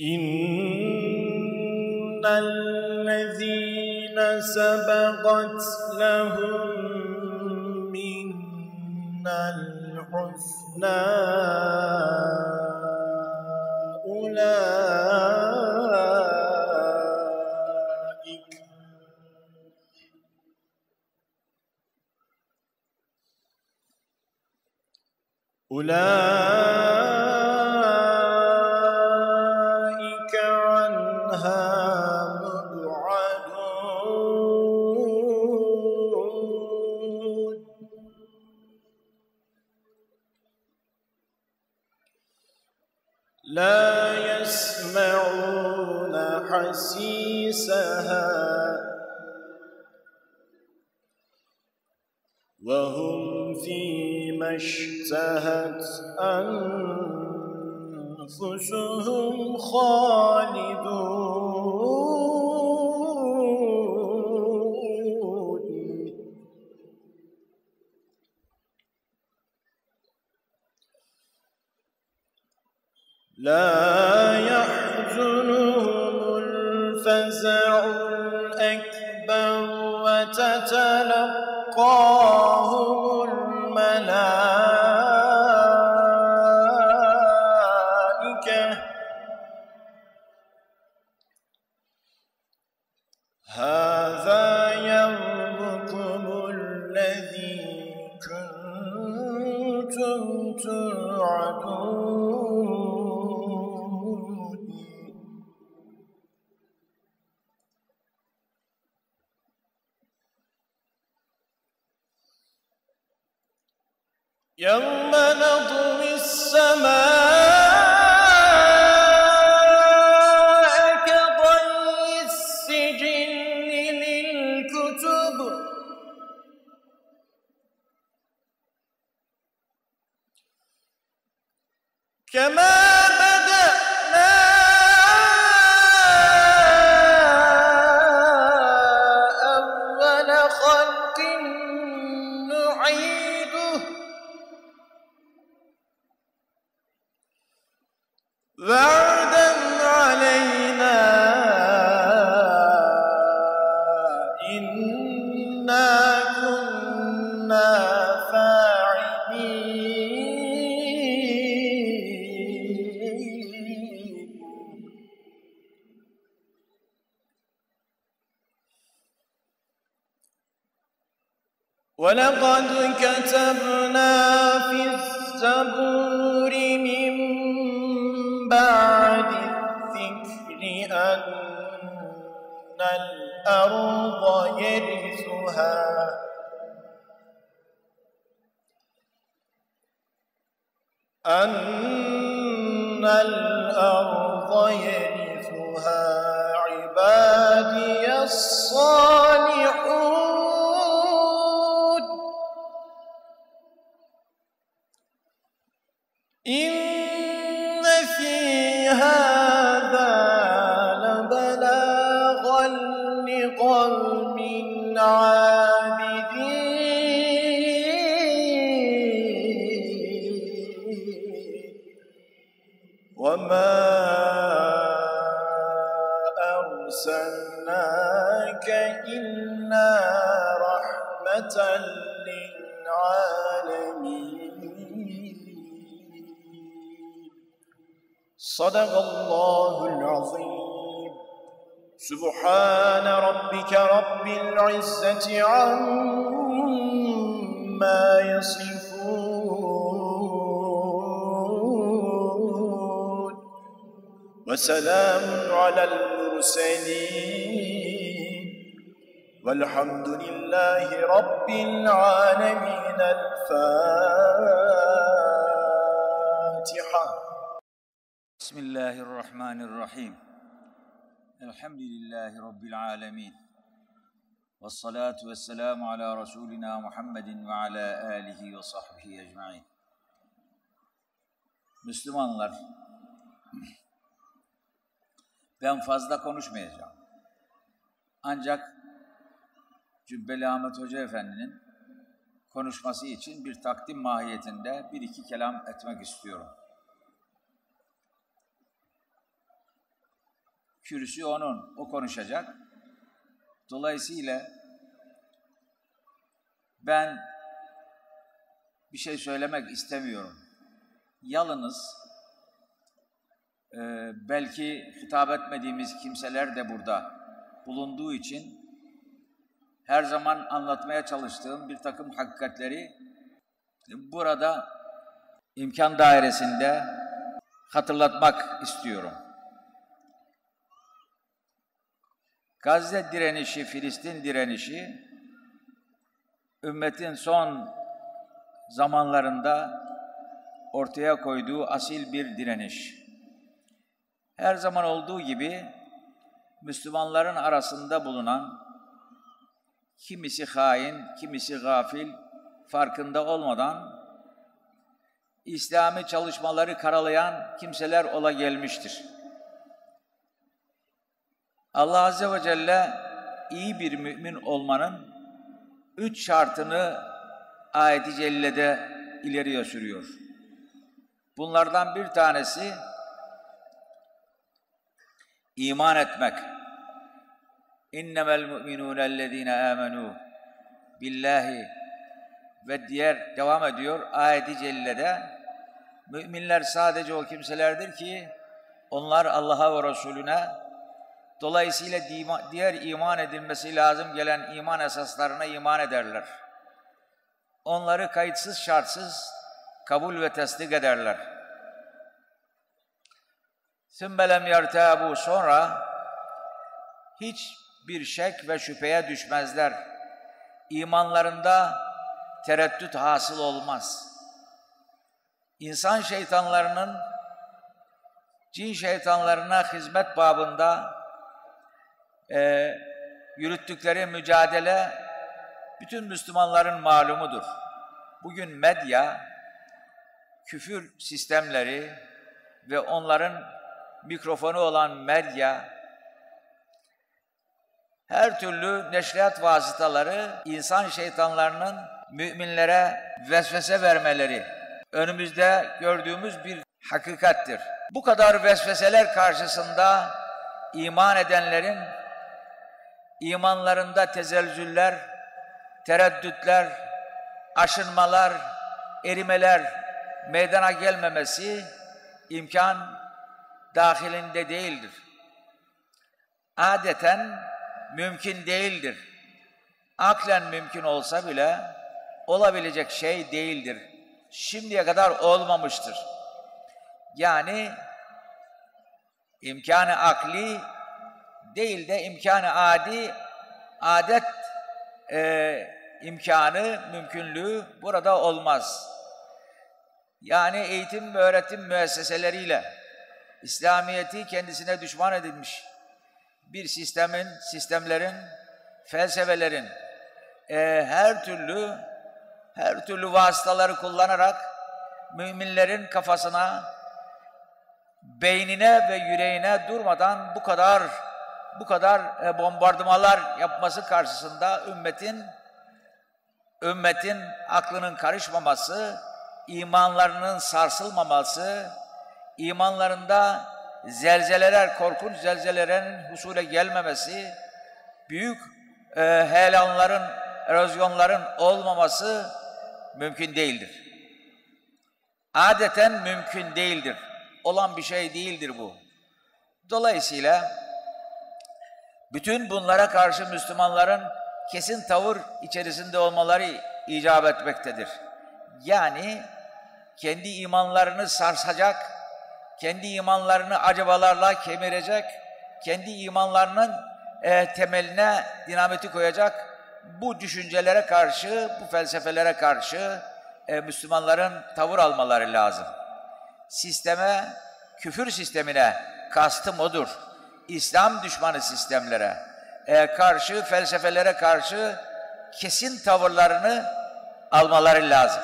إن الذين سبقت لهم منا الحسنى أولئك. أولئك وهم فيما اشتهت أنفسهم خالدون. لا تتلقى عما يصفون. وسلام على المرسلين. والحمد لله رب العالمين. الفاتحة. بسم الله الرحمن الرحيم. الحمد لله رب العالمين. والصلاة والسلام على رسولنا محمد وعلى آله وصحبه أجمعين Müslümanlar, ben fazla konuşmayacağım. Ancak Cübbeli Ahmet Hoca Efendi'nin konuşması için bir takdim mahiyetinde bir iki kelam etmek istiyorum. Kürsü onun, o konuşacak. Dolayısıyla ben bir şey söylemek istemiyorum. Yalnız e, belki hitap etmediğimiz kimseler de burada bulunduğu için her zaman anlatmaya çalıştığım bir takım hakikatleri burada imkan dairesinde hatırlatmak istiyorum. Gazze direnişi, Filistin direnişi ümmetin son zamanlarında ortaya koyduğu asil bir direniş. Her zaman olduğu gibi Müslümanların arasında bulunan kimisi hain, kimisi gafil farkında olmadan İslami çalışmaları karalayan kimseler ola gelmiştir. Allah Azze ve Celle iyi bir mümin olmanın üç şartını ayet-i cellede ileriye sürüyor. Bunlardan bir tanesi iman etmek. İnnemel mu'minûne ellezîne âmenû billahi ve diğer devam ediyor ayet-i cellede müminler sadece o kimselerdir ki onlar Allah'a ve Resulüne dolayısıyla diğer iman edilmesi lazım gelen iman esaslarına iman ederler. Onları kayıtsız şartsız kabul ve tasdik ederler. Sümbelem yertabu sonra hiç bir şek ve şüpheye düşmezler. İmanlarında tereddüt hasıl olmaz. İnsan şeytanlarının cin şeytanlarına hizmet babında e, yürüttükleri mücadele bütün Müslümanların malumudur. Bugün medya, küfür sistemleri ve onların mikrofonu olan medya her türlü neşriyat vasıtaları insan şeytanlarının müminlere vesvese vermeleri önümüzde gördüğümüz bir hakikattir. Bu kadar vesveseler karşısında iman edenlerin imanlarında tezelzüller, tereddütler, aşınmalar, erimeler meydana gelmemesi imkan dahilinde değildir. Adeten mümkün değildir. Aklen mümkün olsa bile olabilecek şey değildir. Şimdiye kadar olmamıştır. Yani imkanı akli değil de imkanı adi, adet e, imkanı, mümkünlüğü burada olmaz. Yani eğitim ve öğretim müesseseleriyle İslamiyeti kendisine düşman edilmiş bir sistemin, sistemlerin, felsefelerin e, her türlü her türlü vasıtaları kullanarak müminlerin kafasına, beynine ve yüreğine durmadan bu kadar bu kadar e, bombardımalar yapması karşısında ümmetin ümmetin aklının karışmaması, imanlarının sarsılmaması, imanlarında zelzeleler, korkunç zelzelelerin husule gelmemesi, büyük e, heyelanların, erozyonların olmaması mümkün değildir. Adeten mümkün değildir. Olan bir şey değildir bu. Dolayısıyla bütün bunlara karşı Müslümanların kesin tavır içerisinde olmaları icap etmektedir. Yani kendi imanlarını sarsacak, kendi imanlarını acabalarla kemirecek, kendi imanlarının e, temeline dinamiti koyacak bu düşüncelere karşı, bu felsefelere karşı e, Müslümanların tavır almaları lazım. sisteme, küfür sistemine kastım odur. İslam düşmanı sistemlere e, karşı, felsefelere karşı kesin tavırlarını almaları lazım.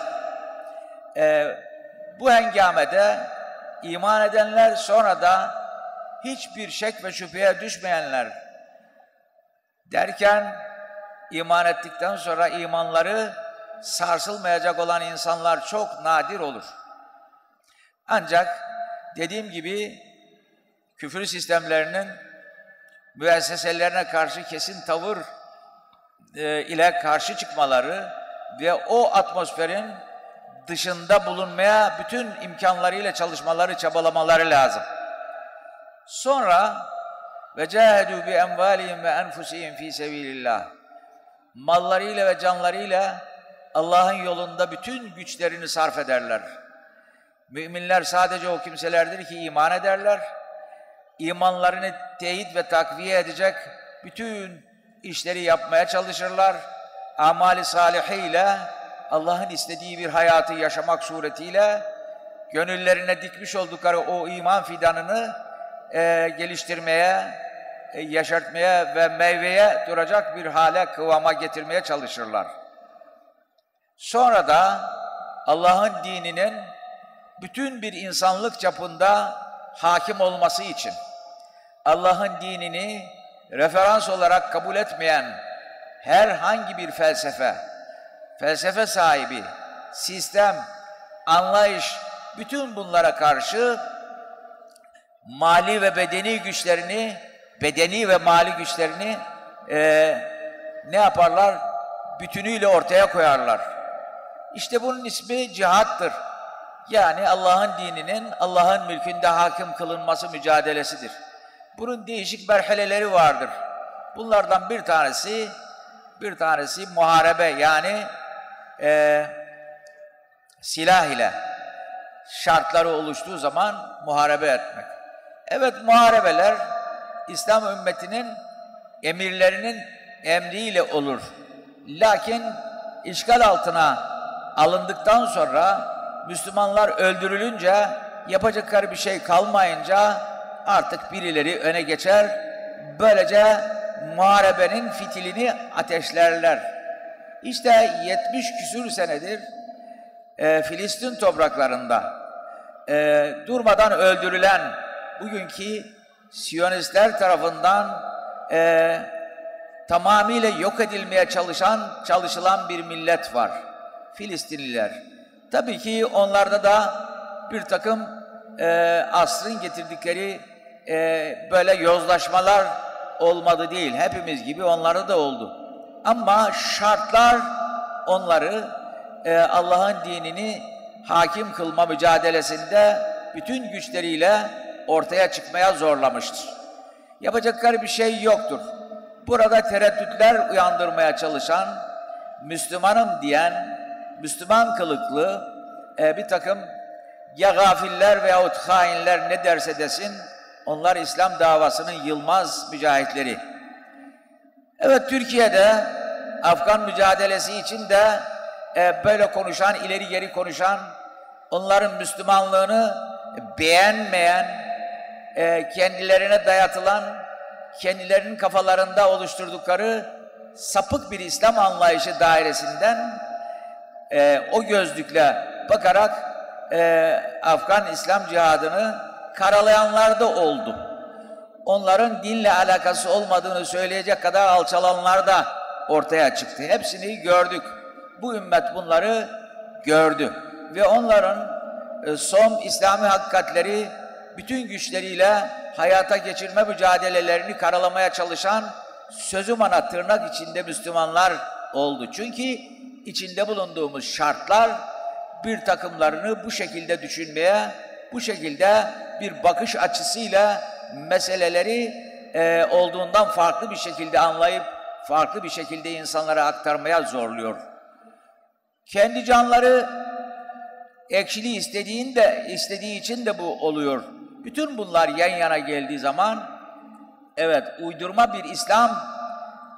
E, bu hengamede iman edenler sonra da hiçbir şek ve şüpheye düşmeyenler derken iman ettikten sonra imanları sarsılmayacak olan insanlar çok nadir olur. Ancak dediğim gibi küfür sistemlerinin müesseselerine karşı kesin tavır e, ile karşı çıkmaları ve o atmosferin dışında bulunmaya bütün imkanlarıyla çalışmaları, çabalamaları lazım. Sonra ve cahedu bi envalihim ve enfusihim fi sebilillah. Mallarıyla ve canlarıyla Allah'ın yolunda bütün güçlerini sarf ederler. Müminler sadece o kimselerdir ki iman ederler. İmanlarını teyit ve takviye edecek bütün işleri yapmaya çalışırlar. Amali salihiyle Allah'ın istediği bir hayatı yaşamak suretiyle gönüllerine dikmiş oldukları o iman fidanını e, geliştirmeye, e, yaşartmaya ve meyveye duracak bir hale, kıvama getirmeye çalışırlar. Sonra da Allah'ın dininin bütün bir insanlık çapında hakim olması için Allah'ın dinini referans olarak kabul etmeyen herhangi bir felsefe, felsefe sahibi, sistem, anlayış, bütün bunlara karşı mali ve bedeni güçlerini, bedeni ve mali güçlerini e, ne yaparlar? Bütünüyle ortaya koyarlar. İşte bunun ismi cihattır. Yani Allah'ın dininin, Allah'ın mülkünde hakim kılınması mücadelesidir. Bunun değişik merhaleleri vardır. Bunlardan bir tanesi, bir tanesi muharebe yani e, silah ile şartları oluştuğu zaman muharebe etmek. Evet muharebeler İslam ümmetinin emirlerinin emriyle olur. Lakin işgal altına alındıktan sonra Müslümanlar öldürülünce yapacakları bir şey kalmayınca artık birileri öne geçer. Böylece muharebenin fitilini ateşlerler. İşte 70 küsür senedir e, Filistin topraklarında e, durmadan öldürülen bugünkü Siyonistler tarafından e, tamamıyla yok edilmeye çalışan, çalışılan bir millet var. Filistinliler. Tabii ki onlarda da bir takım e, asrın getirdikleri e, böyle yozlaşmalar olmadı değil. Hepimiz gibi onlarda da oldu. Ama şartlar onları e, Allah'ın dinini hakim kılma mücadelesinde bütün güçleriyle ortaya çıkmaya zorlamıştır. Yapacakları bir şey yoktur. Burada tereddütler uyandırmaya çalışan, Müslümanım diyen, Müslüman kılıklı e, bir takım ya gafiller veyahut hainler ne derse desin, onlar İslam davasının yılmaz mücahitleri. Evet Türkiye'de Afgan mücadelesi için de e, böyle konuşan, ileri geri konuşan, onların Müslümanlığını beğenmeyen, e, kendilerine dayatılan, kendilerinin kafalarında oluşturdukları sapık bir İslam anlayışı dairesinden e, o gözlükle bakarak e, Afgan İslam cihadını karalayanlar da oldu. Onların dinle alakası olmadığını söyleyecek kadar alçalanlar da ortaya çıktı. Hepsini gördük. Bu ümmet bunları gördü. Ve onların e, son İslami hakikatleri bütün güçleriyle hayata geçirme mücadelelerini karalamaya çalışan sözü mana tırnak içinde Müslümanlar oldu. Çünkü içinde bulunduğumuz şartlar bir takımlarını bu şekilde düşünmeye, bu şekilde bir bakış açısıyla meseleleri e, olduğundan farklı bir şekilde anlayıp farklı bir şekilde insanlara aktarmaya zorluyor. Kendi canları ekşili istediğinde istediği için de bu oluyor. Bütün bunlar yan yana geldiği zaman evet uydurma bir İslam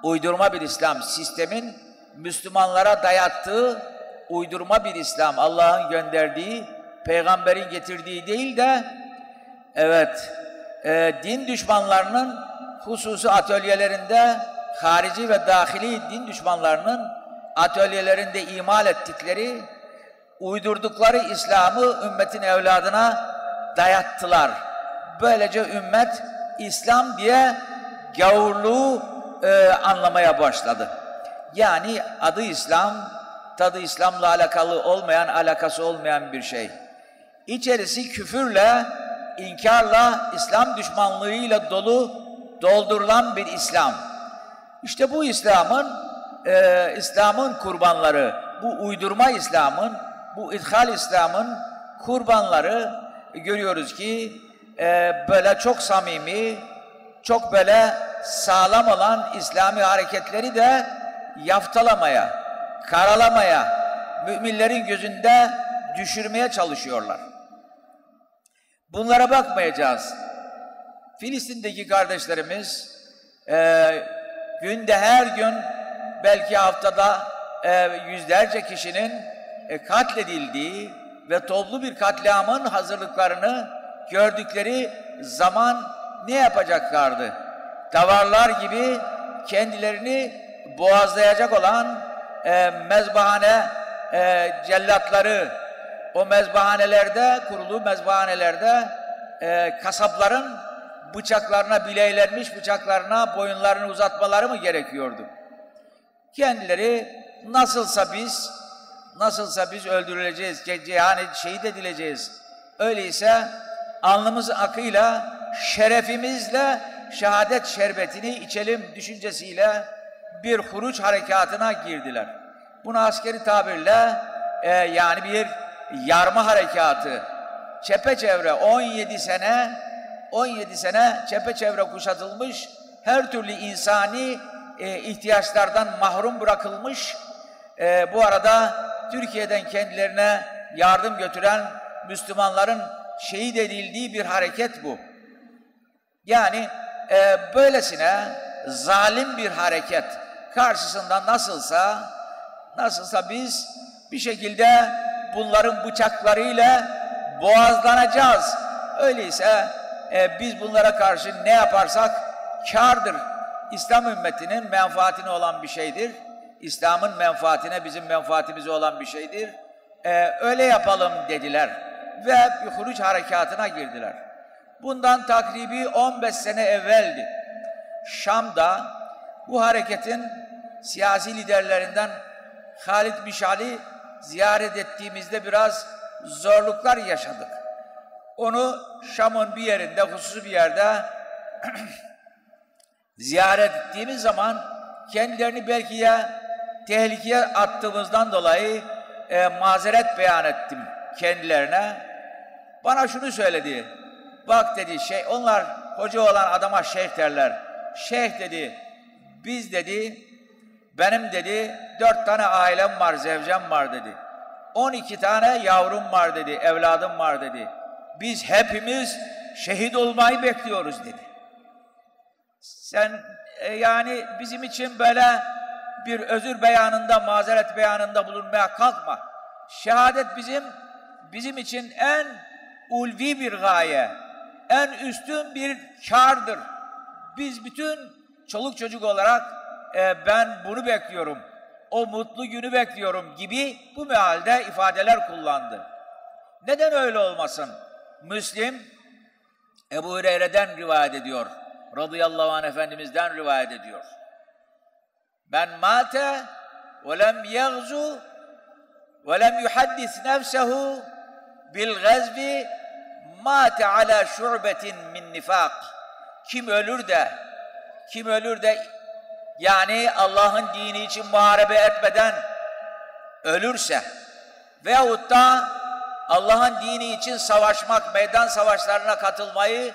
uydurma bir İslam sistemin Müslümanlara dayattığı uydurma bir İslam Allah'ın gönderdiği peygamberin getirdiği değil de evet e, din düşmanlarının hususi atölyelerinde harici ve dahili din düşmanlarının atölyelerinde imal ettikleri uydurdukları İslam'ı ümmetin evladına dayattılar. Böylece ümmet İslam diye gavurluğu e, anlamaya başladı. Yani adı İslam, tadı İslam'la alakalı olmayan, alakası olmayan bir şey. İçerisi küfürle, inkarla, İslam düşmanlığıyla dolu, doldurulan bir İslam. İşte bu İslam'ın, e, İslam'ın kurbanları, bu uydurma İslam'ın, bu ithal İslam'ın kurbanları görüyoruz ki e, böyle çok samimi, çok böyle sağlam olan İslami hareketleri de yaftalamaya, karalamaya, müminlerin gözünde düşürmeye çalışıyorlar. Bunlara bakmayacağız. Filistin'deki kardeşlerimiz e, günde her gün belki haftada e, yüzlerce kişinin e, katledildiği ve toplu bir katliamın hazırlıklarını gördükleri zaman ne yapacaklardı? Davarlar gibi kendilerini boğazlayacak olan e, mezbahane e, cellatları, o mezbahanelerde, kurulu mezbahanelerde e, kasapların bıçaklarına, bileylenmiş bıçaklarına boyunlarını uzatmaları mı gerekiyordu? Kendileri nasılsa biz, nasılsa biz öldürüleceğiz, yani şehit edileceğiz. Öyleyse alnımız akıyla, şerefimizle şehadet şerbetini içelim düşüncesiyle bir huruç harekatına girdiler. Bunu askeri tabirle e, yani bir yarma harekatı. Çepeçevre 17 sene 17 sene çepeçevre kuşatılmış, her türlü insani e, ihtiyaçlardan mahrum bırakılmış. E, bu arada Türkiye'den kendilerine yardım götüren Müslümanların şehit edildiği bir hareket bu. Yani e, böylesine zalim bir hareket karşısında nasılsa nasılsa biz bir şekilde bunların bıçaklarıyla boğazlanacağız. Öyleyse e, biz bunlara karşı ne yaparsak kardır. İslam ümmetinin menfaatine olan bir şeydir. İslam'ın menfaatine bizim menfaatimize olan bir şeydir. E, öyle yapalım dediler ve bir huruç harekatına girdiler. Bundan takribi 15 sene evveldi. Şam'da bu hareketin siyasi liderlerinden Halid Mişali ziyaret ettiğimizde biraz zorluklar yaşadık. Onu Şam'ın bir yerinde, hususi bir yerde ziyaret ettiğimiz zaman kendilerini belki ya tehlikeye attığımızdan dolayı e, mazeret beyan ettim kendilerine. Bana şunu söyledi. Bak dedi şey onlar hoca olan adama şeyh derler. Şeyh dedi biz dedi benim dedi dört tane ailem var, zevcem var dedi. On iki tane yavrum var dedi, evladım var dedi. Biz hepimiz şehit olmayı bekliyoruz dedi. Sen e, yani bizim için böyle bir özür beyanında, mazeret beyanında bulunmaya kalkma. Şehadet bizim bizim için en ulvi bir gaye, en üstün bir kardır. Biz bütün çoluk çocuk olarak e, ben bunu bekliyorum, o mutlu günü bekliyorum gibi bu mealde ifadeler kullandı. Neden öyle olmasın? Müslim Ebu Hureyre'den rivayet ediyor. Radıyallahu anh Efendimiz'den rivayet ediyor. Ben mate ve lem yegzu ve lem yuhaddis nefsehu bil gazvi mate ala şu'betin min nifak. Kim ölür de kim ölür de yani Allah'ın dini için muharebe etmeden ölürse veyahut da Allah'ın dini için savaşmak, meydan savaşlarına katılmayı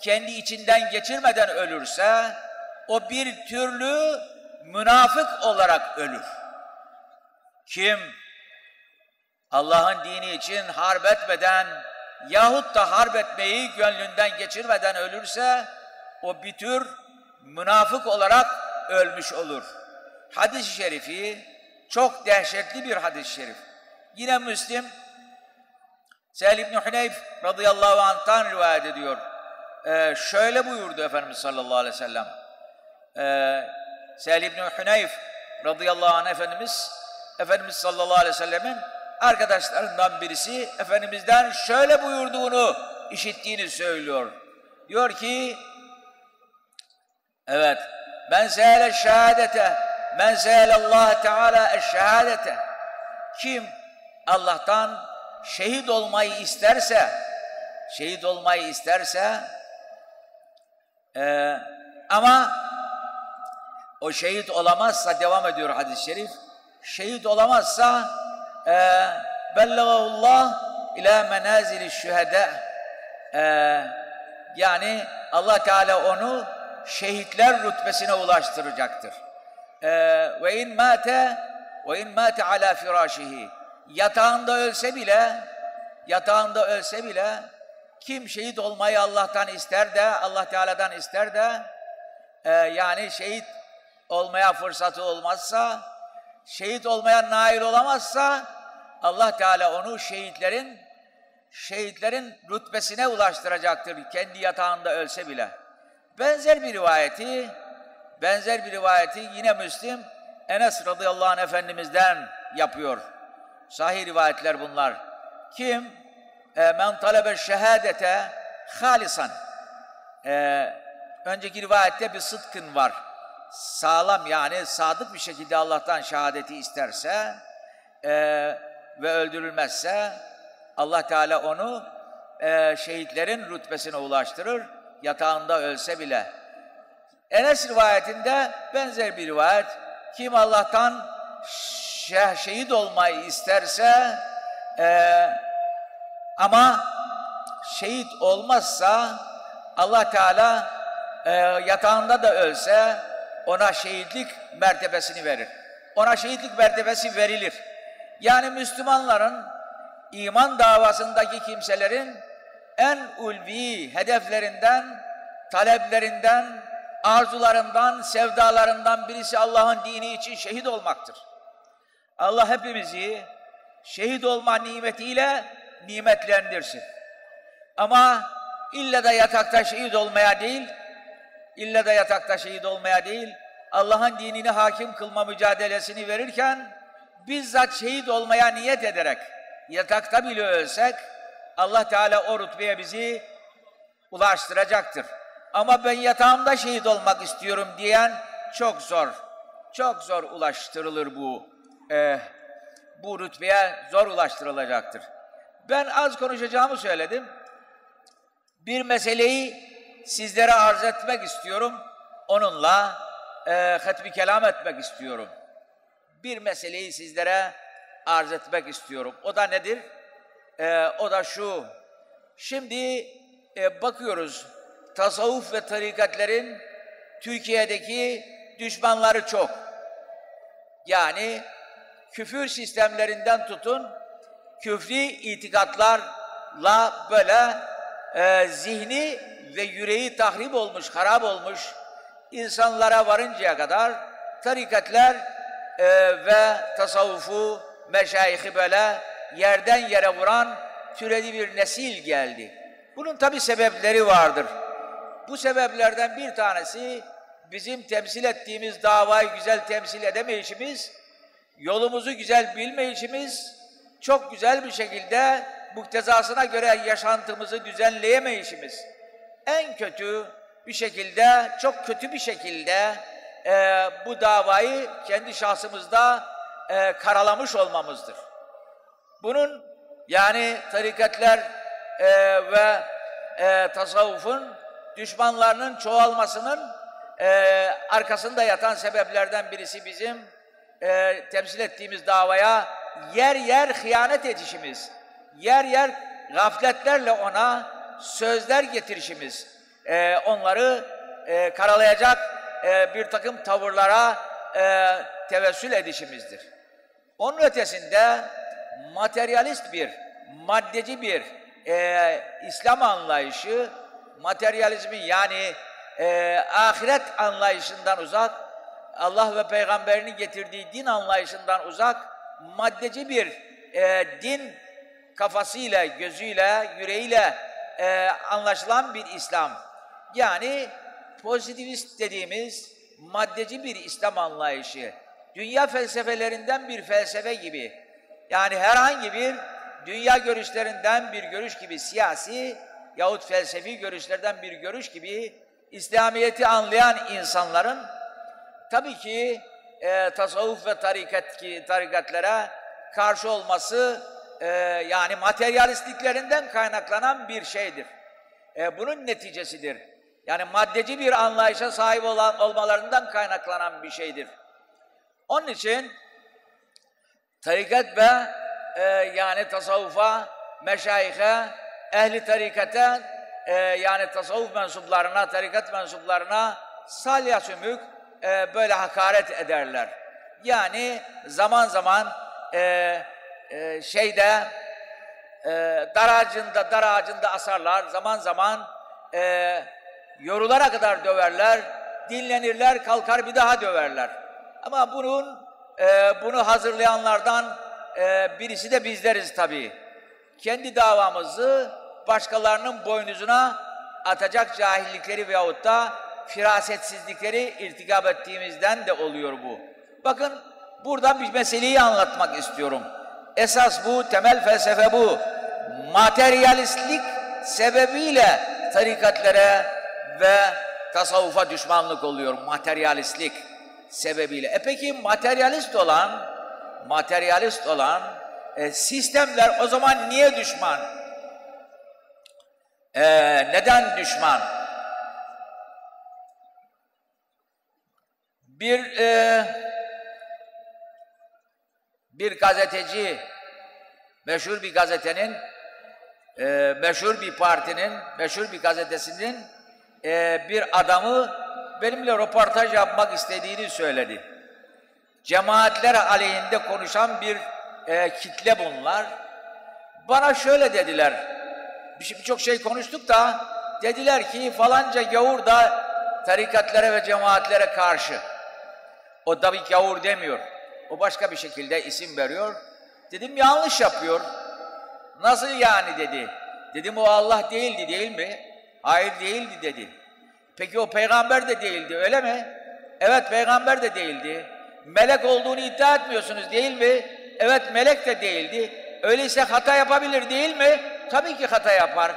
kendi içinden geçirmeden ölürse o bir türlü münafık olarak ölür. Kim Allah'ın dini için harp etmeden yahut da harp etmeyi gönlünden geçirmeden ölürse o bir tür münafık olarak ölmüş olur. Hadis-i şerifi çok dehşetli bir hadis-i şerif. Yine Müslim Sehl İbni Huneyf radıyallahu anh'tan rivayet ediyor. Ee, şöyle buyurdu Efendimiz sallallahu aleyhi ve sellem. Ee, Sehl İbni Huneyf radıyallahu anh Efendimiz, Efendimiz sallallahu aleyhi ve sellemin arkadaşlarından birisi Efendimiz'den şöyle buyurduğunu işittiğini söylüyor. Diyor ki, evet, men sehele şehadete, men sehele Allah Teala şehadete. Kim Allah'tan şehit olmayı isterse, şehit olmayı isterse, e, ama o şehit olamazsa, devam ediyor hadis-i şerif, şehit olamazsa, e, bellagahullah ila menazili şühede, yani Allah Teala onu şehitler rütbesine ulaştıracaktır. E, ve in mate ve in mate ala firashihi yatağında ölse bile yatağında ölse bile kim şehit olmayı Allah'tan ister de Allah Teala'dan ister de e, yani şehit olmaya fırsatı olmazsa şehit olmaya nail olamazsa Allah Teala onu şehitlerin şehitlerin rütbesine ulaştıracaktır kendi yatağında ölse bile. Benzer bir rivayeti benzer bir rivayeti yine Müslim Enes radıyallahu anh efendimizden yapıyor. Sahih rivayetler bunlar. Kim? E, men talebe şehadete halisan. E, önceki rivayette bir sıdkın var. Sağlam yani sadık bir şekilde Allah'tan şehadeti isterse e, ve öldürülmezse Allah Teala onu e, şehitlerin rütbesine ulaştırır. Yatağında ölse bile. Enes rivayetinde benzer bir rivayet. Kim Allah'tan şehit olmayı isterse e, ama şehit olmazsa Allah Teala e, yatağında da ölse ona şehitlik mertebesini verir. Ona şehitlik mertebesi verilir. Yani Müslümanların iman davasındaki kimselerin en ulvi hedeflerinden, taleplerinden, arzularından, sevdalarından birisi Allah'ın dini için şehit olmaktır. Allah hepimizi şehit olma nimetiyle nimetlendirsin. Ama illa da yatakta şehit olmaya değil, illa da yatakta şehit olmaya değil, Allah'ın dinini hakim kılma mücadelesini verirken bizzat şehit olmaya niyet ederek yatakta bile ölsek Allah Teala o rütbeye bizi ulaştıracaktır. Ama ben yatağımda şehit olmak istiyorum diyen çok zor. Çok zor ulaştırılır bu e, bu rütbeye zor ulaştırılacaktır. Ben az konuşacağımı söyledim. Bir meseleyi sizlere arz etmek istiyorum. Onunla e, hatmi kelam etmek istiyorum. Bir meseleyi sizlere arz etmek istiyorum. O da nedir? E, o da şu. Şimdi e, bakıyoruz tasavvuf ve tarikatlerin Türkiye'deki düşmanları çok. Yani küfür sistemlerinden tutun, küfri itikatlarla böyle e, zihni ve yüreği tahrip olmuş, harap olmuş insanlara varıncaya kadar tarikatlar e, ve tasavvufu, meşayihi böyle yerden yere vuran türedi bir nesil geldi. Bunun tabi sebepleri vardır. Bu sebeplerden bir tanesi bizim temsil ettiğimiz davayı güzel temsil edemeyişimiz, yolumuzu güzel bilmeyişimiz, çok güzel bir şekilde muktezasına göre yaşantımızı düzenleyemeyişimiz. En kötü bir şekilde, çok kötü bir şekilde e, bu davayı kendi şahsımızda e, karalamış olmamızdır. Bunun yani tarikatlar e, ve e, tasavvufun düşmanlarının çoğalmasının e, arkasında yatan sebeplerden birisi bizim e, temsil ettiğimiz davaya yer yer hıyanet edişimiz, yer yer gafletlerle ona sözler getirişimiz, e, onları e, karalayacak e, bir takım tavırlara e, tevessül edişimizdir. Onun ötesinde materyalist bir, maddeci bir e, İslam anlayışı, materyalizmin yani e, ahiret anlayışından uzak, Allah ve peygamberinin getirdiği din anlayışından uzak, maddeci bir e, din kafasıyla, gözüyle, yüreğiyle e, anlaşılan bir İslam. Yani pozitivist dediğimiz maddeci bir İslam anlayışı. Dünya felsefelerinden bir felsefe gibi. Yani herhangi bir dünya görüşlerinden bir görüş gibi siyasi yahut felsefi görüşlerden bir görüş gibi İslamiyet'i anlayan insanların tabii ki e, tasavvuf ve tarikat ki tarikatlara karşı olması e, yani materyalistliklerinden kaynaklanan bir şeydir. E, bunun neticesidir. Yani maddeci bir anlayışa sahip olan olmalarından kaynaklanan bir şeydir. Onun için tarikat ve e, yani tasavvufa, meşayihe, ehli tarikate e, yani tasavvuf mensuplarına, tarikat mensuplarına salya sümük e, böyle hakaret ederler. Yani zaman zaman e, e, şeyde e, dar ağacında, dar ağacında asarlar. Zaman zaman e, yorulara kadar döverler. Dinlenirler, kalkar bir daha döverler. Ama bunun e, bunu hazırlayanlardan e, birisi de bizleriz tabii. Kendi davamızı başkalarının boynuzuna atacak cahillikleri veyahut da firasetsizlikleri irtikap ettiğimizden de oluyor bu. Bakın burada bir meseleyi anlatmak istiyorum. Esas bu, temel felsefe bu. Materyalistlik sebebiyle tarikatlere ve tasavvufa düşmanlık oluyor. Materyalistlik sebebiyle. E peki materyalist olan, materyalist olan e, sistemler o zaman niye düşman? E, neden düşman? Bir e, bir gazeteci, meşhur bir gazetenin, e, meşhur bir partinin, meşhur bir gazetesinin e, bir adamı benimle röportaj yapmak istediğini söyledi. Cemaatler aleyhinde konuşan bir e, kitle bunlar. Bana şöyle dediler, birçok şey konuştuk da dediler ki falanca gavur da tarikatlara ve cemaatlere karşı. O tabii gavur demiyor. O başka bir şekilde isim veriyor. Dedim yanlış yapıyor. Nasıl yani dedi. Dedim o Allah değildi değil mi? Hayır değildi dedi. Peki o peygamber de değildi öyle mi? Evet peygamber de değildi. Melek olduğunu iddia etmiyorsunuz değil mi? Evet melek de değildi. Öyleyse hata yapabilir değil mi? Tabii ki hata yapar.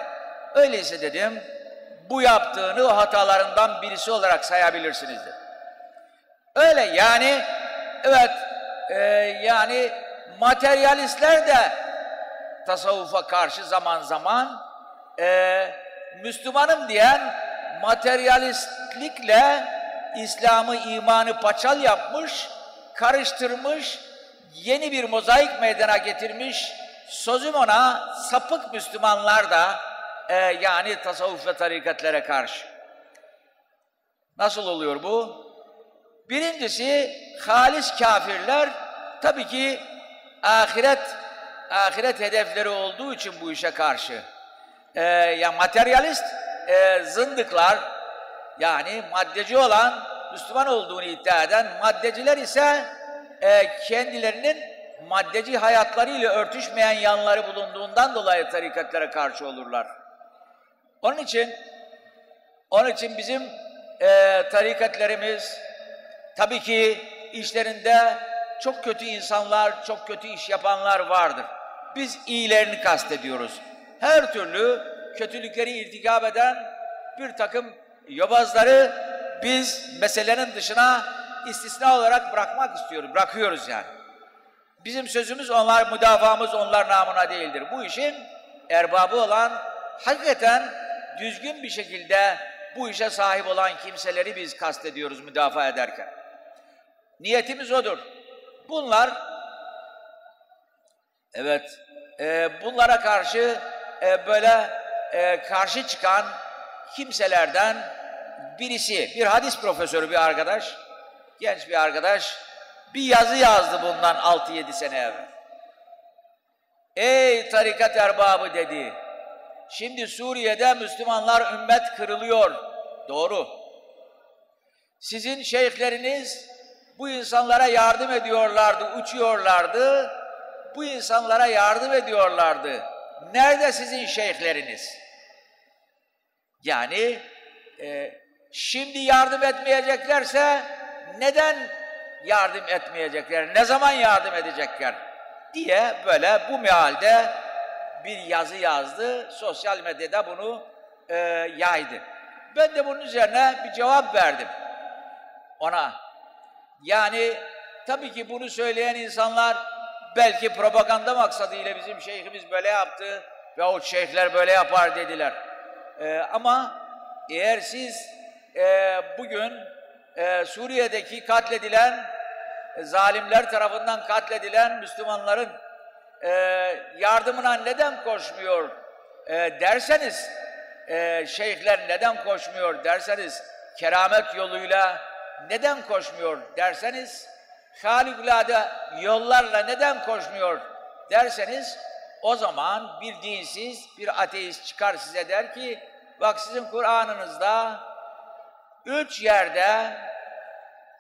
Öyleyse dedim bu yaptığını o hatalarından birisi olarak sayabilirsiniz dedim. Öyle yani evet e, yani materyalistler de tasavvufa karşı zaman zaman e, Müslümanım diyen materyalistlikle İslam'ı, imanı paçal yapmış, karıştırmış, yeni bir mozaik meydana getirmiş, sözüm ona sapık Müslümanlar da e, yani tasavvuf ve tarikatlere karşı. Nasıl oluyor bu? Birincisi halis kafirler tabii ki ahiret ahiret hedefleri olduğu için bu işe karşı. Ee, ya materyalist e, zındıklar yani maddeci olan Müslüman olduğunu iddia eden maddeciler ise e, kendilerinin maddeci hayatlarıyla örtüşmeyen yanları bulunduğundan dolayı tarikatlara karşı olurlar. Onun için onun için bizim e, tarikatlerimiz tabii ki işlerinde çok kötü insanlar, çok kötü iş yapanlar vardır. Biz iyilerini kastediyoruz. Her türlü kötülükleri irtikap eden bir takım yobazları biz meselenin dışına istisna olarak bırakmak istiyoruz. Bırakıyoruz yani. Bizim sözümüz onlar, müdafamız onlar namına değildir. Bu işin erbabı olan, hakikaten düzgün bir şekilde bu işe sahip olan kimseleri biz kastediyoruz müdafaa ederken. Niyetimiz odur. Bunlar, evet, e, bunlara karşı e, böyle e, karşı çıkan kimselerden birisi, bir hadis profesörü bir arkadaş, genç bir arkadaş, bir yazı yazdı bundan 6-7 sene evvel. Ey tarikat erbabı dedi, şimdi Suriye'de Müslümanlar ümmet kırılıyor. Doğru. Sizin şeyhleriniz bu insanlara yardım ediyorlardı, uçuyorlardı. bu insanlara yardım ediyorlardı. Nerede sizin şeyhleriniz? Yani e, şimdi yardım etmeyeceklerse neden yardım etmeyecekler? Ne zaman yardım edecekler? diye böyle bu mealde bir yazı yazdı. Sosyal medyada bunu e, yaydı. Ben de bunun üzerine bir cevap verdim ona. Yani tabii ki bunu söyleyen insanlar belki propaganda maksadıyla bizim şeyhimiz böyle yaptı ve o şeyhler böyle yapar dediler. Ee, ama eğer siz e, bugün e, Suriye'deki katledilen e, zalimler tarafından katledilen Müslümanların e, yardımına neden koşmuyor e, derseniz e, şeyhler neden koşmuyor derseniz keramet yoluyla neden koşmuyor derseniz harikulade yollarla neden koşmuyor derseniz o zaman bir dinsiz, bir ateist çıkar size der ki bak sizin Kur'an'ınızda üç yerde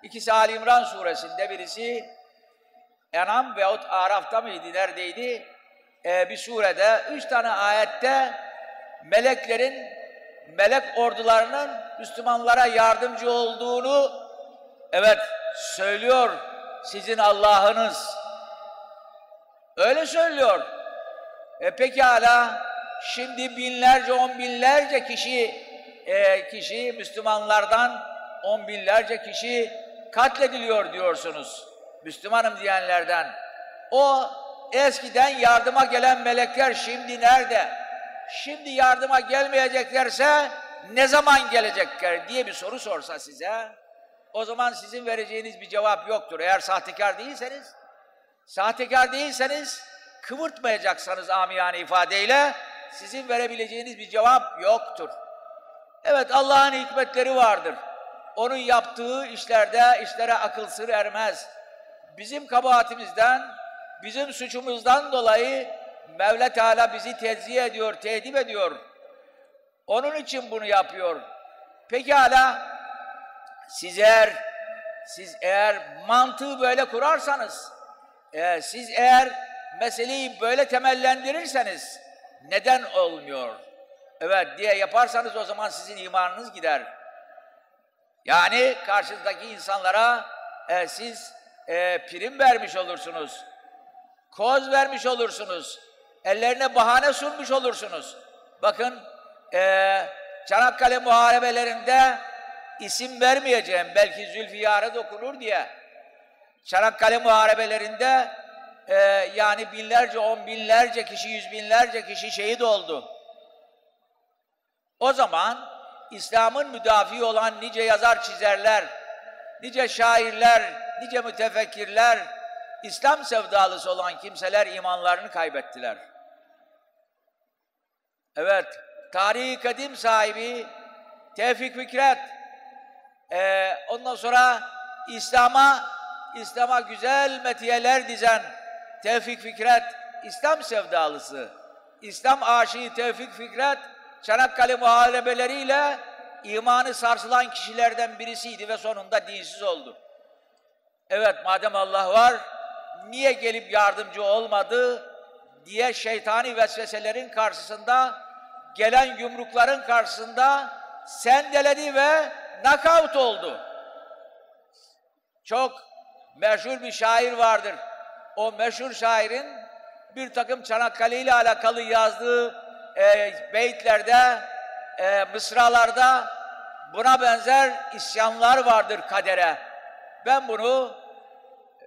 ikisi Ali İmran suresinde birisi Enam veyahut Araf'ta mıydı, neredeydi? Ee, bir surede, üç tane ayette meleklerin, melek ordularının Müslümanlara yardımcı olduğunu evet söylüyor sizin Allah'ınız. Öyle söylüyor. E pekala şimdi binlerce, on binlerce kişi e, kişi Müslümanlardan on binlerce kişi katlediliyor diyorsunuz. Müslümanım diyenlerden. O eskiden yardıma gelen melekler şimdi nerede? Şimdi yardıma gelmeyeceklerse ne zaman gelecekler diye bir soru sorsa size o zaman sizin vereceğiniz bir cevap yoktur. Eğer sahtekar değilseniz, sahtekar değilseniz kıvırtmayacaksanız amiyane ifadeyle sizin verebileceğiniz bir cevap yoktur. Evet Allah'ın hikmetleri vardır. Onun yaptığı işlerde işlere akıl sır ermez. Bizim kabahatimizden, bizim suçumuzdan dolayı Mevla Teala bizi tezziye ediyor, tehdit ediyor. Onun için bunu yapıyor. Pekala siz eğer siz eğer mantığı böyle kurarsanız, e, siz eğer meseleyi böyle temellendirirseniz neden olmuyor? Evet diye yaparsanız o zaman sizin imanınız gider. Yani karşınızdaki insanlara e, siz e, prim vermiş olursunuz. Koz vermiş olursunuz. Ellerine bahane sunmuş olursunuz. Bakın e, Çanakkale muharebelerinde isim vermeyeceğim belki Zülfiyar'a dokunur diye. Çanakkale muharebelerinde e, yani binlerce, on binlerce kişi, yüz binlerce kişi şehit oldu. O zaman İslam'ın müdafi olan nice yazar çizerler, nice şairler, nice mütefekkirler, İslam sevdalısı olan kimseler imanlarını kaybettiler. Evet, tarihi kadim sahibi Tevfik Fikret, ee, ondan sonra İslam'a İslam'a güzel metiyeler dizen Tevfik Fikret, İslam sevdalısı, İslam aşığı Tevfik Fikret, Çanakkale muharebeleriyle imanı sarsılan kişilerden birisiydi ve sonunda dinsiz oldu. Evet madem Allah var, niye gelip yardımcı olmadı diye şeytani vesveselerin karşısında, gelen yumrukların karşısında sendeledi ve nakavt oldu. Çok meşhur bir şair vardır. O meşhur şairin bir takım Çanakkale ile alakalı yazdığı e, beytlerde, e, mısralarda buna benzer isyanlar vardır kadere. Ben bunu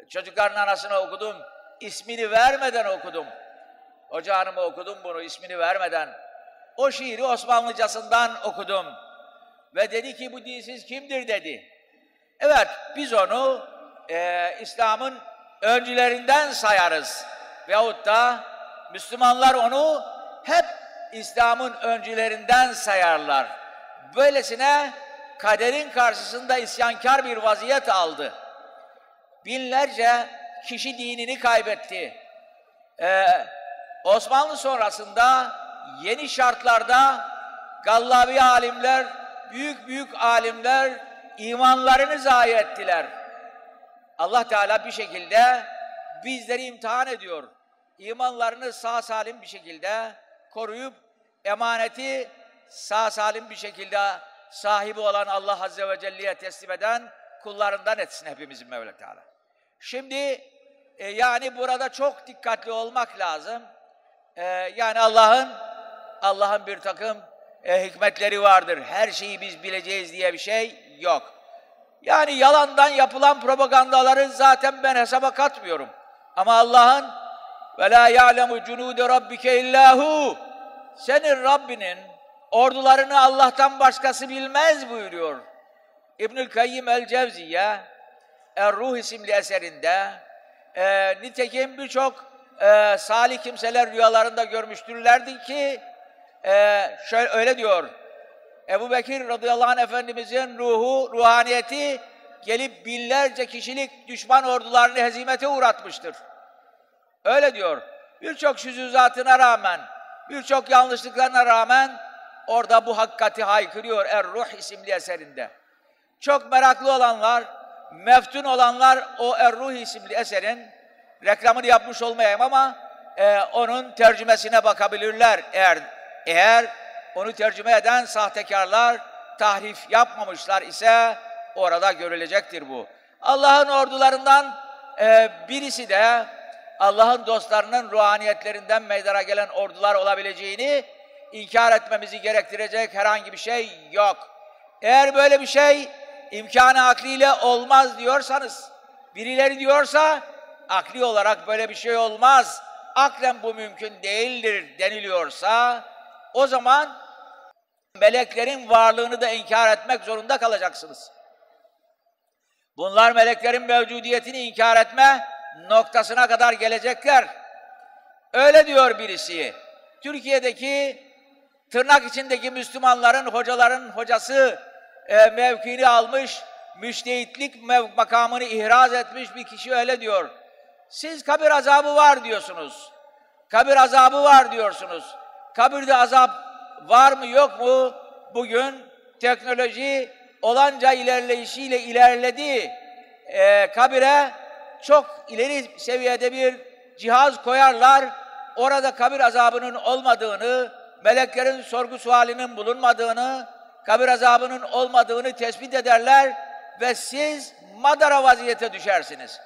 çocukların anasına okudum. ismini vermeden okudum. Hoca okudum bunu ismini vermeden. O şiiri Osmanlıcasından okudum. Ve dedi ki bu dinsiz kimdir dedi. Evet biz onu e, İslam'ın öncülerinden sayarız. Veyahut da Müslümanlar onu hep İslam'ın öncülerinden sayarlar. Böylesine kaderin karşısında isyankar bir vaziyet aldı. Binlerce kişi dinini kaybetti. Ee, Osmanlı sonrasında yeni şartlarda Gallabi alimler büyük büyük alimler imanlarını zayi ettiler. Allah Teala bir şekilde bizleri imtihan ediyor. imanlarını sağ salim bir şekilde koruyup emaneti sağ salim bir şekilde sahibi olan Allah Azze ve Celle'ye teslim eden kullarından etsin hepimizin Mevla Teala. Şimdi e, yani burada çok dikkatli olmak lazım. E, yani Allah'ın Allah'ın bir takım e, hikmetleri vardır. Her şeyi biz bileceğiz diye bir şey yok. Yani yalandan yapılan propagandaları zaten ben hesaba katmıyorum. Ama Allah'ın ve la ya'lemu cunude rabbike illahu senin Rabbinin ordularını Allah'tan başkası bilmez buyuruyor. İbnül Kayyim el-Cevziye Er-Ruh isimli eserinde e, nitekim birçok e, salih kimseler rüyalarında görmüştürlerdi ki e, şöyle öyle diyor. Ebu Bekir radıyallahu anh Efendimizin ruhu, ruhaniyeti gelip binlerce kişilik düşman ordularını hezimete uğratmıştır. Öyle diyor. Birçok şüzüzatına rağmen, birçok yanlışlıklarına rağmen orada bu hakikati haykırıyor Er-Ruh isimli eserinde. Çok meraklı olanlar, meftun olanlar o Er-Ruh isimli eserin reklamını yapmış olmayayım ama e, onun tercümesine bakabilirler eğer eğer onu tercüme eden sahtekarlar tahrif yapmamışlar ise orada görülecektir bu. Allah'ın ordularından e, birisi de Allah'ın dostlarının ruhaniyetlerinden meydana gelen ordular olabileceğini inkar etmemizi gerektirecek herhangi bir şey yok. Eğer böyle bir şey imkanı akliyle olmaz diyorsanız, birileri diyorsa akli olarak böyle bir şey olmaz, aklen bu mümkün değildir deniliyorsa, o zaman meleklerin varlığını da inkar etmek zorunda kalacaksınız. Bunlar meleklerin mevcudiyetini inkar etme noktasına kadar gelecekler. Öyle diyor birisi. Türkiye'deki tırnak içindeki Müslümanların, hocaların hocası e, mevkini almış, müştehitlik makamını ihraz etmiş bir kişi öyle diyor. Siz kabir azabı var diyorsunuz. Kabir azabı var diyorsunuz. Kabirde azap var mı yok mu? Bugün teknoloji olanca ilerleyişiyle ilerledi. Ee, kabire çok ileri seviyede bir cihaz koyarlar. Orada kabir azabının olmadığını, meleklerin sorgu sualinin bulunmadığını, kabir azabının olmadığını tespit ederler ve siz madara vaziyete düşersiniz.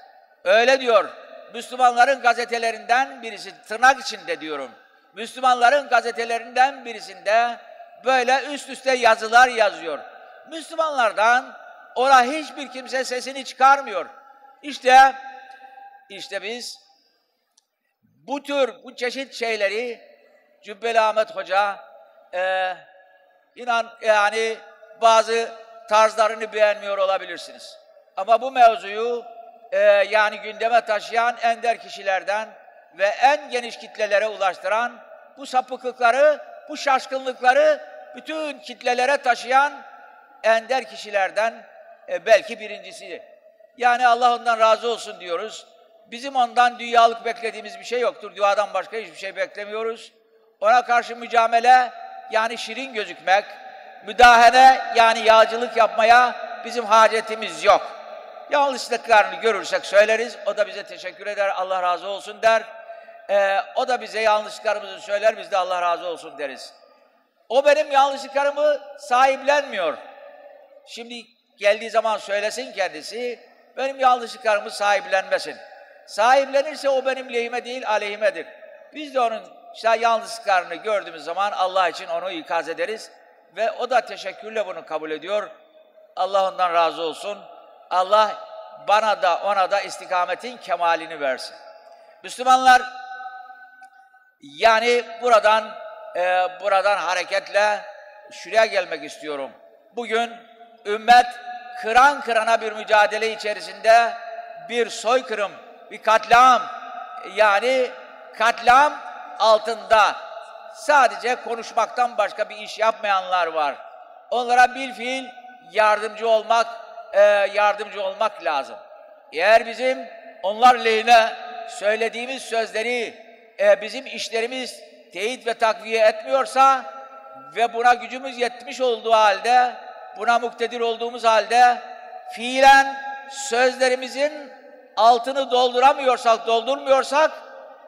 Öyle diyor. Müslümanların gazetelerinden birisi, tırnak içinde diyorum. Müslümanların gazetelerinden birisinde böyle üst üste yazılar yazıyor. Müslümanlardan ona hiçbir kimse sesini çıkarmıyor. İşte, işte biz bu tür, bu çeşit şeyleri Cübbeli Ahmet Hoca e, inan yani bazı tarzlarını beğenmiyor olabilirsiniz. Ama bu mevzuyu e, yani gündeme taşıyan ender kişilerden ve en geniş kitlelere ulaştıran bu sapıklıkları, bu şaşkınlıkları bütün kitlelere taşıyan ender kişilerden e, belki birincisi. Yani Allah ondan razı olsun diyoruz. Bizim ondan dünyalık beklediğimiz bir şey yoktur. Duadan başka hiçbir şey beklemiyoruz. Ona karşı mücamele yani şirin gözükmek, müdahale yani yağcılık yapmaya bizim hacetimiz yok. Yanlışlıklarını görürsek söyleriz. O da bize teşekkür eder, Allah razı olsun der. Ee, o da bize yanlışlıklarımızı söyler, biz de Allah razı olsun deriz. O benim yanlışlıklarımı sahiplenmiyor. Şimdi geldiği zaman söylesin kendisi, benim yanlışlıklarımı sahiplenmesin. Sahiplenirse o benim lehime değil, aleyhimedir. Biz de onun işte yanlışlıklarını gördüğümüz zaman Allah için onu ikaz ederiz. Ve o da teşekkürle bunu kabul ediyor. Allah ondan razı olsun. Allah bana da ona da istikametin kemalini versin. Müslümanlar yani buradan e, buradan hareketle şuraya gelmek istiyorum. Bugün ümmet kıran kırana bir mücadele içerisinde bir soykırım, bir katliam yani katliam altında sadece konuşmaktan başka bir iş yapmayanlar var. Onlara bir fiil yardımcı olmak e, yardımcı olmak lazım. Eğer bizim onlar lehine söylediğimiz sözleri e, bizim işlerimiz teyit ve takviye etmiyorsa ve buna gücümüz yetmiş olduğu halde, buna muktedir olduğumuz halde fiilen sözlerimizin altını dolduramıyorsak, doldurmuyorsak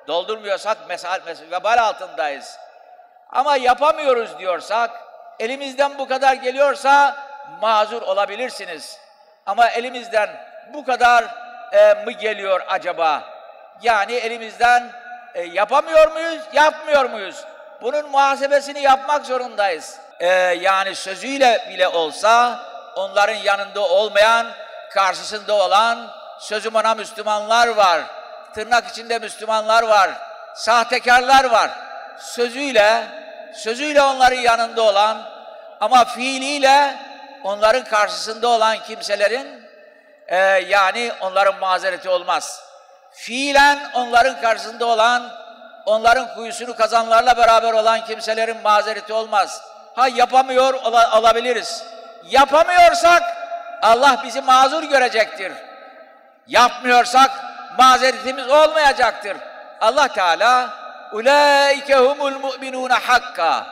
doldurmuyorsak mesal, mesal, vebal altındayız. Ama yapamıyoruz diyorsak, elimizden bu kadar geliyorsa mazur olabilirsiniz. Ama elimizden bu kadar e, mı geliyor acaba? Yani elimizden e, yapamıyor muyuz, yapmıyor muyuz? Bunun muhasebesini yapmak zorundayız. E, yani sözüyle bile olsa onların yanında olmayan, karşısında olan sözüm ona Müslümanlar var. Tırnak içinde Müslümanlar var. Sahtekarlar var. Sözüyle, sözüyle onların yanında olan ama fiiliyle onların karşısında olan kimselerin e, yani onların mazereti olmaz. Fiilen onların karşısında olan, onların kuyusunu kazanlarla beraber olan kimselerin mazereti olmaz. Ha yapamıyor ola, olabiliriz. Yapamıyorsak Allah bizi mazur görecektir. Yapmıyorsak mazeretimiz olmayacaktır. Allah Teala ulaike humul mu'minun hakka.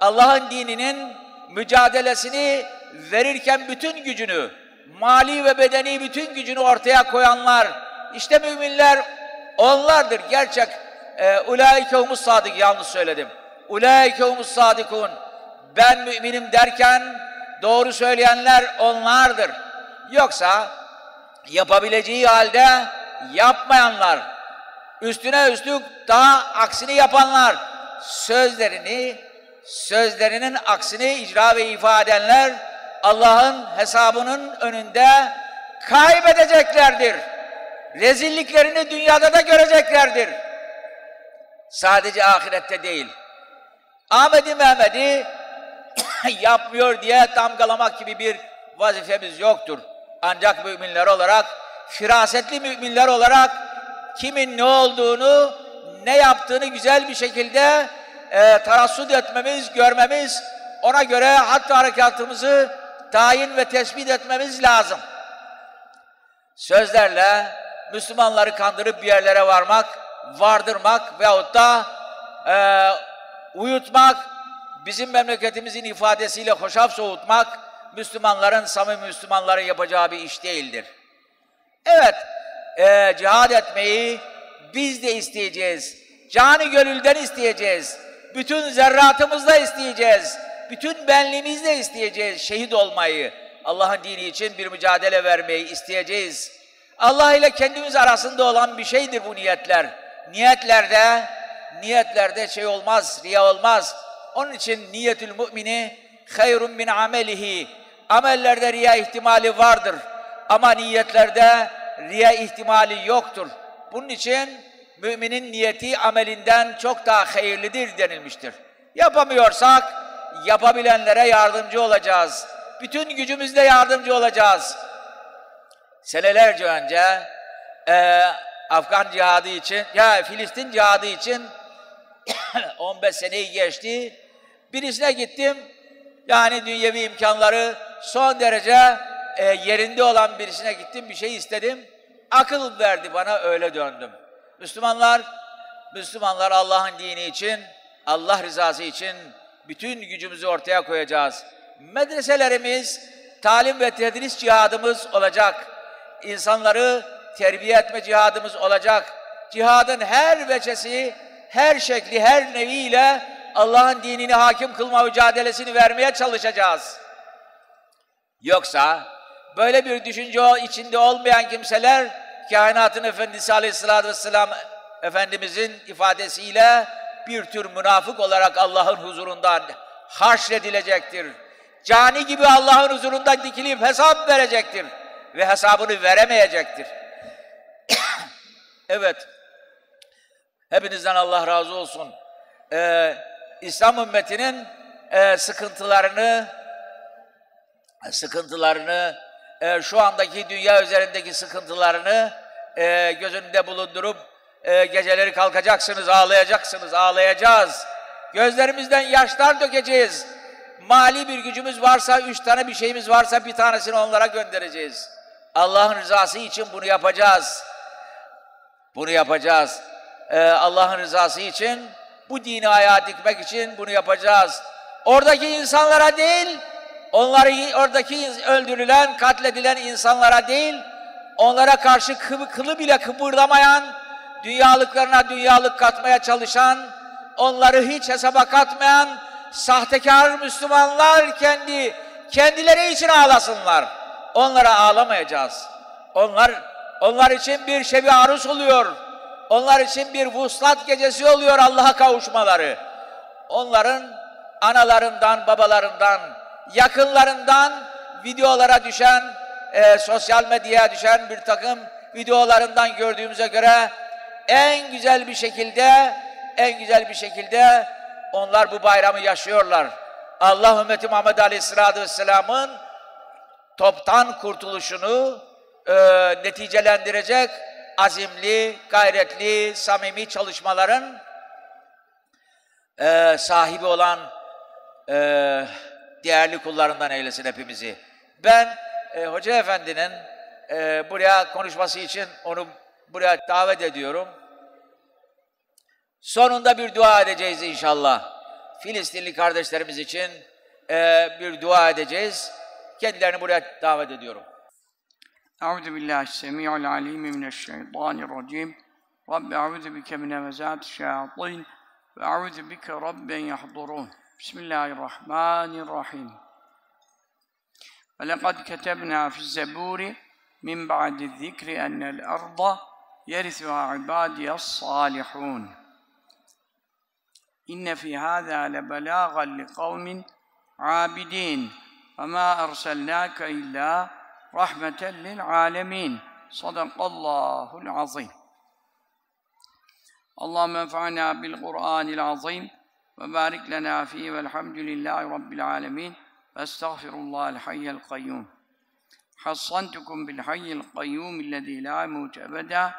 Allah'ın dininin mücadelesini verirken bütün gücünü, mali ve bedeni bütün gücünü ortaya koyanlar, işte müminler onlardır. Gerçek e, ulaike sadık yanlış söyledim. Ulaike humus sadikun. Ben müminim derken doğru söyleyenler onlardır. Yoksa yapabileceği halde yapmayanlar, üstüne üstlük daha aksini yapanlar, sözlerini, sözlerinin aksini icra ve ifade edenler Allah'ın hesabının önünde kaybedeceklerdir. Rezilliklerini dünyada da göreceklerdir. Sadece ahirette değil. Ahmet'i Mehmet'i yapmıyor diye damgalamak gibi bir vazifemiz yoktur. Ancak müminler olarak, firasetli müminler olarak kimin ne olduğunu, ne yaptığını güzel bir şekilde e, tarassut etmemiz, görmemiz, ona göre hatta harekatımızı tayin ve tespit etmemiz lazım. Sözlerle Müslümanları kandırıp bir yerlere varmak, vardırmak veyahut da e, uyutmak, bizim memleketimizin ifadesiyle hoşaf soğutmak, Müslümanların, samimi Müslümanların yapacağı bir iş değildir. Evet, e, cihad etmeyi biz de isteyeceğiz. Cani gönülden isteyeceğiz. Bütün zerratımızla isteyeceğiz. Bütün benliğimizle isteyeceğiz şehit olmayı. Allah'ın dini için bir mücadele vermeyi isteyeceğiz. Allah ile kendimiz arasında olan bir şeydir bu niyetler. Niyetlerde, niyetlerde şey olmaz, riya olmaz. Onun için niyetül mümini hayrun min amelihi. Amellerde riya ihtimali vardır. Ama niyetlerde riya ihtimali yoktur. Bunun için müminin niyeti amelinden çok daha hayırlıdır denilmiştir. Yapamıyorsak yapabilenlere yardımcı olacağız. Bütün gücümüzle yardımcı olacağız. Senelerce önce e, Afgan cihadı için, ya Filistin cihadı için 15 seneyi geçti. Birisine gittim. Yani dünyevi imkanları son derece e, yerinde olan birisine gittim. Bir şey istedim. Akıl verdi bana öyle döndüm. Müslümanlar, Müslümanlar Allah'ın dini için, Allah rızası için bütün gücümüzü ortaya koyacağız. Medreselerimiz, talim ve tedris cihadımız olacak. İnsanları terbiye etme cihadımız olacak. Cihadın her veçesi, her şekli, her neviyle Allah'ın dinini hakim kılma mücadelesini vermeye çalışacağız. Yoksa böyle bir düşünce içinde olmayan kimseler kainatın efendisi aleyhissalatü vesselam Efendimizin ifadesiyle bir tür münafık olarak Allah'ın huzurundan haşredilecektir. Cani gibi Allah'ın huzurunda dikilip hesap verecektir ve hesabını veremeyecektir. evet, hepinizden Allah razı olsun. Ee, İslam ümmetinin e, sıkıntılarını, sıkıntılarını, e, şu andaki dünya üzerindeki sıkıntılarını e, göz önünde bulundurup e, geceleri kalkacaksınız, ağlayacaksınız, ağlayacağız. Gözlerimizden yaşlar dökeceğiz. Mali bir gücümüz varsa, üç tane bir şeyimiz varsa bir tanesini onlara göndereceğiz. Allah'ın rızası için bunu yapacağız. Bunu yapacağız. Ee, Allah'ın rızası için, bu dini ayağa dikmek için bunu yapacağız. Oradaki insanlara değil, onları oradaki öldürülen, katledilen insanlara değil, onlara karşı kılı, kılı bile kıpırdamayan, dünyalıklarına dünyalık katmaya çalışan, onları hiç hesaba katmayan sahtekar Müslümanlar kendi kendileri için ağlasınlar. Onlara ağlamayacağız. Onlar onlar için bir şebi arus oluyor. Onlar için bir vuslat gecesi oluyor Allah'a kavuşmaları. Onların analarından, babalarından, yakınlarından videolara düşen, e, sosyal medyaya düşen bir takım videolarından gördüğümüze göre en güzel bir şekilde, en güzel bir şekilde onlar bu bayramı yaşıyorlar. Allah ümmeti Muhammed Aleyhisselatü Vesselam'ın toptan kurtuluşunu e, neticelendirecek azimli, gayretli, samimi çalışmaların e, sahibi olan e, değerli kullarından eylesin hepimizi. Ben e, Hoca Efendi'nin e, buraya konuşması için onu buraya davet ediyorum. Sonunda bir dua edeceğiz inşallah. Filistinli kardeşlerimiz için e, bir dua edeceğiz. kendilerini buraya davet ediyorum. Euzu billahi semiul alim mineşşeytanirracim. Rabbi euzu bike min hemezati şeyatin ve euzu bike rabben yahdurun. Bismillahirrahmanirrahim. وَلَقَدْ كَتَبْنَا فِي الزَّبُورِ مِنْ بَعْدِ الذِّكْرِ أَنَّ الْأَرْضَ يَرِثُهَا عِبَادِيَ الصَّالِحُونَ إِنَّ فِي هَذَا لَبَلَاغًا لِقَوْمٍ عَابِدِينَ وما أرسلناك إلا رحمة للعالمين. صدق الله العظيم. اللهم انفعنا بالقرآن العظيم وبارك لنا فيه والحمد لله رب العالمين. واستغفر الله الحي القيوم. حصنتكم بالحي القيوم الذي لا يموت أبدا.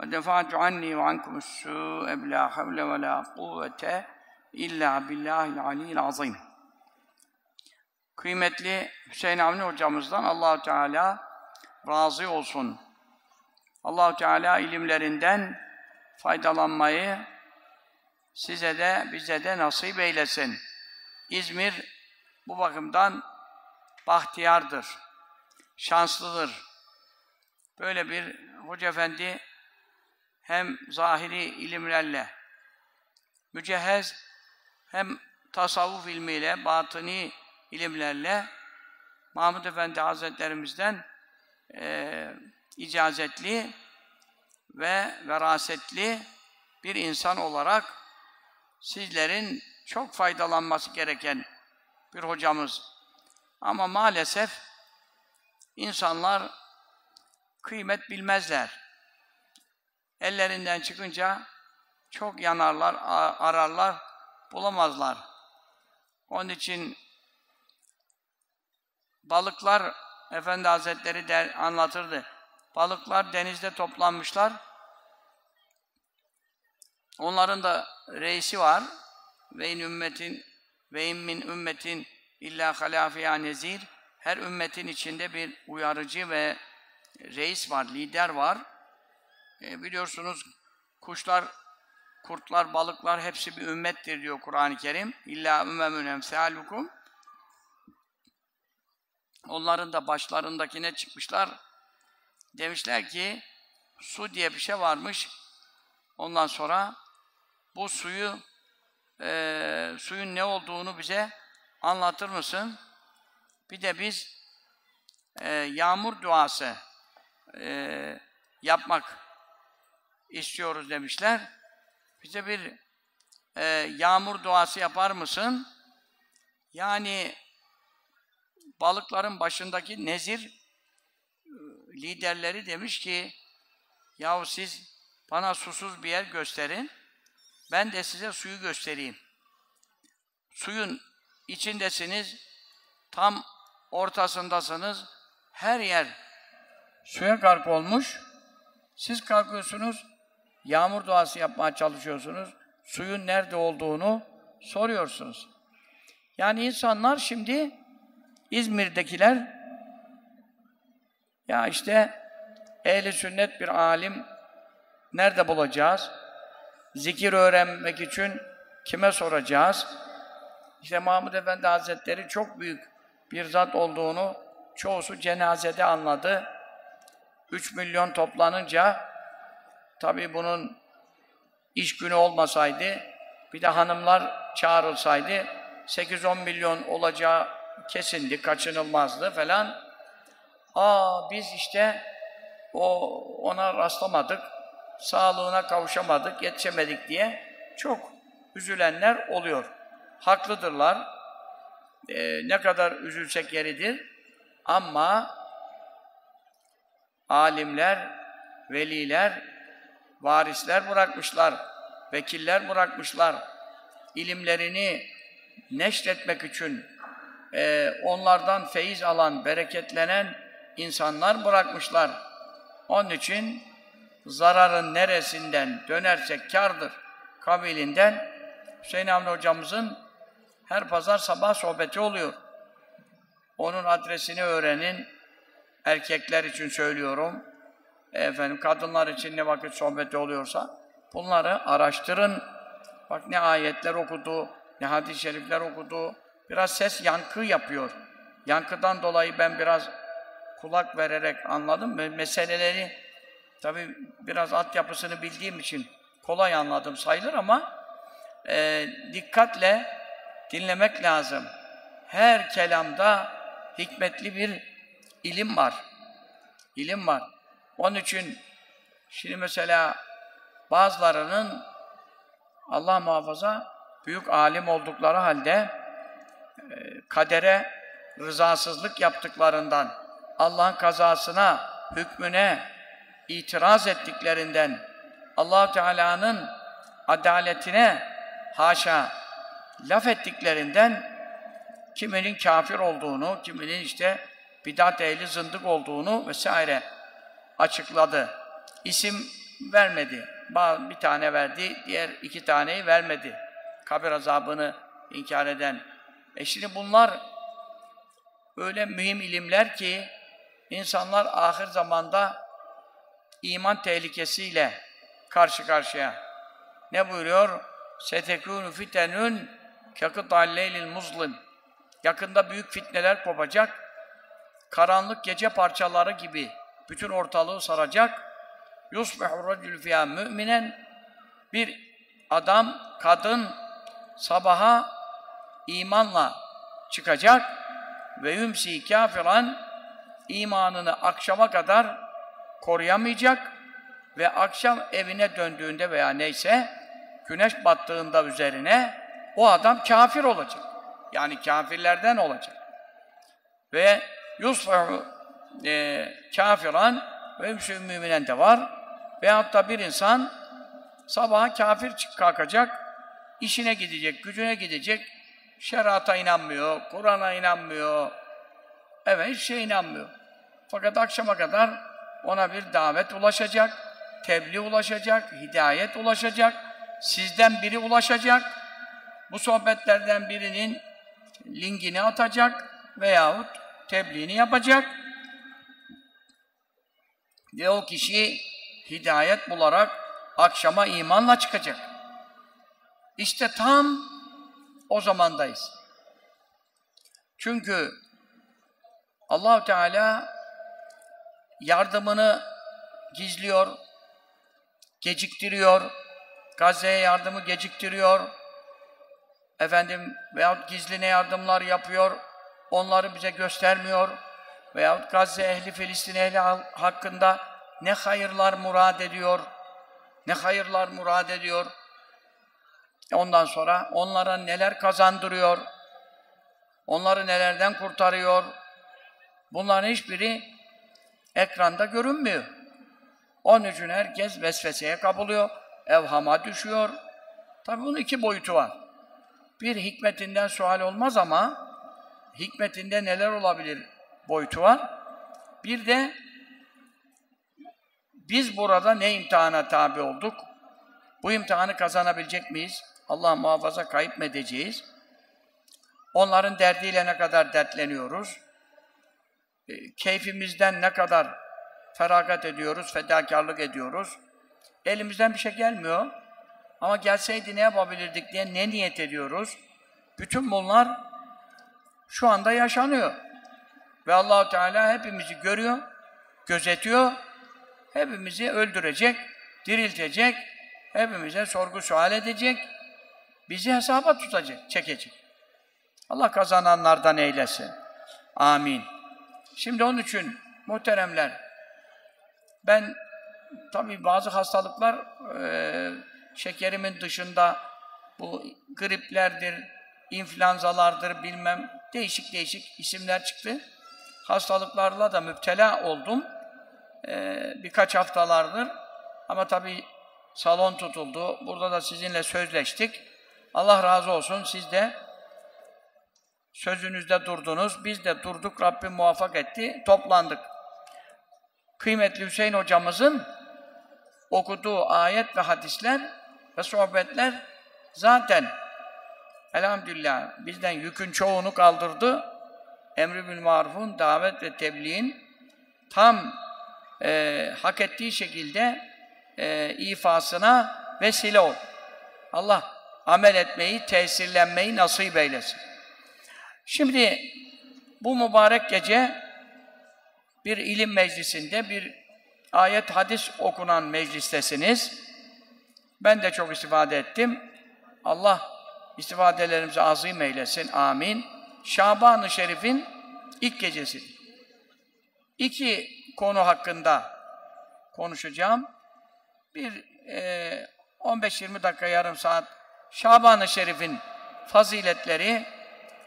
ودفعت عني وعنكم السوء بلا حول ولا قوة إلا بالله العلي العظيم. Kıymetli Hüseyin Avni hocamızdan Allahu Teala razı olsun. Allahu Teala ilimlerinden faydalanmayı size de bize de nasip eylesin. İzmir bu bakımdan bahtiyardır, şanslıdır. Böyle bir hoca efendi hem zahiri ilimlerle mücehhez hem tasavvuf ilmiyle, batıni ilimlerle Mahmud Efendi Hazretlerimizden e, icazetli ve verasetli bir insan olarak sizlerin çok faydalanması gereken bir hocamız. Ama maalesef insanlar kıymet bilmezler. Ellerinden çıkınca çok yanarlar, ararlar, bulamazlar. Onun için balıklar Efendi Hazretleri der, anlatırdı. Balıklar denizde toplanmışlar. Onların da reisi var. Ve in ümmetin ve in min ümmetin illa halafiya nezir. Her ümmetin içinde bir uyarıcı ve reis var, lider var. E, biliyorsunuz kuşlar, kurtlar, balıklar hepsi bir ümmettir diyor Kur'an-ı Kerim. İlla ümmemün emsâlukum. Onların da başlarındakine çıkmışlar. Demişler ki su diye bir şey varmış. Ondan sonra bu suyu e, suyun ne olduğunu bize anlatır mısın? Bir de biz e, yağmur duası e, yapmak istiyoruz demişler. Bize bir e, yağmur duası yapar mısın? Yani balıkların başındaki nezir liderleri demiş ki yahu siz bana susuz bir yer gösterin ben de size suyu göstereyim. Suyun içindesiniz tam ortasındasınız her yer suya gark olmuş siz kalkıyorsunuz yağmur duası yapmaya çalışıyorsunuz suyun nerede olduğunu soruyorsunuz. Yani insanlar şimdi İzmir'dekiler ya işte ehli sünnet bir alim nerede bulacağız? Zikir öğrenmek için kime soracağız? İşte Mahmud Efendi Hazretleri çok büyük bir zat olduğunu çoğusu cenazede anladı. 3 milyon toplanınca tabii bunun iş günü olmasaydı, bir de hanımlar çağrılsaydı 8-10 milyon olacağı kesindi, kaçınılmazdı falan. Aa biz işte o ona rastlamadık, sağlığına kavuşamadık, yetişemedik diye çok üzülenler oluyor. Haklıdırlar. Ee, ne kadar üzülsek yeridir. Ama alimler, veliler, varisler bırakmışlar, vekiller bırakmışlar. İlimlerini neşretmek için e, onlardan feyiz alan, bereketlenen insanlar bırakmışlar. Onun için zararın neresinden dönersek kardır kabilinden Hüseyin Avni hocamızın her pazar sabah sohbeti oluyor. Onun adresini öğrenin. Erkekler için söylüyorum. Efendim kadınlar için ne vakit sohbeti oluyorsa bunları araştırın. Bak ne ayetler okudu, ne hadis-i şerifler okudu. Biraz ses yankı yapıyor. Yankıdan dolayı ben biraz kulak vererek anladım. Meseleleri tabi biraz altyapısını bildiğim için kolay anladım sayılır ama e, dikkatle dinlemek lazım. Her kelamda hikmetli bir ilim var. İlim var. Onun için şimdi mesela bazılarının Allah muhafaza büyük alim oldukları halde kadere rızasızlık yaptıklarından, Allah'ın kazasına, hükmüne itiraz ettiklerinden, allah Teala'nın adaletine haşa laf ettiklerinden kiminin kafir olduğunu, kiminin işte bidat ehli zındık olduğunu vesaire açıkladı. İsim vermedi. Bir tane verdi, diğer iki taneyi vermedi. Kabir azabını inkar eden. E şimdi bunlar öyle mühim ilimler ki insanlar ahir zamanda iman tehlikesiyle karşı karşıya. Ne buyuruyor? Setekûnü fitenün kekıtâl leylil muzlim. Yakında büyük fitneler kopacak. Karanlık gece parçaları gibi bütün ortalığı saracak. Yusbihu racül fiyâ müminen. Bir adam, kadın sabaha imanla çıkacak ve yumsi kafiran imanını akşama kadar koruyamayacak ve akşam evine döndüğünde veya neyse güneş battığında üzerine o adam kafir olacak. Yani kafirlerden olacak. Ve yusfahu e, kafiran ve müşrik müminen de var. Veyahut da bir insan sabaha kafir kalkacak, işine gidecek, gücüne gidecek, şerata inanmıyor, Kur'an'a inanmıyor, evet hiç şey inanmıyor. Fakat akşama kadar ona bir davet ulaşacak, tebliğ ulaşacak, hidayet ulaşacak, sizden biri ulaşacak, bu sohbetlerden birinin linkini atacak veyahut tebliğini yapacak ve o kişi hidayet bularak akşama imanla çıkacak. İşte tam o zamandayız. Çünkü Allahu Teala yardımını gizliyor, geciktiriyor, Gazze'ye yardımı geciktiriyor, efendim veyahut gizli ne yardımlar yapıyor, onları bize göstermiyor veyahut Gazze ehli, Filistin ehli hakkında ne hayırlar murad ediyor, ne hayırlar murad ediyor. Ondan sonra onlara neler kazandırıyor, onları nelerden kurtarıyor. Bunların hiçbiri ekranda görünmüyor. Onun için herkes vesveseye kapılıyor, evhama düşüyor. Tabi bunun iki boyutu var. Bir hikmetinden sual olmaz ama hikmetinde neler olabilir boyutu var. Bir de biz burada ne imtihana tabi olduk? Bu imtihanı kazanabilecek miyiz? Allah muhafaza kayıp mı edeceğiz? Onların derdiyle ne kadar dertleniyoruz? E, keyfimizden ne kadar feragat ediyoruz, fedakarlık ediyoruz? Elimizden bir şey gelmiyor. Ama gelseydi ne yapabilirdik diye ne niyet ediyoruz? Bütün bunlar şu anda yaşanıyor. Ve Allahu Teala hepimizi görüyor, gözetiyor. Hepimizi öldürecek, diriltecek, hepimize sorgu sual edecek, bizi hesaba tutacak, çekecek. Allah kazananlardan eylesin. Amin. Şimdi onun için muhteremler, ben tabii bazı hastalıklar e, şekerimin dışında bu griplerdir, influenzalardır bilmem değişik değişik isimler çıktı. Hastalıklarla da müptela oldum. Ee, birkaç haftalardır. Ama tabii salon tutuldu. Burada da sizinle sözleştik. Allah razı olsun. Siz de sözünüzde durdunuz. Biz de durduk. Rabbim muvaffak etti. Toplandık. Kıymetli Hüseyin hocamızın okuduğu ayet ve hadisler ve sohbetler zaten elhamdülillah bizden yükün çoğunu kaldırdı. Emri bil marufun, davet ve tebliğin tam e, hak ettiği şekilde e, ifasına vesile ol. Allah amel etmeyi, tesirlenmeyi nasip eylesin. Şimdi bu mübarek gece bir ilim meclisinde, bir ayet hadis okunan meclistesiniz. Ben de çok istifade ettim. Allah istifadelerimizi azim eylesin. Amin. Şaban-ı Şerif'in ilk gecesi. İki konu hakkında konuşacağım. Bir e, 15-20 dakika, yarım saat Şaban-ı Şerif'in faziletleri,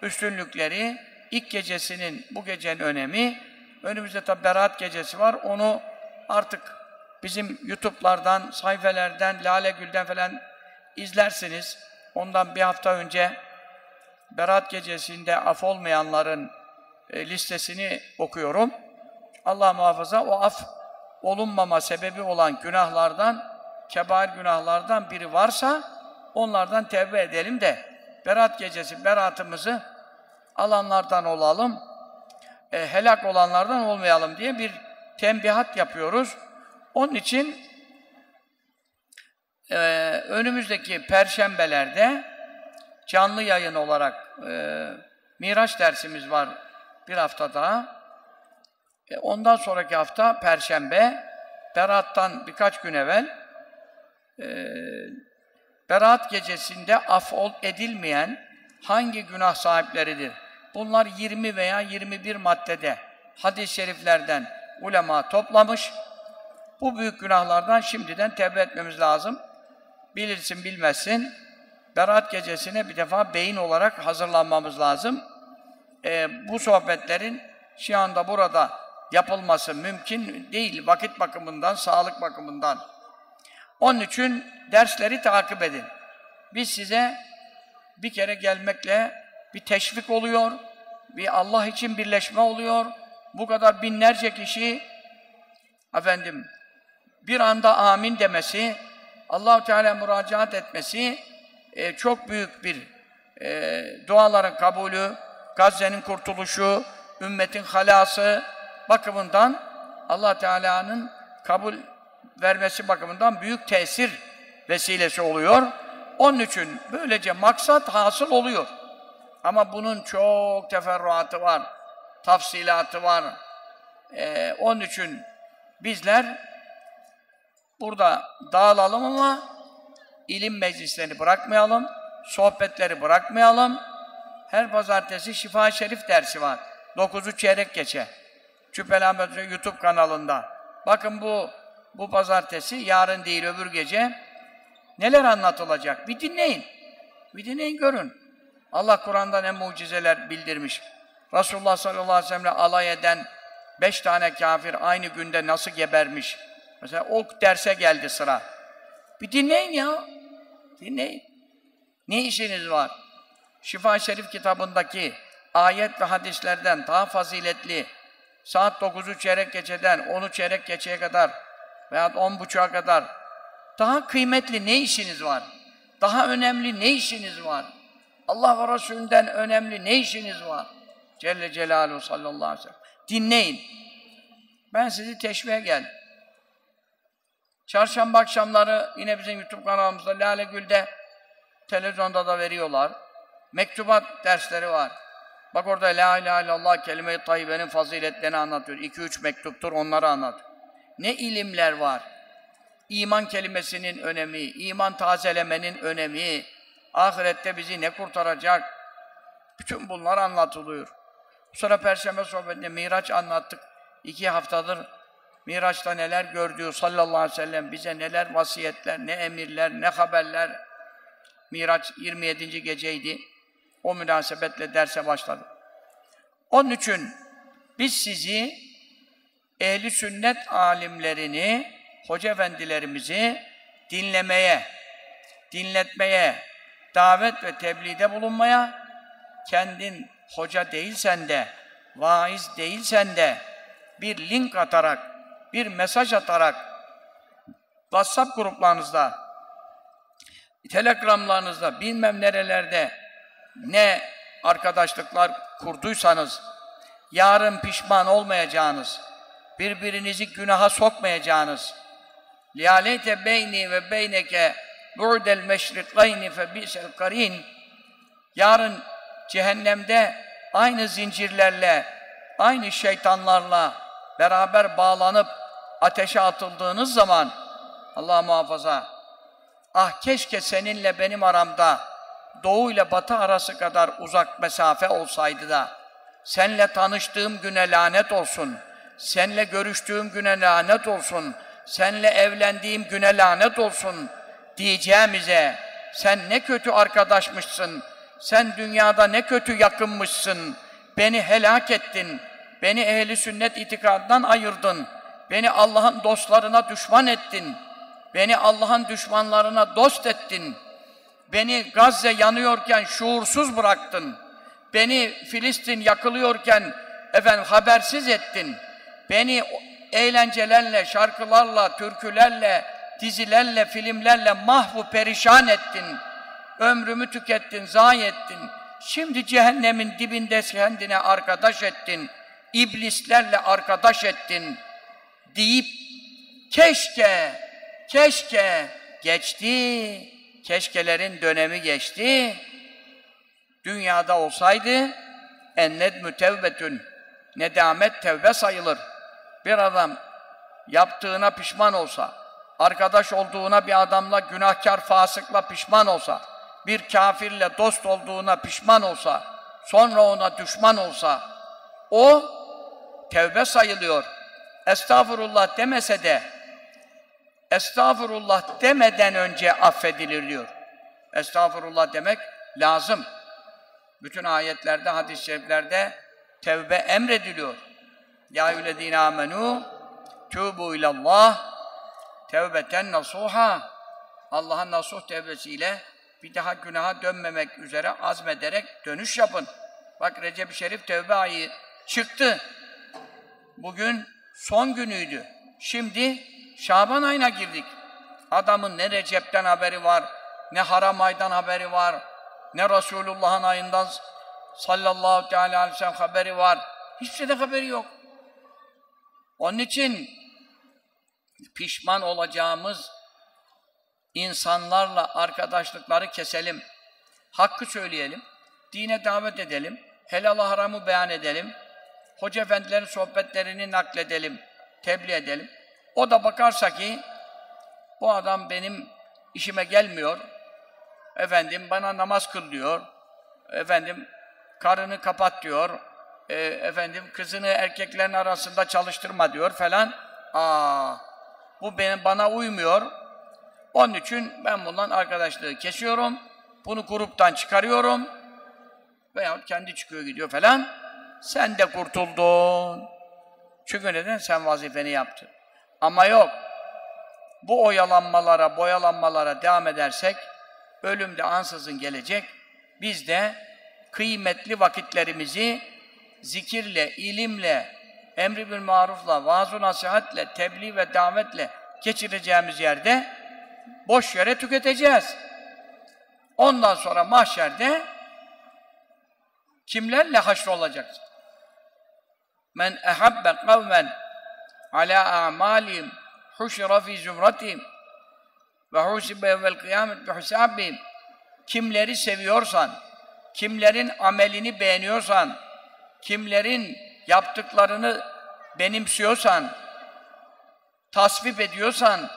üstünlükleri, ilk gecesinin, bu gecenin önemi, önümüzde tabi Berat gecesi var, onu artık bizim YouTube'lardan, sayfelerden, Lale Gül'den falan izlersiniz. Ondan bir hafta önce Berat gecesinde af olmayanların e, listesini okuyorum. Allah muhafaza o af olunmama sebebi olan günahlardan, kebair günahlardan biri varsa onlardan tevbe edelim de Berat gecesi beratımızı alanlardan olalım, e, helak olanlardan olmayalım diye bir tembihat yapıyoruz. Onun için e, önümüzdeki perşembelerde canlı yayın olarak e, Miraç dersimiz var bir hafta daha. E, ondan sonraki hafta Perşembe, Berat'tan birkaç gün evvel e, Berat gecesinde af edilmeyen hangi günah sahipleridir? Bunlar 20 veya 21 maddede hadis-i şeriflerden ulema toplamış. Bu büyük günahlardan şimdiden tevbe etmemiz lazım. Bilirsin bilmezsin. Berat gecesine bir defa beyin olarak hazırlanmamız lazım. Ee, bu sohbetlerin şu anda burada yapılması mümkün değil. Vakit bakımından, sağlık bakımından. Onun için dersleri takip edin. Biz size bir kere gelmekle bir teşvik oluyor, bir Allah için birleşme oluyor. Bu kadar binlerce kişi efendim bir anda amin demesi, allah Teala müracaat etmesi e, çok büyük bir e, duaların kabulü, Gazze'nin kurtuluşu, ümmetin halası bakımından allah Teala'nın kabul vermesi bakımından büyük tesir vesilesi oluyor. Onun için böylece maksat hasıl oluyor. Ama bunun çok teferruatı var, tafsilatı var. Ee, onun için bizler burada dağılalım ama ilim meclislerini bırakmayalım, sohbetleri bırakmayalım. Her pazartesi Şifa Şerif dersi var. 9'u çeyrek geçe. Cübbeli YouTube kanalında. Bakın bu bu pazartesi, yarın değil öbür gece neler anlatılacak? Bir dinleyin. Bir dinleyin görün. Allah Kur'an'da ne mucizeler bildirmiş. Resulullah sallallahu aleyhi ve sellem'le alay eden beş tane kafir aynı günde nasıl gebermiş? Mesela o derse geldi sıra. Bir dinleyin ya. Dinleyin. Ne işiniz var? Şifa Şerif kitabındaki ayet ve hadislerden daha faziletli saat 9'u çeyrek geçeden 10'u çeyrek geçeye kadar veya on buçuğa kadar daha kıymetli ne işiniz var? Daha önemli ne işiniz var? Allah ve Resulünden önemli ne işiniz var? Celle Celaluhu sallallahu aleyhi ve sellem. Dinleyin. Ben sizi teşviğe geldim. Çarşamba akşamları yine bizim YouTube kanalımızda Lale Gül'de televizyonda da veriyorlar. Mektubat dersleri var. Bak orada La ilahe illallah kelime-i tayyibenin faziletlerini anlatıyor. 2-3 mektuptur onları anlatıyor. Ne ilimler var. iman kelimesinin önemi, iman tazelemenin önemi, ahirette bizi ne kurtaracak, bütün bunlar anlatılıyor. Sonra Perşembe sohbetinde Miraç anlattık. İki haftadır Miraç'ta neler gördüğü sallallahu aleyhi ve sellem bize neler vasiyetler, ne emirler, ne haberler. Miraç 27. geceydi. O münasebetle derse başladı. Onun için biz sizi ehli sünnet alimlerini, hoca efendilerimizi dinlemeye, dinletmeye, davet ve tebliğde bulunmaya, kendin hoca değilsen de, vaiz değilsen de bir link atarak, bir mesaj atarak WhatsApp gruplarınızda, telegramlarınızda, bilmem nerelerde ne arkadaşlıklar kurduysanız, yarın pişman olmayacağınız, birbirinizi günaha sokmayacağınız lialeyte beyni ve beyneke bu'del meşrikayni fe bi'sel karin yarın cehennemde aynı zincirlerle aynı şeytanlarla beraber bağlanıp ateşe atıldığınız zaman Allah muhafaza ah keşke seninle benim aramda doğu ile batı arası kadar uzak mesafe olsaydı da senle tanıştığım güne lanet olsun.'' Senle görüştüğüm güne lanet olsun. Senle evlendiğim güne lanet olsun diyeceğimize sen ne kötü arkadaşmışsın. Sen dünyada ne kötü yakınmışsın. Beni helak ettin. Beni ehli sünnet itikadından ayırdın. Beni Allah'ın dostlarına düşman ettin. Beni Allah'ın düşmanlarına dost ettin. Beni Gazze yanıyorken şuursuz bıraktın. Beni Filistin yakılıyorken efendim habersiz ettin. Beni eğlencelerle, şarkılarla, türkülerle, dizilerle, filmlerle mahvu perişan ettin. Ömrümü tükettin, zayi ettin. Şimdi cehennemin dibinde kendine arkadaş ettin. İblislerle arkadaş ettin. Deyip keşke, keşke geçti. Keşkelerin dönemi geçti. Dünyada olsaydı enned mütevbetün nedamet tevbe sayılır. Bir adam yaptığına pişman olsa, arkadaş olduğuna bir adamla günahkar fasıkla pişman olsa, bir kafirle dost olduğuna pişman olsa, sonra ona düşman olsa, o tevbe sayılıyor. Estağfurullah demese de, estağfurullah demeden önce affedilir diyor. Estağfurullah demek lazım. Bütün ayetlerde, hadis-i şeriflerde tevbe emrediliyor. Ya eyyühellezine amenu tubu ilallah tevbeten nasuha Allah'ın nasuh tevbesiyle bir daha günaha dönmemek üzere azmederek dönüş yapın. Bak Recep-i Şerif tevbe ayı çıktı. Bugün son günüydü. Şimdi Şaban ayına girdik. Adamın ne Recep'ten haberi var, ne haram aydan haberi var, ne Resulullah'ın ayından sallallahu teala aleyhi ve sellem haberi var. Hiçbir şeyde haberi yok. Onun için pişman olacağımız insanlarla arkadaşlıkları keselim. Hakkı söyleyelim. Dine davet edelim. Helal haramı beyan edelim. Hoca efendilerin sohbetlerini nakledelim. Tebliğ edelim. O da bakarsa ki bu adam benim işime gelmiyor. Efendim bana namaz kıl diyor. Efendim karını kapat diyor. E, efendim kızını erkeklerin arasında çalıştırma diyor falan. Aa, bu benim bana uymuyor. Onun için ben bundan arkadaşlığı kesiyorum. Bunu gruptan çıkarıyorum. Veyahut kendi çıkıyor gidiyor falan. Sen de kurtuldun. Çünkü neden? Sen vazifeni yaptın. Ama yok. Bu oyalanmalara, boyalanmalara devam edersek ölüm de ansızın gelecek. Biz de kıymetli vakitlerimizi zikirle, ilimle, emri bil marufla, vaaz nasihatle, tebliğ ve davetle geçireceğimiz yerde boş yere tüketeceğiz. Ondan sonra mahşerde kimlerle haşrolacağız? Men ehabbe kavmen ala a'malihim huşra fi zümratihim ve husibe evvel kıyamet bi husabihim kimleri seviyorsan, kimlerin amelini beğeniyorsan, kimlerin yaptıklarını benimsiyorsan, tasvip ediyorsan,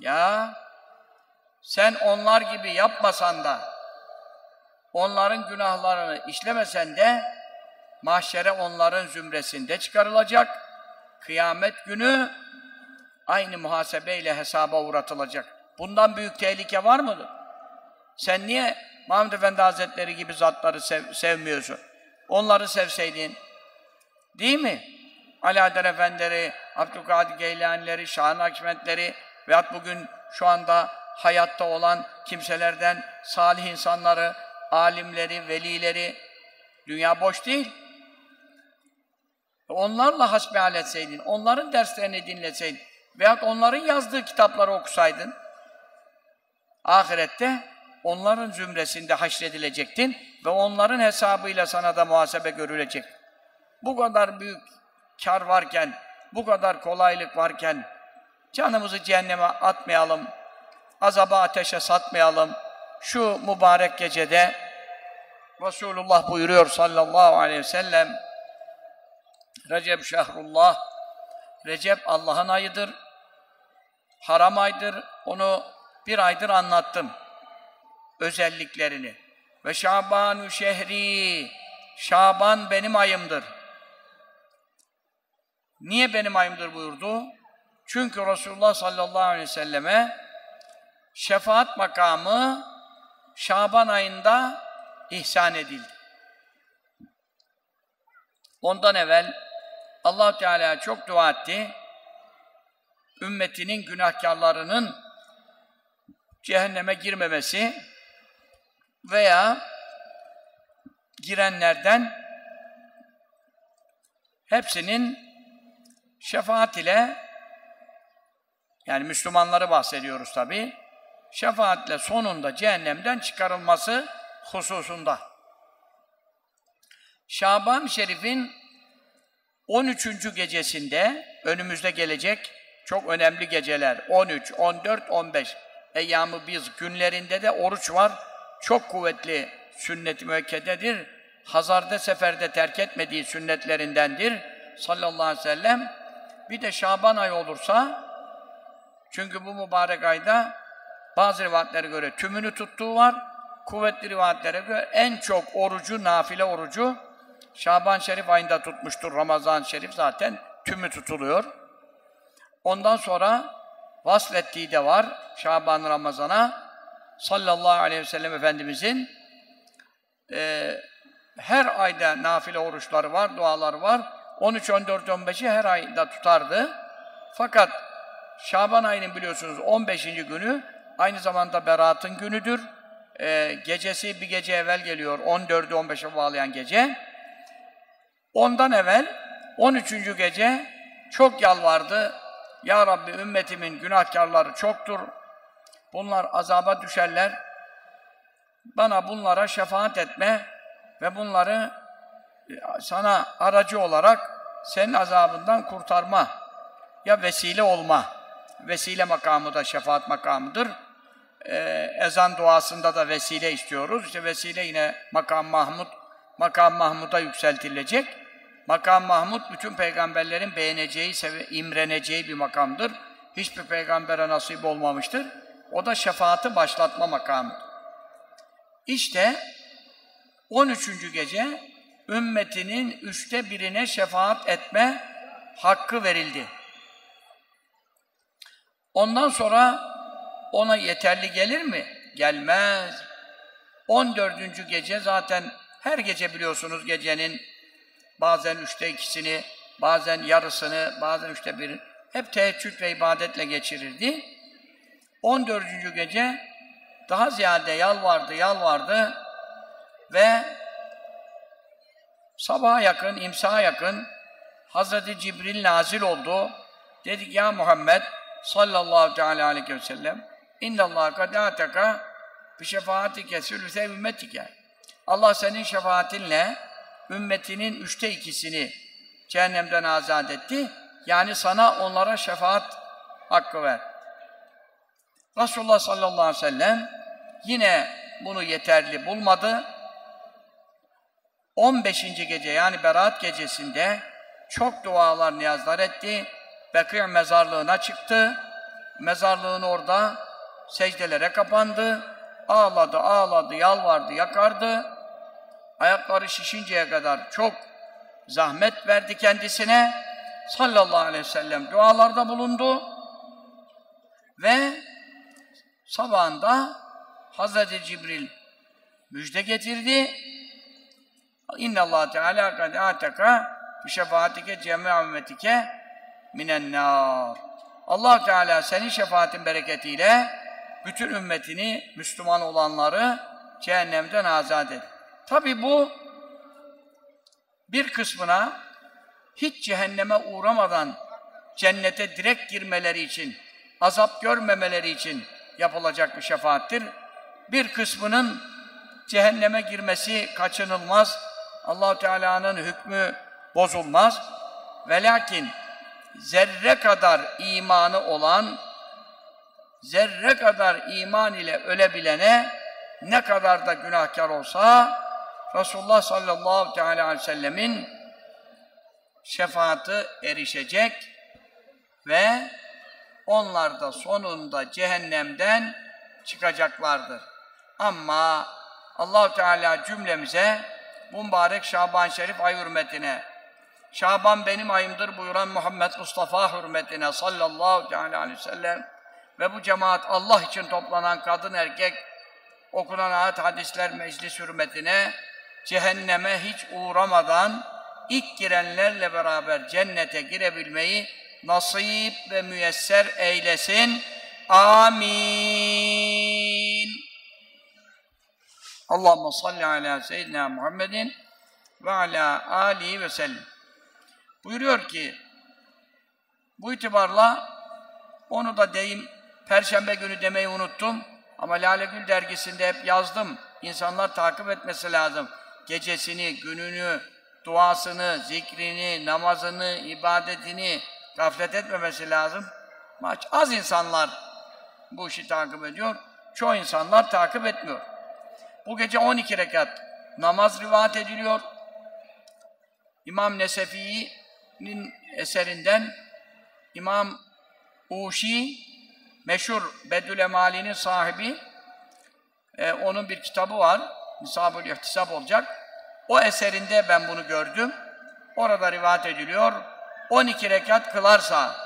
Ya sen onlar gibi yapmasan da onların günahlarını işlemesen de mahşere onların zümresinde çıkarılacak. Kıyamet günü aynı muhasebeyle hesaba uğratılacak. Bundan büyük tehlike var mıdır? Sen niye Mahmud Efendi Hazretleri gibi zatları sev sevmiyorsun? Onları sevseydin, değil mi? Alaeddin Efendileri, Abdülkadir Geylanileri, Şahin Hakmetleri veyahut bugün şu anda hayatta olan kimselerden salih insanları, alimleri, velileri, dünya boş değil. Onlarla hasbihal etseydin, onların derslerini dinleseydin veyahut onların yazdığı kitapları okusaydın, ahirette onların zümresinde haşredilecektin ve onların hesabıyla sana da muhasebe görülecek. Bu kadar büyük kar varken, bu kadar kolaylık varken canımızı cehenneme atmayalım, azaba ateşe satmayalım. Şu mübarek gecede Resulullah buyuruyor sallallahu aleyhi ve sellem Recep şehrullah Recep Allah'ın ayıdır. Haram aydır. Onu bir aydır anlattım. Özelliklerini. Ve Şabanü şehri Şaban benim ayımdır. Niye benim ayımdır buyurdu? Çünkü Resulullah sallallahu aleyhi ve selleme şefaat makamı Şaban ayında ihsan edildi. Ondan evvel allah Teala çok dua etti. Ümmetinin günahkarlarının cehenneme girmemesi veya girenlerden hepsinin şefaat ile yani Müslümanları bahsediyoruz tabi şefaatle sonunda cehennemden çıkarılması hususunda. Şaban Şerif'in 13. gecesinde önümüzde gelecek çok önemli geceler 13, 14, 15 eyyamı biz günlerinde de oruç var. Çok kuvvetli sünnet-i müekkededir. Hazarda seferde terk etmediği sünnetlerindendir sallallahu aleyhi ve sellem. Bir de Şaban ayı olursa çünkü bu mübarek ayda bazı rivayetlere göre tümünü tuttuğu var. Kuvvetli rivayetlere göre en çok orucu, nafile orucu Şaban Şerif ayında tutmuştur. Ramazan Şerif zaten tümü tutuluyor. Ondan sonra vaslettiği de var Şaban Ramazan'a sallallahu aleyhi ve sellem Efendimizin e, her ayda nafile oruçları var, duaları var. 13, 14, 15'i her ayda tutardı. Fakat Şaban ayının biliyorsunuz 15. günü aynı zamanda Berat'ın günüdür. E, gecesi bir gece evvel geliyor. 14'ü 15'e bağlayan gece. Ondan evvel 13. gece çok yalvardı. Ya Rabbi ümmetimin günahkarları çoktur. Bunlar azaba düşerler. Bana bunlara şefaat etme ve bunları e, sana aracı olarak senin azabından kurtarma ya vesile olma. Vesile makamı da şefaat makamıdır. Ee, ezan duasında da vesile istiyoruz. İşte vesile yine makam Mahmud, makam Mahmud'a yükseltilecek. Makam Mahmud bütün peygamberlerin beğeneceği, imreneceği bir makamdır. Hiçbir peygambere nasip olmamıştır. O da şefaati başlatma makamı. İşte 13. gece ümmetinin üçte birine şefaat etme hakkı verildi. Ondan sonra ona yeterli gelir mi? Gelmez. 14. gece zaten her gece biliyorsunuz gecenin bazen üçte ikisini, bazen yarısını, bazen üçte birini hep teheccüd ve ibadetle geçirirdi. 14. gece daha ziyade yalvardı, yalvardı ve sabaha yakın, imsaha yakın Hazreti Cibril nazil oldu. Dedik ya Muhammed sallallahu teala aleyhi ve sellem innallâhe kad âteka bi şefaatike sülüse ümmetike Allah senin şefaatinle ümmetinin üçte ikisini cehennemden azat etti. Yani sana onlara şefaat hakkı ver. Resulullah sallallahu aleyhi ve sellem yine bunu yeterli bulmadı. 15. gece yani Berat gecesinde çok dualar, niyazlar etti. Bekir mezarlığına çıktı. mezarlığın orada secdelere kapandı. Ağladı, ağladı, yalvardı, yakardı. Ayakları şişinceye kadar çok zahmet verdi kendisine. Sallallahu aleyhi ve sellem dualarda bulundu. Ve sabahında Hazreti Cibril müjde getirdi. İnna Allah Teala kad ataka bi şefaatike cemi'a ümmetike minen nar. Allah Teala senin şefaatin bereketiyle bütün ümmetini, Müslüman olanları cehennemden azat et. Tabi bu bir kısmına hiç cehenneme uğramadan cennete direkt girmeleri için, azap görmemeleri için yapılacak bir şefaattir. Bir kısmının cehenneme girmesi kaçınılmaz. allah Teala'nın hükmü bozulmaz. Ve zerre kadar imanı olan, zerre kadar iman ile ölebilene ne kadar da günahkar olsa Resulullah sallallahu teala aleyhi ve sellemin şefaati erişecek ve onlar da sonunda cehennemden çıkacaklardır. Ama allah Teala cümlemize bu mübarek Şaban Şerif ay hürmetine Şaban benim ayımdır buyuran Muhammed Mustafa hürmetine sallallahu teala aleyhi ve sellem ve bu cemaat Allah için toplanan kadın erkek okunan ayet hadisler meclis hürmetine cehenneme hiç uğramadan ilk girenlerle beraber cennete girebilmeyi nasip ve müyesser eylesin. Amin. Allahumme salli ala seyyidina Muhammedin ve ala alihi ve sellem. Buyuruyor ki bu itibarla onu da deyim Perşembe günü demeyi unuttum. Ama Lale Gül dergisinde hep yazdım. İnsanlar takip etmesi lazım. Gecesini, gününü, duasını, zikrini, namazını, ibadetini gaflet etmemesi lazım. Maç az insanlar bu işi takip ediyor. Çoğu insanlar takip etmiyor. Bu gece 12 rekat namaz rivayet ediliyor. İmam Nesefi'nin eserinden İmam Uşi meşhur Bedül Emali'nin sahibi e, onun bir kitabı var. Nisab-ül İhtisab olacak. O eserinde ben bunu gördüm. Orada rivayet ediliyor. 12 rekat kılarsa,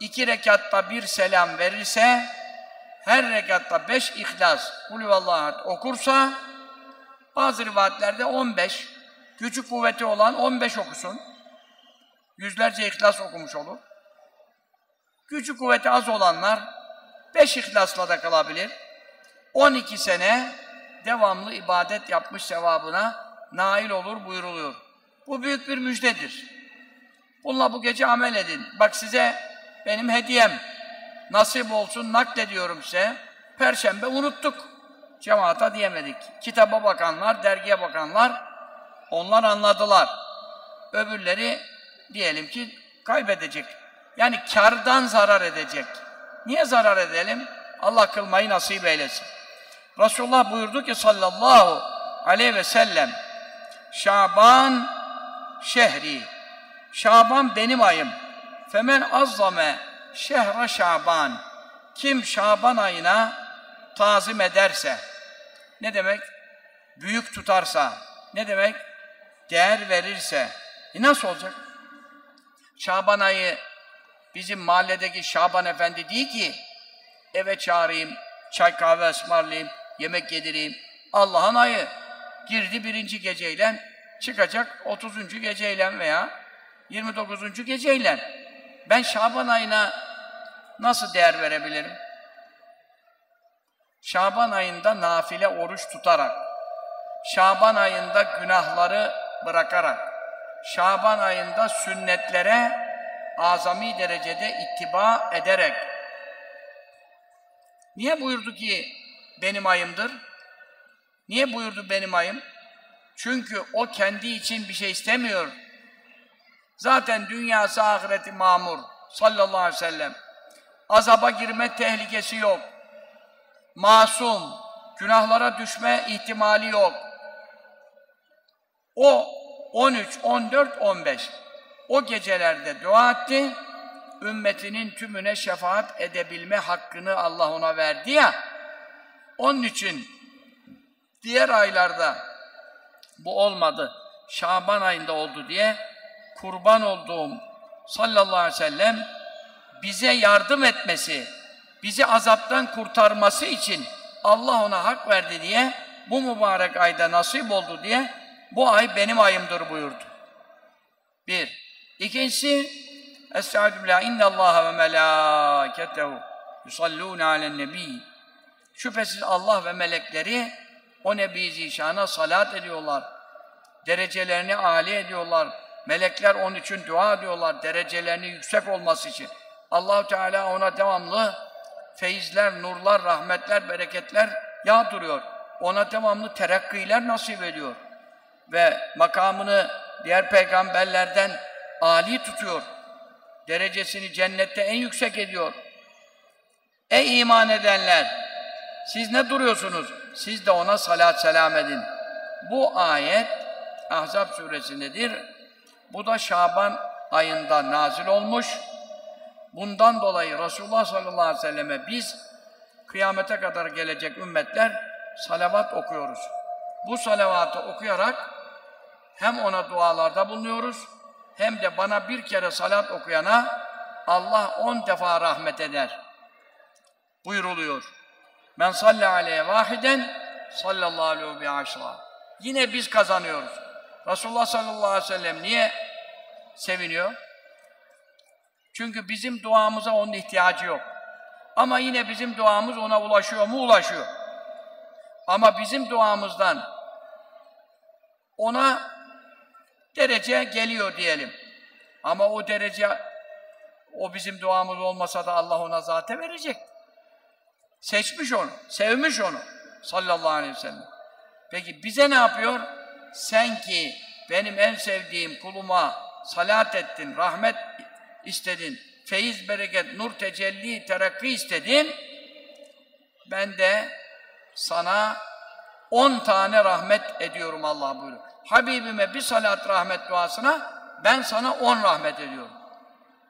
2 rekatta bir selam verirse, her rekatta 5 ihlas, Kulüvallahu okursa, bazı rivayetlerde 15, küçük kuvveti olan 15 okusun. Yüzlerce ihlas okumuş olur. Gücü kuvveti az olanlar beş ihlasla da kalabilir. 12 sene devamlı ibadet yapmış sevabına nail olur buyuruluyor. Bu büyük bir müjdedir. Bununla bu gece amel edin. Bak size benim hediyem. Nasip olsun naklediyorum size. Perşembe unuttuk. Cemaata diyemedik. Kitaba bakanlar, dergiye bakanlar onlar anladılar. Öbürleri diyelim ki kaybedecek. Yani kardan zarar edecek. Niye zarar edelim? Allah kılmayı nasip eylesin. Resulullah buyurdu ki sallallahu aleyhi ve sellem Şaban şehri Şaban benim ayım. Femen azzame şehra Şaban kim Şaban ayına tazim ederse ne demek? Büyük tutarsa ne demek? Değer verirse e nasıl olacak? Şaban ayı bizim mahalledeki Şaban Efendi değil ki eve çağırayım, çay kahve ısmarlayayım, yemek yedireyim. Allah'ın ayı girdi birinci geceyle çıkacak 30. geceyle veya 29. geceyle. Ben Şaban ayına nasıl değer verebilirim? Şaban ayında nafile oruç tutarak, Şaban ayında günahları bırakarak, Şaban ayında sünnetlere azami derecede ittiba ederek. Niye buyurdu ki benim ayımdır? Niye buyurdu benim ayım? Çünkü o kendi için bir şey istemiyor. Zaten dünyası ahireti mamur sallallahu aleyhi ve sellem. Azaba girme tehlikesi yok. Masum, günahlara düşme ihtimali yok. O 13, 14, 15 o gecelerde dua etti. ümmetinin tümüne şefaat edebilme hakkını Allah ona verdi ya. Onun için diğer aylarda bu olmadı. Şaban ayında oldu diye kurban olduğum sallallahu aleyhi ve sellem bize yardım etmesi, bizi azaptan kurtarması için Allah ona hak verdi diye bu mübarek ayda nasip oldu diye bu ay benim ayımdır buyurdu. Bir. İkincisi Estaizu billah inna Allah ve melâketehu yusallûne alen nebi Şüphesiz Allah ve melekleri o Nebi Zişan'a salat ediyorlar. Derecelerini âli ediyorlar. Melekler onun için dua ediyorlar. Derecelerini yüksek olması için. Allahu Teala ona devamlı feyizler, nurlar, rahmetler, bereketler yağdırıyor. Ona devamlı terakkiler nasip ediyor. Ve makamını diğer peygamberlerden âli tutuyor. Derecesini cennette en yüksek ediyor. Ey iman edenler! Siz ne duruyorsunuz? Siz de ona salat selam edin. Bu ayet Ahzab suresindedir. Bu da Şaban ayında nazil olmuş. Bundan dolayı Resulullah sallallahu aleyhi ve selleme biz kıyamete kadar gelecek ümmetler salavat okuyoruz. Bu salavatı okuyarak hem ona dualarda bulunuyoruz hem de bana bir kere salat okuyana Allah on defa rahmet eder. Buyuruluyor. Men salli aleyhe vahiden sallallahu aleyhi ve aşra. Yine biz kazanıyoruz. Resulullah sallallahu aleyhi ve sellem niye seviniyor? Çünkü bizim duamıza onun ihtiyacı yok. Ama yine bizim duamız ona ulaşıyor mu? Ulaşıyor. Ama bizim duamızdan ona derece geliyor diyelim. Ama o derece o bizim duamız olmasa da Allah ona zaten verecek. Seçmiş onu, sevmiş onu sallallahu aleyhi ve sellem. Peki bize ne yapıyor? Sen ki benim en sevdiğim kuluma salat ettin, rahmet istedin, feyiz, bereket, nur, tecelli, terakki istedin. Ben de sana on tane rahmet ediyorum Allah buyuruyor. Habibime bir salat rahmet duasına ben sana on rahmet ediyorum.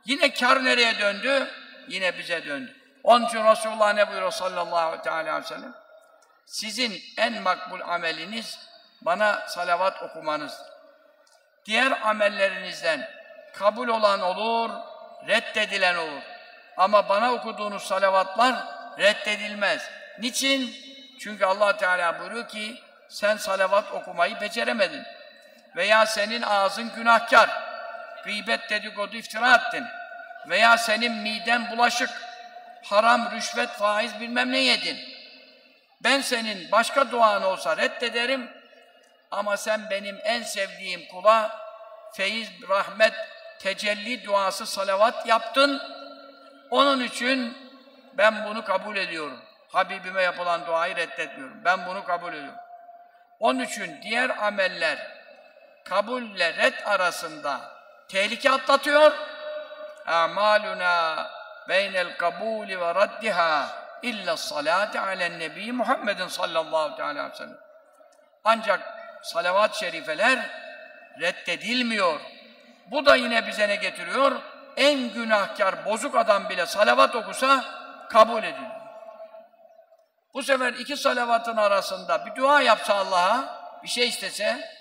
Yine kar nereye döndü? Yine bize döndü. Onun için Resulullah ne buyuruyor sallallahu aleyhi ve sellem? Sizin en makbul ameliniz bana salavat okumanız. Diğer amellerinizden kabul olan olur, reddedilen olur. Ama bana okuduğunuz salavatlar reddedilmez. Niçin? Çünkü Allah Teala buyuruyor ki sen salavat okumayı beceremedin. Veya senin ağzın günahkar. Gıybet, dedikodu, iftira ettin. Veya senin miden bulaşık. Haram, rüşvet, faiz bilmem ne yedin. Ben senin başka duan olsa reddederim. Ama sen benim en sevdiğim kula feyiz, rahmet, tecelli duası, salavat yaptın. Onun için ben bunu kabul ediyorum. Habibime yapılan duayı reddetmiyorum. Ben bunu kabul ediyorum. Onun için diğer ameller kabulle red arasında tehlike atlatıyor. Amaluna beynel kabuli ve raddiha illa salati alen nebi Muhammedin sallallahu aleyhi ve sellem. Ancak salavat-ı şerifeler reddedilmiyor. Bu da yine bize ne getiriyor? En günahkar, bozuk adam bile salavat okusa kabul ediliyor. Bu sefer iki salavatın arasında bir dua yapsa Allah'a, bir şey istese,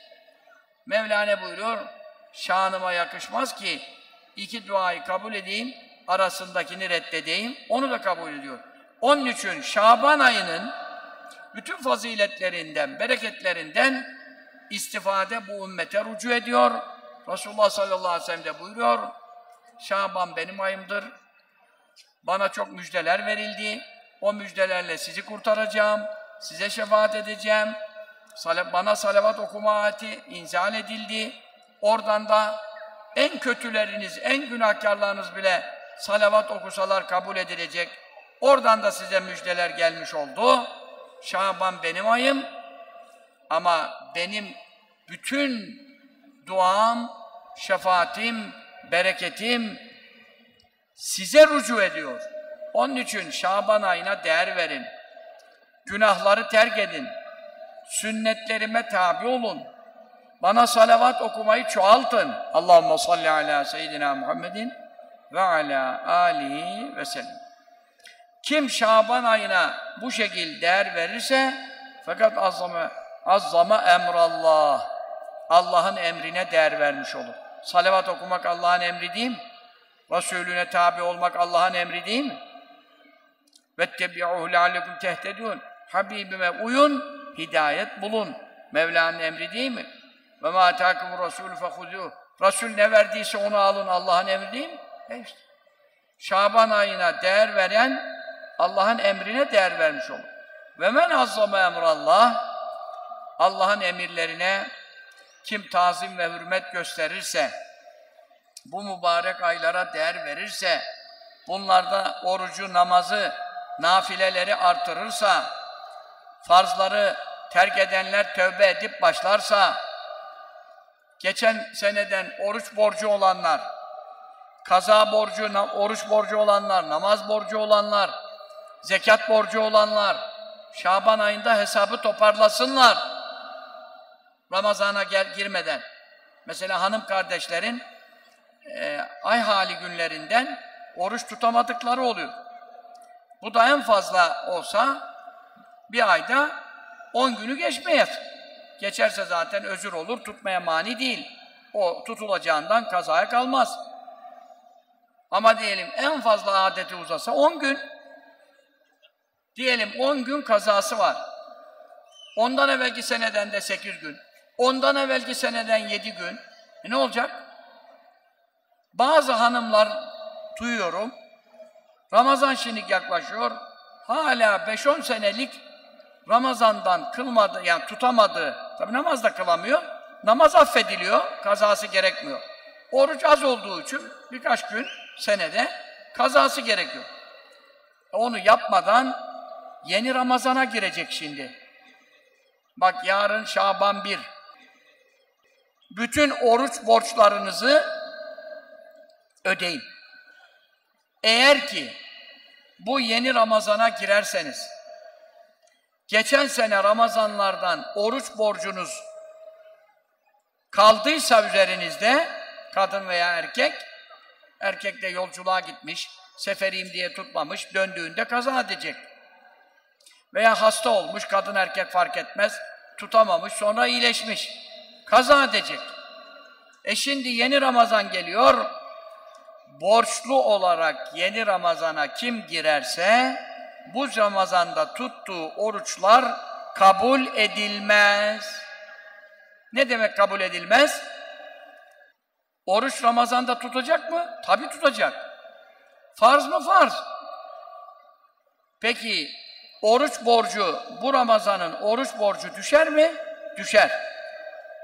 Mevlana buyuruyor, şanıma yakışmaz ki iki duayı kabul edeyim, arasındakini reddedeyim, onu da kabul ediyor. Onun için Şaban ayının bütün faziletlerinden, bereketlerinden istifade bu ümmete rücu ediyor. Resulullah sallallahu aleyhi ve sellem de buyuruyor, Şaban benim ayımdır, bana çok müjdeler verildi, o müjdelerle sizi kurtaracağım, size şefaat edeceğim, bana salavat okuma ayeti inzal edildi, oradan da en kötüleriniz, en günahkarlarınız bile salavat okusalar kabul edilecek, oradan da size müjdeler gelmiş oldu. Şaban benim ayım ama benim bütün duam, şefaatim, bereketim size rücu ediyor. Onun için Şaban ayına değer verin. Günahları terk edin. Sünnetlerime tabi olun. Bana salavat okumayı çoğaltın. Allahumme salli ala seyyidina Muhammedin ve ala alihi ve sellem. Kim Şaban ayına bu şekil değer verirse fakat azzama azzama emrallah. Allah'ın emrine değer vermiş olur. Salavat okumak Allah'ın emri değil mi? Resulüne tabi olmak Allah'ın emri değil mi? وَاتَّبِعُهُ لَعَلَّكُمْ تَهْتَدُونَ Habibime uyun, hidayet bulun. Mevla'nın emri değil mi? وَمَا تَاكُمُ الرَّسُولُ فَخُذُوهُ Resul ne verdiyse onu alın, Allah'ın emri değil mi? E işte. Şaban ayına değer veren, Allah'ın emrine değer vermiş olur. Ve men azzama emrallah Allah'ın emirlerine kim tazim ve hürmet gösterirse, bu mübarek aylara değer verirse, bunlarda orucu, namazı, nafileleri artırırsa, farzları terk edenler tövbe edip başlarsa, geçen seneden oruç borcu olanlar, kaza borcu, oruç borcu olanlar, namaz borcu olanlar, zekat borcu olanlar, Şaban ayında hesabı toparlasınlar. Ramazana gel, girmeden. Mesela hanım kardeşlerin e, ay hali günlerinden oruç tutamadıkları oluyor. Bu da en fazla olsa bir ayda 10 günü geçmeyez. Geçerse zaten özür olur, tutmaya mani değil. O tutulacağından kazaya kalmaz. Ama diyelim en fazla adeti uzasa 10 gün. Diyelim 10 gün kazası var. Ondan evvelki seneden de 8 gün. Ondan evvelki seneden 7 gün. E ne olacak? Bazı hanımlar duyuyorum. Ramazan şimdi yaklaşıyor. Hala 5-10 senelik Ramazan'dan kılmadı, yani tutamadığı, tabi namaz da kılamıyor, namaz affediliyor, kazası gerekmiyor. Oruç az olduğu için birkaç gün senede kazası gerekiyor. Onu yapmadan yeni Ramazan'a girecek şimdi. Bak yarın Şaban 1. Bütün oruç borçlarınızı ödeyin. Eğer ki bu yeni Ramazan'a girerseniz, geçen sene Ramazanlardan oruç borcunuz kaldıysa üzerinizde, kadın veya erkek, erkek de yolculuğa gitmiş, seferiyim diye tutmamış, döndüğünde kaza edecek. Veya hasta olmuş, kadın erkek fark etmez, tutamamış, sonra iyileşmiş. Kaza edecek. E şimdi yeni Ramazan geliyor, borçlu olarak yeni Ramazan'a kim girerse, bu Ramazan'da tuttuğu oruçlar kabul edilmez. Ne demek kabul edilmez? Oruç Ramazan'da tutacak mı? Tabi tutacak. Farz mı? Farz. Peki, oruç borcu, bu Ramazan'ın oruç borcu düşer mi? Düşer.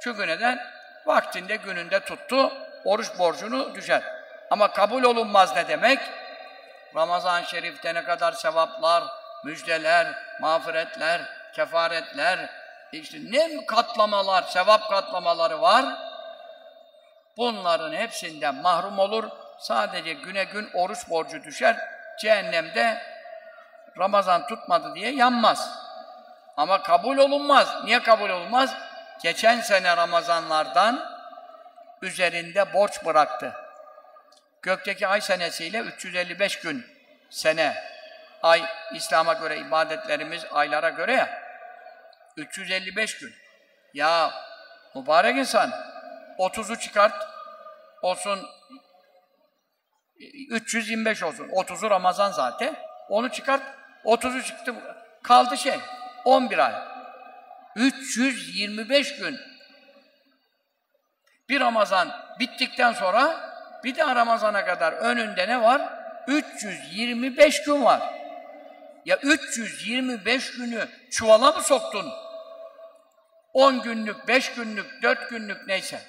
Çünkü neden? Vaktinde, gününde tuttu, oruç borcunu düşer. Ama kabul olunmaz ne demek? Ramazan-ı Şerif'te ne kadar sevaplar, müjdeler, mağfiretler, kefaretler, işte ne katlamalar, sevap katlamaları var. Bunların hepsinden mahrum olur. Sadece güne gün oruç borcu düşer. Cehennemde Ramazan tutmadı diye yanmaz. Ama kabul olunmaz. Niye kabul olunmaz? Geçen sene Ramazanlardan üzerinde borç bıraktı. Gökteki ay senesiyle 355 gün sene. Ay İslam'a göre ibadetlerimiz aylara göre ya. 355 gün. Ya mübarek insan 30'u çıkart olsun 325 olsun. 30'u Ramazan zaten. Onu çıkart 30'u çıktı kaldı şey 11 ay. 325 gün. Bir Ramazan bittikten sonra bir daha Ramazan'a kadar önünde ne var? 325 gün var. Ya 325 günü çuvala mı soktun? 10 günlük, 5 günlük, 4 günlük neyse.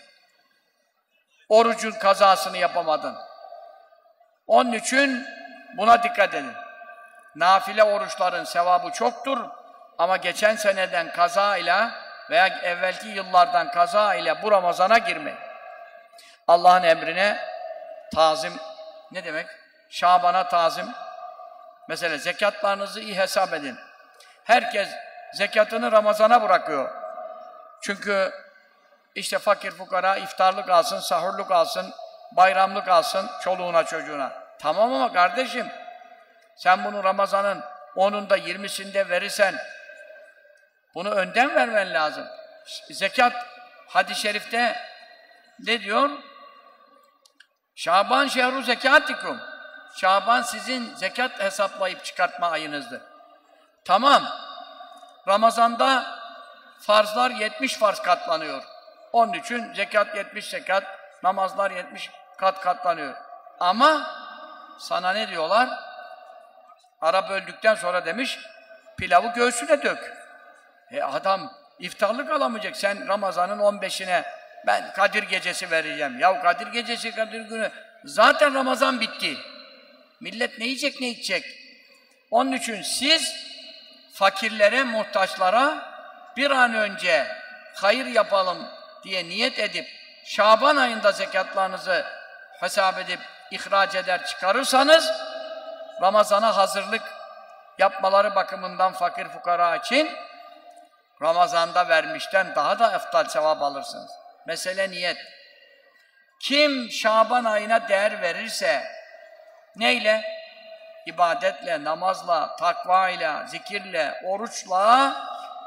Orucun kazasını yapamadın. Onun için buna dikkat edin. Nafile oruçların sevabı çoktur ama geçen seneden kaza ile veya evvelki yıllardan kaza ile bu Ramazan'a girme. Allah'ın emrine tazim ne demek? Şaban'a tazim. Mesela zekatlarınızı iyi hesap edin. Herkes zekatını Ramazan'a bırakıyor. Çünkü işte fakir fukara iftarlık alsın, sahurluk alsın, bayramlık alsın çoluğuna çocuğuna. Tamam ama kardeşim, sen bunu Ramazan'ın 10'unda 20'sinde verirsen, bunu önden vermen lazım. Zekat, hadis-i şerifte ne diyor? Şaban şehru zekatikum. Şaban sizin zekat hesaplayıp çıkartma ayınızdır. Tamam. Ramazanda farzlar 70 farz katlanıyor. Onun için zekat 70 zekat, namazlar 70 kat katlanıyor. Ama sana ne diyorlar? Arap öldükten sonra demiş, pilavı göğsüne dök. E adam iftarlık alamayacak. Sen Ramazan'ın 15'ine ben Kadir gecesi vereceğim. Ya Kadir gecesi, Kadir günü. Zaten Ramazan bitti. Millet ne yiyecek, ne içecek? Onun için siz fakirlere, muhtaçlara bir an önce hayır yapalım diye niyet edip Şaban ayında zekatlarınızı hesap edip ihraç eder çıkarırsanız Ramazana hazırlık yapmaları bakımından fakir fukara için Ramazan'da vermişten daha da eftal sevap alırsınız. Mesele niyet. Kim Şaban ayına değer verirse neyle? İbadetle, namazla, takvayla, zikirle, oruçla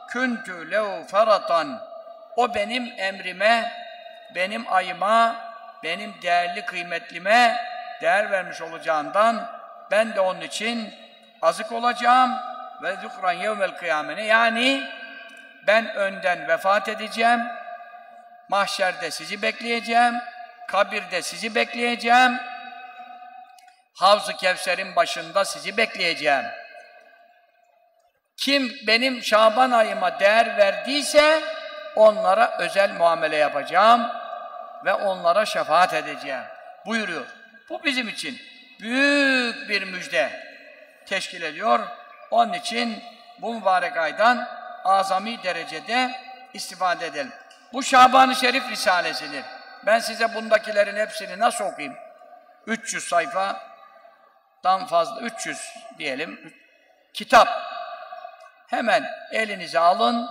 küntü lehu feratan o benim emrime, benim ayıma, benim değerli kıymetlime değer vermiş olacağından ben de onun için azık olacağım ve zükran yevmel kıyamene yani ben önden vefat edeceğim mahşerde sizi bekleyeceğim kabirde sizi bekleyeceğim Havz-ı Kevser'in başında sizi bekleyeceğim. Kim benim Şaban ayıma değer verdiyse onlara özel muamele yapacağım ve onlara şefaat edeceğim. Buyuruyor. Bu bizim için büyük bir müjde teşkil ediyor. Onun için bu mübarek aydan azami derecede istifade edelim. Bu Şaban-ı Şerif Risalesidir. Ben size bundakilerin hepsini nasıl okuyayım? 300 sayfadan fazla, 300 diyelim, kitap. Hemen elinize alın,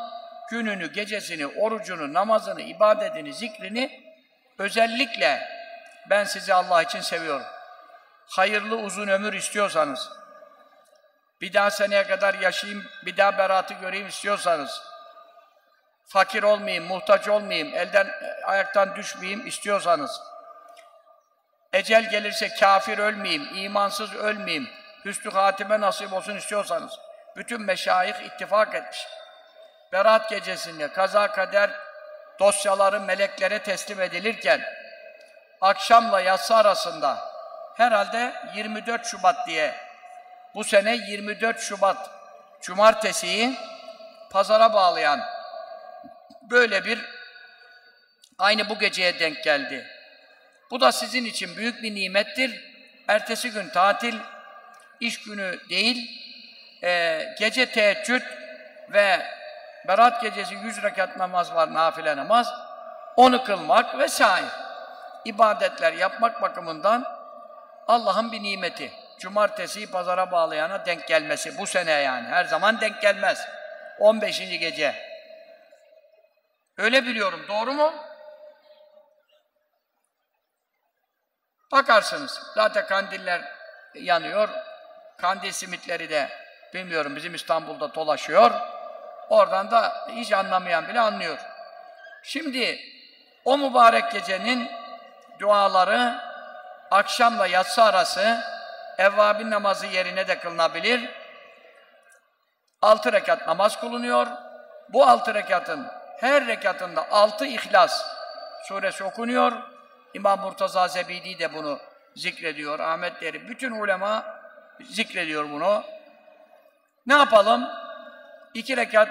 gününü, gecesini, orucunu, namazını, ibadetini, zikrini özellikle ben sizi Allah için seviyorum. Hayırlı uzun ömür istiyorsanız, bir daha seneye kadar yaşayayım, bir daha beratı göreyim istiyorsanız, fakir olmayayım, muhtaç olmayayım, elden ayaktan düşmeyeyim istiyorsanız, ecel gelirse kafir ölmeyeyim, imansız ölmeyeyim, hüsnü hatime nasip olsun istiyorsanız, bütün meşayih ittifak etmiş. Berat gecesinde kaza kader dosyaları meleklere teslim edilirken, akşamla yatsı arasında, herhalde 24 Şubat diye, bu sene 24 Şubat Cumartesi'yi pazara bağlayan böyle bir aynı bu geceye denk geldi. Bu da sizin için büyük bir nimettir. Ertesi gün tatil, iş günü değil, e, gece teheccüd ve Berat gecesi yüz rekat namaz var, nafile namaz. Onu kılmak vesaire. ibadetler yapmak bakımından Allah'ın bir nimeti. Cumartesiyi pazara bağlayana denk gelmesi. Bu sene yani. Her zaman denk gelmez. 15. gece. Öyle biliyorum. Doğru mu? Bakarsınız. Zaten kandiller yanıyor. Kandil simitleri de bilmiyorum bizim İstanbul'da dolaşıyor. Oradan da hiç anlamayan bile anlıyor. Şimdi o mübarek gecenin duaları akşamla yatsı arası evvabin namazı yerine de kılınabilir. Altı rekat namaz kılınuyor. Bu altı rekatın her rekatında altı İhlas suresi okunuyor. İmam Murtaza Zebidi de bunu zikrediyor. Ahmet Deri. Bütün ulema zikrediyor bunu. Ne yapalım? İki rekat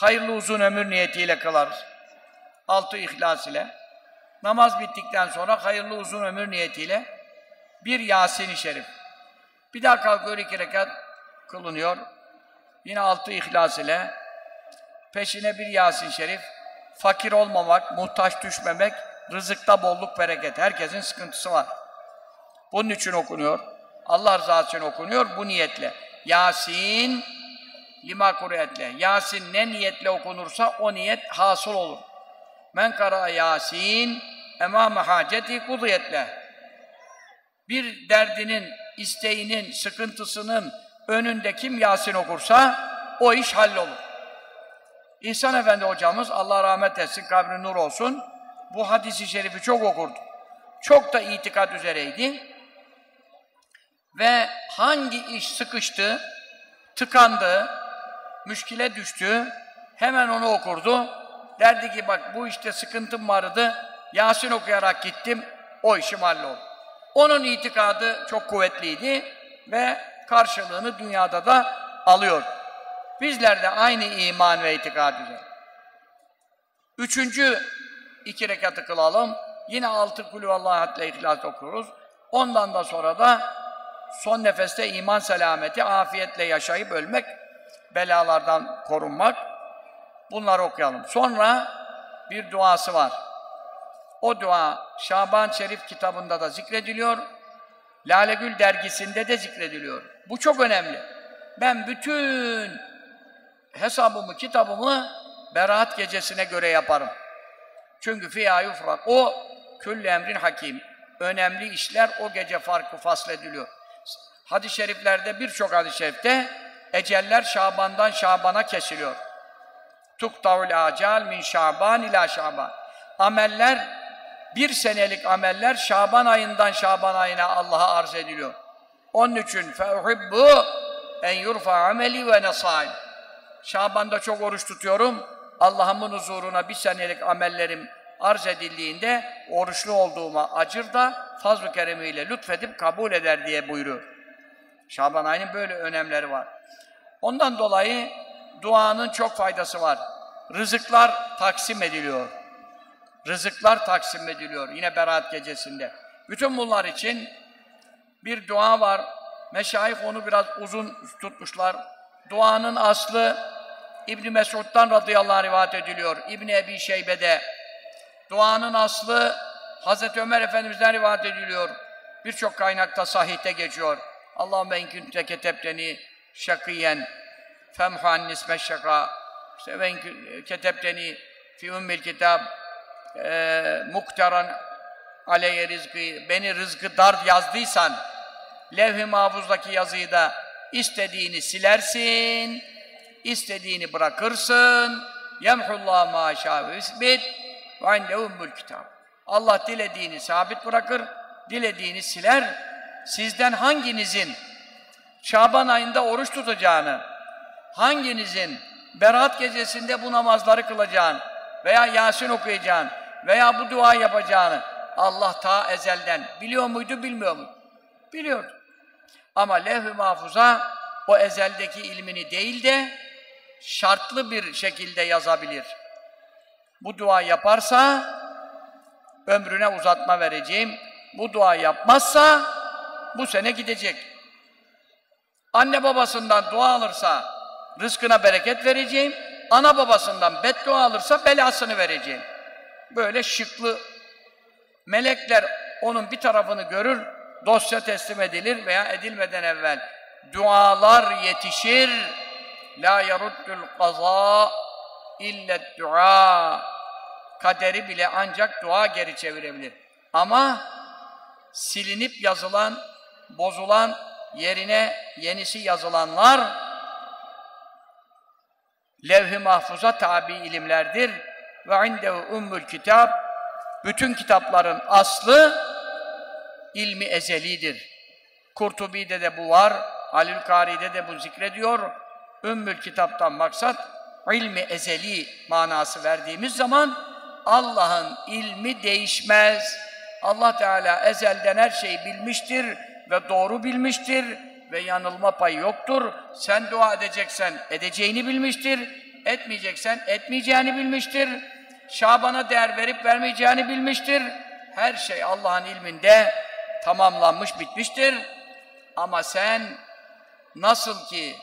hayırlı uzun ömür niyetiyle kılarız. Altı ihlas ile. Namaz bittikten sonra hayırlı uzun ömür niyetiyle bir Yasin-i Şerif. Bir daha kalkıyor iki rekat kılınıyor. Yine altı ihlas ile. Peşine bir Yasin-i Şerif. Fakir olmamak, muhtaç düşmemek, rızıkta bolluk bereket. Herkesin sıkıntısı var. Bunun için okunuyor. Allah rızası için okunuyor bu niyetle. Yasin lima kuretle. Yasin ne niyetle okunursa o niyet hasıl olur. Men kara Yasin emame haceti kudiyetle. Bir derdinin, isteğinin, sıkıntısının önünde kim Yasin okursa o iş hallolur. İhsan Efendi hocamız Allah rahmet etsin, kabri nur olsun. Bu hadisi şerifi çok okurdu. Çok da itikat üzereydi. Ve hangi iş sıkıştı, tıkandı, müşkile düştü, hemen onu okurdu. Derdi ki bak bu işte sıkıntım vardı, Yasin okuyarak gittim, o işim halloldu. Onun itikadı çok kuvvetliydi ve karşılığını dünyada da alıyor. Bizler de aynı iman ve itikad üzere. Üçüncü iki rekatı kılalım. Yine altı kulü Allah'atla ihlas okuruz. Ondan da sonra da son nefeste iman selameti, afiyetle yaşayıp ölmek, belalardan korunmak. Bunları okuyalım. Sonra bir duası var. O dua Şaban Şerif kitabında da zikrediliyor. Lale Gül dergisinde de zikrediliyor. Bu çok önemli. Ben bütün hesabımı, kitabımı Berat gecesine göre yaparım. Çünkü fiyâ yufrak. O külle emrin hakim. Önemli işler o gece farkı faslediliyor. Hadis-i şeriflerde birçok hadis-i şerifte eceller Şaban'dan Şaban'a kesiliyor. Tuktavul acal min Şaban ila Şaban. Ameller bir senelik ameller Şaban ayından Şaban ayına Allah'a arz ediliyor. Onun için feuhibbu en yurfa ameli ve nesaim. Şaban'da çok oruç tutuyorum. Allah'ımın huzuruna bir senelik amellerim arz edildiğinde oruçlu olduğuma acır da fazl-ı keremiyle lütfedip kabul eder diye buyuruyor. Şaban ayının böyle önemleri var. Ondan dolayı duanın çok faydası var. Rızıklar taksim ediliyor. Rızıklar taksim ediliyor yine Berat gecesinde. Bütün bunlar için bir dua var. Meşayih onu biraz uzun tutmuşlar. Duanın aslı İbn Mesud'dan radıyallahu anh rivayet ediliyor. İbn Ebi Şeybe'de. Duanın aslı Hazreti Ömer Efendimiz'den rivayet ediliyor. Birçok kaynakta sahihte geçiyor. Allahümme in kunte ketebteni şakiyen femhan nisme şaka işte ve ketebteni fi ummil kitab e, muktaran aleyye rizkı beni rızkı dar yazdıysan levh-i mahfuzdaki yazıyı da istediğini silersin istediğini bırakırsın. Yemhullah ma şâ ve isbit ve inde ummul kitab. Allah dilediğini sabit bırakır dilediğini siler. Sizden hanginizin Şaban ayında oruç tutacağını hanginizin Berat gecesinde bu namazları kılacağını veya Yasin okuyacağını veya bu dua yapacağını Allah ta ezelden biliyor muydu, bilmiyor muydu? Biliyordu. Ama levh-i mahfuza o ezeldeki ilmini değil de şartlı bir şekilde yazabilir. Bu dua yaparsa ömrüne uzatma vereceğim. Bu dua yapmazsa bu sene gidecek. Anne babasından dua alırsa rızkına bereket vereceğim. Ana babasından beddua alırsa belasını vereceğim. Böyle şıklı melekler onun bir tarafını görür, dosya teslim edilir veya edilmeden evvel dualar yetişir. La yaruddul kaza illet dua. Kaderi bile ancak dua geri çevirebilir. Ama silinip yazılan, bozulan, yerine yenisi yazılanlar levh-i mahfuza tabi ilimlerdir. Ve indehu ummul kitap bütün kitapların aslı ilmi ezelidir. Kurtubi'de de bu var, Halil Kari'de de bu zikrediyor. Ümmül kitaptan maksat ilmi ezeli manası verdiğimiz zaman Allah'ın ilmi değişmez. Allah Teala ezelden her şeyi bilmiştir ve doğru bilmiştir ve yanılma payı yoktur. Sen dua edeceksen edeceğini bilmiştir, etmeyeceksen etmeyeceğini bilmiştir. Şaban'a değer verip vermeyeceğini bilmiştir. Her şey Allah'ın ilminde tamamlanmış, bitmiştir. Ama sen nasıl ki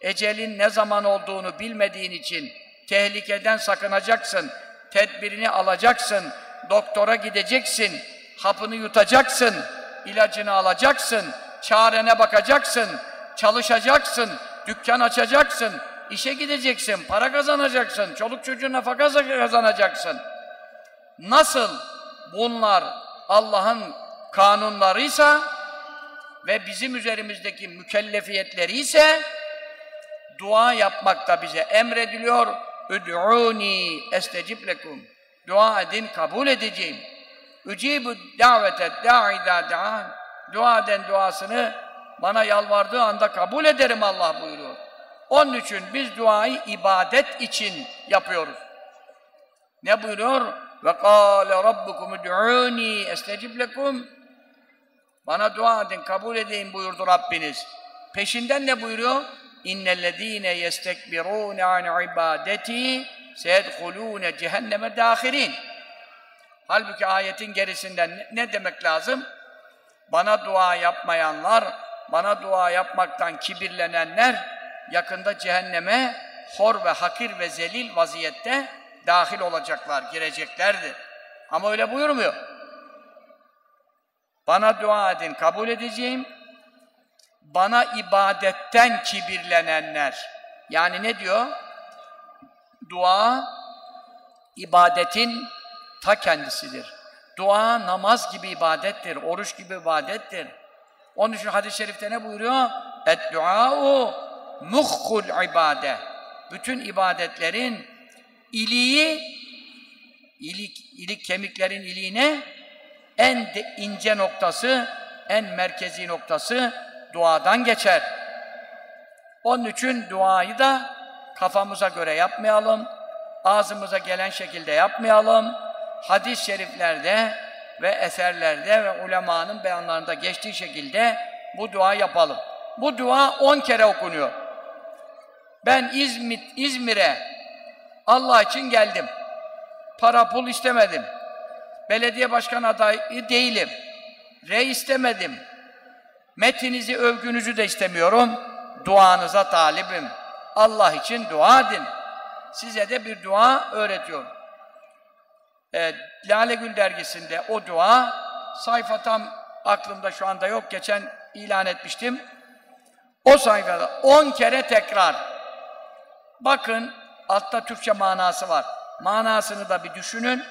ecelin ne zaman olduğunu bilmediğin için tehlikeden sakınacaksın, tedbirini alacaksın, doktora gideceksin, hapını yutacaksın, ilacını alacaksın, çarene bakacaksın, çalışacaksın, dükkan açacaksın, işe gideceksin, para kazanacaksın, çoluk çocuğun nafaka kazanacaksın. Nasıl bunlar Allah'ın kanunlarıysa ve bizim üzerimizdeki mükellefiyetleri ise dua yapmak da bize emrediliyor. Üd'ûni estecib lekum. Dua edin, kabul edeceğim. Ücibu davete da'ida da'an. Dua eden duasını bana yalvardığı anda kabul ederim Allah buyuruyor. Onun için biz duayı ibadet için yapıyoruz. Ne buyuruyor? Ve kâle rabbukum ud'ûni estecib lekum. Bana dua edin, kabul edeyim buyurdu Rabbiniz. Peşinden ne buyuruyor? İnnellezîne yestekbirûne an ibadeti seyedhulûne cehenneme dâhirin. Halbuki ayetin gerisinden ne demek lazım? Bana dua yapmayanlar, bana dua yapmaktan kibirlenenler yakında cehenneme hor ve hakir ve zelil vaziyette dahil olacaklar, gireceklerdir. Ama öyle buyurmuyor. Bana dua edin, kabul edeceğim. Bana ibadetten kibirlenenler. Yani ne diyor? Dua, ibadetin ta kendisidir. Dua namaz gibi ibadettir, oruç gibi ibadettir. Onun için hadis-i şerifte ne buyuruyor? Et-duâ'u muhkul ibade. Bütün ibadetlerin iliği, ilik, ilik kemiklerin iliğine en ince noktası, en merkezi noktası duadan geçer. Onun için duayı da kafamıza göre yapmayalım, ağzımıza gelen şekilde yapmayalım. Hadis-i şeriflerde ve eserlerde ve ulemanın beyanlarında geçtiği şekilde bu dua yapalım. Bu dua on kere okunuyor. Ben İzmit, İzmir'e Allah için geldim. Para pul istemedim. Belediye başkan adayı değilim. Rey istemedim. Metinizi, övgünüzü de istemiyorum. Duanıza talibim. Allah için dua edin. Size de bir dua öğretiyorum. E, Lale Gül dergisinde o dua sayfa tam aklımda şu anda yok. Geçen ilan etmiştim. O sayfada 10 kere tekrar. Bakın altta Türkçe manası var. Manasını da bir düşünün.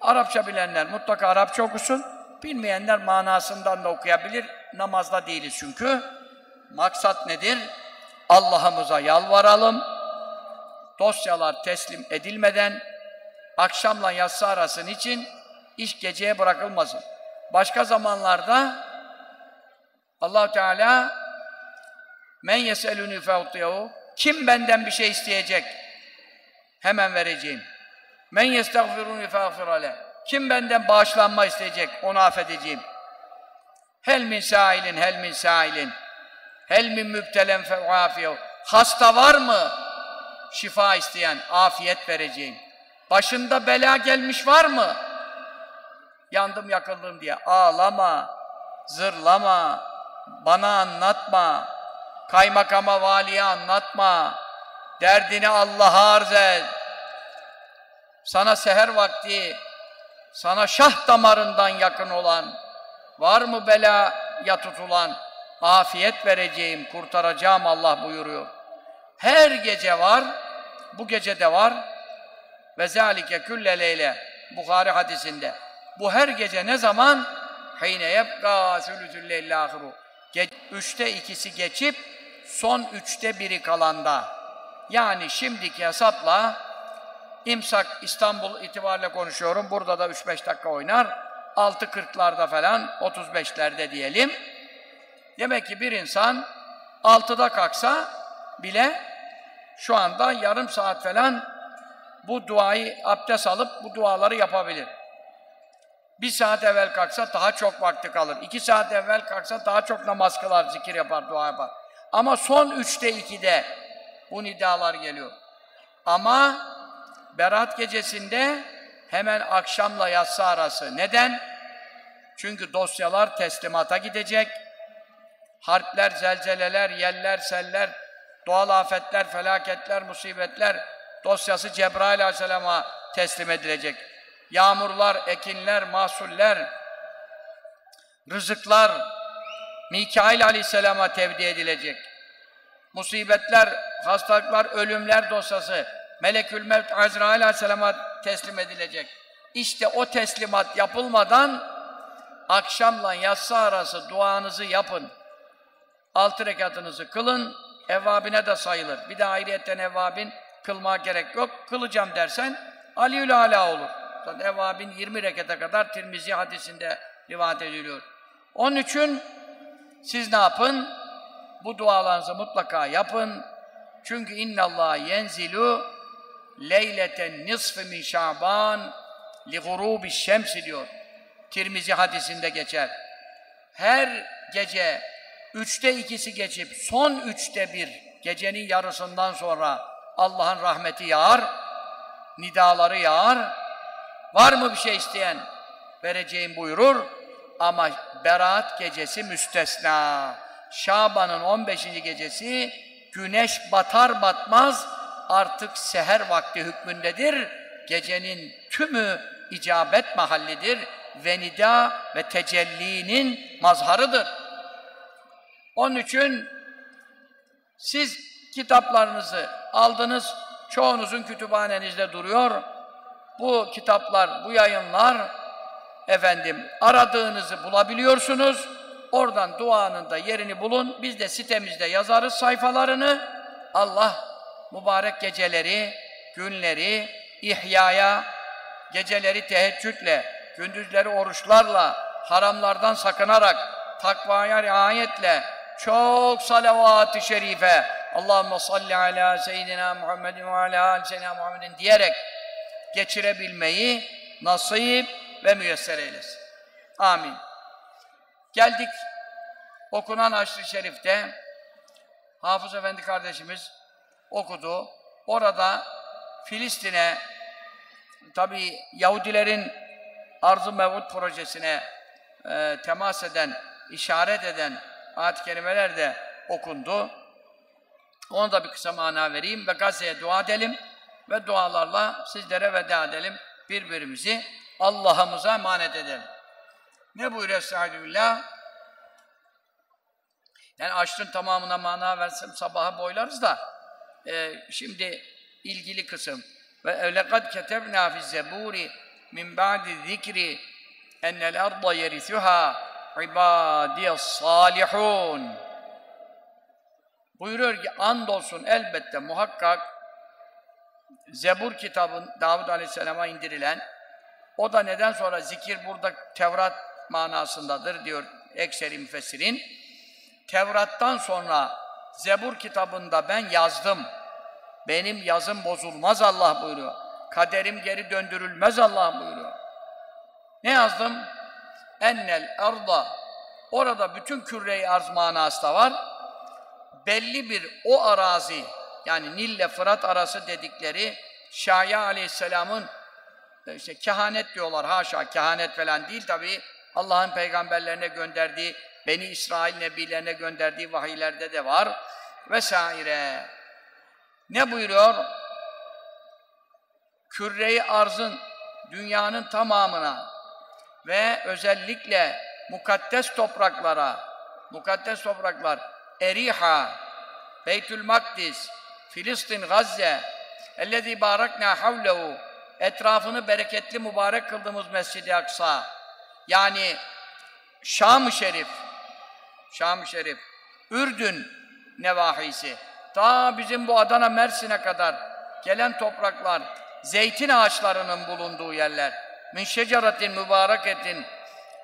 Arapça bilenler mutlaka Arapça okusun. Bilmeyenler manasından da okuyabilir. Namazda değiliz çünkü. Maksat nedir? Allah'ımıza yalvaralım. Dosyalar teslim edilmeden akşamla yatsı arasının için iş geceye bırakılmasın. Başka zamanlarda allah Teala men yeselünü feutiyahu kim benden bir şey isteyecek? Hemen vereceğim. Men yestagfiruni feğfirale. Kim benden bağışlanma isteyecek? Onu affedeceğim. Hel min sailin, hel min sailin. Hel min mübtelen feuafiyehu. Hasta var mı? Şifa isteyen, afiyet vereceğim. Başında bela gelmiş var mı? Yandım yakıldım diye ağlama, zırlama, bana anlatma, kaymakama valiye anlatma, derdini Allah'a arz et. Sana seher vakti, sana şah damarından yakın olan, var mı belaya tutulan, afiyet vereceğim, kurtaracağım Allah buyuruyor. Her gece var, bu gece de var. Ve zâlike külle leyle, Bukhari hadisinde. Bu her gece ne zaman? Hine yebgâ sülütül leyl ahiru. Üçte ikisi geçip, son üçte biri kalanda. Yani şimdiki hesapla, İmsak İstanbul itibariyle konuşuyorum. Burada da 3-5 dakika oynar. 6.40'larda falan, 35'lerde diyelim. Demek ki bir insan 6'da kalksa bile şu anda yarım saat falan bu duayı abdest alıp bu duaları yapabilir. Bir saat evvel kalksa daha çok vakti kalır. İki saat evvel kalksa daha çok namaz kılar, zikir yapar, dua yapar. Ama son üçte ikide bu nidalar geliyor. Ama Berat gecesinde hemen akşamla yatsı arası. Neden? Çünkü dosyalar teslimata gidecek. Harpler, zelzeleler, yeller, seller, doğal afetler, felaketler, musibetler dosyası Cebrail aleyhisselama teslim edilecek. Yağmurlar, ekinler, mahsuller, rızıklar Mikail aleyhisselama tevdi edilecek. Musibetler, hastalıklar, ölümler dosyası Melekül Mevt Azrail aleyhisselama teslim edilecek. İşte o teslimat yapılmadan akşamla yatsı arası duanızı yapın. Altı rekatınızı kılın. Evvabine de sayılır. Bir de ayrıyetten evvabin kılmaya gerek yok. Kılacağım dersen Aliül Ala olur. Zaten evvabin 20 rekete kadar Tirmizi hadisinde rivayet ediliyor. Onun için siz ne yapın? Bu dualarınızı mutlaka yapın. Çünkü innallah yenzilu leyleten nisfi min şaban li gurubi şemsi diyor. Tirmizi hadisinde geçer. Her gece üçte ikisi geçip son üçte bir gecenin yarısından sonra Allah'ın rahmeti yağar, nidaları yağar. Var mı bir şey isteyen? Vereceğim buyurur. Ama Berat gecesi müstesna. Şaban'ın 15. gecesi güneş batar batmaz artık seher vakti hükmündedir. Gecenin tümü icabet mahallidir ve nida ve tecellinin mazharıdır. Onun için siz kitaplarınızı aldınız, çoğunuzun kütüphanenizde duruyor. Bu kitaplar, bu yayınlar efendim aradığınızı bulabiliyorsunuz. Oradan duanın da yerini bulun. Biz de sitemizde yazarız sayfalarını. Allah mübarek geceleri, günleri ihyaya, geceleri teheccüdle, gündüzleri oruçlarla, haramlardan sakınarak, takvaya riayetle, çok salavat-ı şerife, Allahümme salli ala seyyidina Muhammedin ve ala seyyidina Muhammedin diyerek geçirebilmeyi nasip ve müyesser eylesin. Amin. Geldik okunan Haşr-ı Şerif'te Hafız Efendi kardeşimiz okudu. Orada Filistin'e tabi Yahudilerin Arz-ı Mevud projesine e, temas eden, işaret eden ayet-i kerimeler de okundu. Onu da bir kısa mana vereyim ve Gazze'ye dua edelim ve dualarla sizlere veda edelim. Birbirimizi Allah'ımıza emanet edelim. Ne buyuruyor Estağfirullah? Yani aşkın tamamına mana versem sabaha boylarız da e, şimdi ilgili kısım ve evlekad ketebna fi zeburi min ba'di zikri ennel arda yerisuha ibadiyas salihun buyuruyor ki andolsun elbette muhakkak Zebur kitabın Davud Aleyhisselam'a indirilen o da neden sonra zikir burada Tevrat manasındadır diyor ekseri müfessirin. Tevrat'tan sonra Zebur kitabında ben yazdım. Benim yazım bozulmaz Allah buyuruyor. Kaderim geri döndürülmez Allah buyuruyor. Ne yazdım? Ennel arda. Orada bütün küre-i arz manası da var. Belli bir o arazi, yani Nil ile Fırat arası dedikleri Şaya aleyhisselamın işte kehanet diyorlar haşa kehanet falan değil tabi Allah'ın peygamberlerine gönderdiği Beni İsrail nebilerine gönderdiği vahiylerde de var vesaire. Ne buyuruyor? Kürre-i arzın dünyanın tamamına ve özellikle mukaddes topraklara mukaddes topraklar Eriha, Beytül Makdis, Filistin, Gazze ellezî bâraknâ havlehu etrafını bereketli mübarek kıldığımız Mescid-i Aksa. Yani Şam-ı Şerif Şam-ı Şerif Ürdün nevahisi ta bizim bu Adana Mersin'e kadar gelen topraklar zeytin ağaçlarının bulunduğu yerler. Min şeceratin mübareketin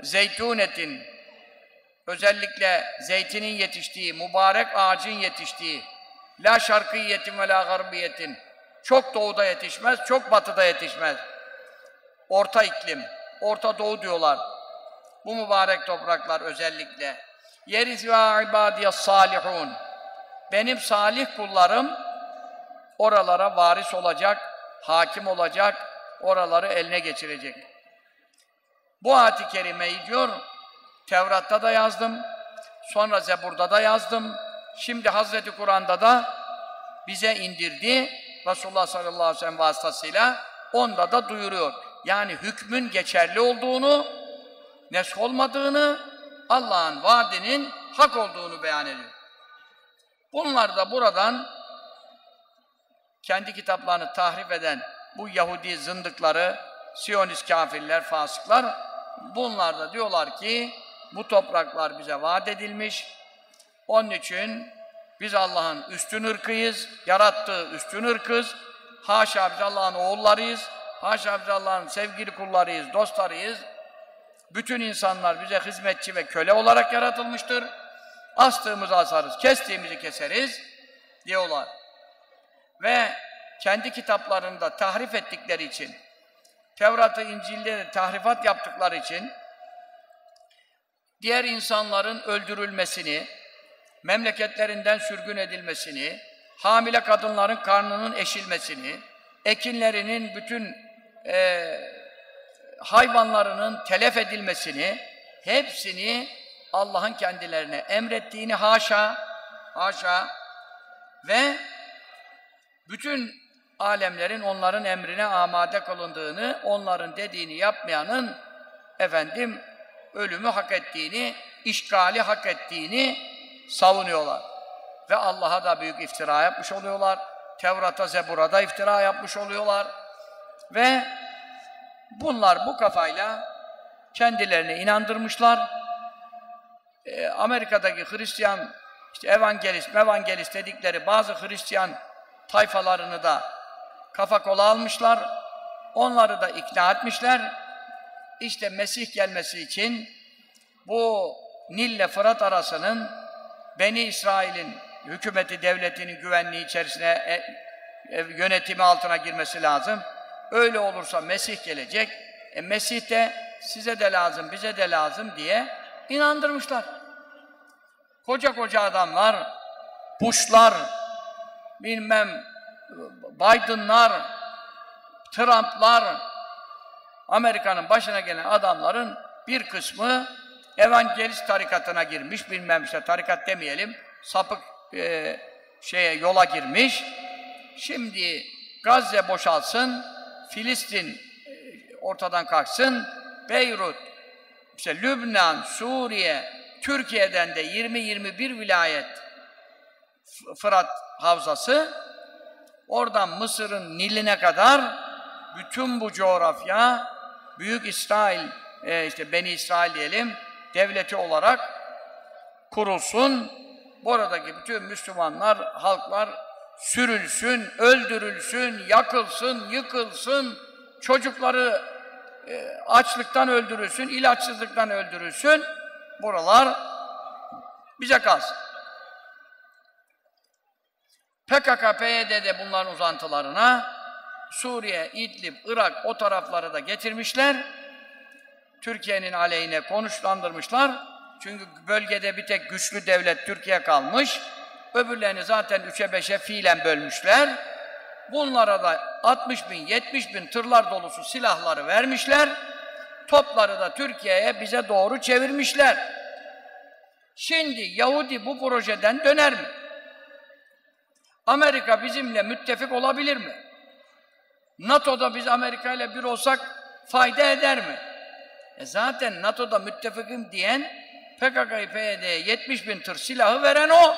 zeytunetin özellikle zeytinin yetiştiği, mübarek ağacın yetiştiği la şarkiyetin ve la garbiyetin çok doğuda yetişmez, çok batıda yetişmez. Orta iklim, Orta Doğu diyorlar. Bu mübarek topraklar özellikle. Yeriz ve ibadiyas salihun. Benim salih kullarım oralara varis olacak, hakim olacak, oraları eline geçirecek. Bu ayet-i kerimeyi diyor, Tevrat'ta da yazdım, sonra Zebur'da da yazdım, şimdi Hazreti Kur'an'da da bize indirdi, Resulullah sallallahu aleyhi ve sellem vasıtasıyla onda da duyuruyor. Yani hükmün geçerli olduğunu, nesk olmadığını, Allah'ın vaadinin hak olduğunu beyan ediyor. Bunlar da buradan kendi kitaplarını tahrif eden bu Yahudi zındıkları, Siyonist kafirler, fasıklar bunlar da diyorlar ki bu topraklar bize vaat edilmiş. Onun için biz Allah'ın üstün ırkıyız, yarattığı üstün ırkız. Haşa biz Allah'ın oğullarıyız. Haşa biz Allah'ın sevgili kullarıyız, dostlarıyız. Bütün insanlar bize hizmetçi ve köle olarak yaratılmıştır. Astığımızı asarız, kestiğimizi keseriz diyorlar. Ve kendi kitaplarında tahrif ettikleri için, Tevrat'ı, İncil'de de tahrifat yaptıkları için diğer insanların öldürülmesini, memleketlerinden sürgün edilmesini, hamile kadınların karnının eşilmesini, ekinlerinin bütün e, hayvanlarının telef edilmesini, hepsini Allah'ın kendilerine emrettiğini haşa, haşa ve bütün alemlerin onların emrine amade kılındığını, onların dediğini yapmayanın efendim ölümü hak ettiğini, işgali hak ettiğini savunuyorlar. Ve Allah'a da büyük iftira yapmış oluyorlar. Tevrat'a, Zebur'a da iftira yapmış oluyorlar. Ve bunlar bu kafayla kendilerini inandırmışlar. Ee, Amerika'daki Hristiyan, işte evangelist, evangelist dedikleri bazı Hristiyan tayfalarını da kafa kola almışlar. Onları da ikna etmişler. İşte Mesih gelmesi için bu Nil ile Fırat arasının Beni İsrail'in hükümeti, devletinin güvenliği içerisine e, e, yönetimi altına girmesi lazım. Öyle olursa Mesih gelecek. E, Mesih de size de lazım, bize de lazım diye inandırmışlar. Koca koca adamlar, Bush'lar, bilmem Biden'lar, Trump'lar, Amerika'nın başına gelen adamların bir kısmı evangelist tarikatına girmiş, bilmem işte tarikat demeyelim, sapık e, şeye yola girmiş. Şimdi Gazze boşalsın, Filistin e, ortadan kalksın, Beyrut, işte Lübnan, Suriye, Türkiye'den de 20-21 vilayet Fırat Havzası, oradan Mısır'ın Nil'ine kadar bütün bu coğrafya Büyük İsrail, e, işte Beni İsrail diyelim, devleti olarak kurulsun. Buradaki bütün Müslümanlar, halklar sürülsün, öldürülsün, yakılsın, yıkılsın, çocukları e, açlıktan öldürülsün, ilaçsızlıktan öldürülsün. Buralar bize kalsın. PKK, PYD de bunların uzantılarına Suriye, İdlib, Irak o tarafları da getirmişler. Türkiye'nin aleyhine konuşlandırmışlar. Çünkü bölgede bir tek güçlü devlet Türkiye kalmış. Öbürlerini zaten üçe beşe fiilen bölmüşler. Bunlara da 60 bin, 70 bin tırlar dolusu silahları vermişler. Topları da Türkiye'ye bize doğru çevirmişler. Şimdi Yahudi bu projeden döner mi? Amerika bizimle müttefik olabilir mi? NATO'da biz Amerika ile bir olsak fayda eder mi? E zaten NATO'da müttefikim diyen PKK'yı PYD'ye 70 bin tır silahı veren o.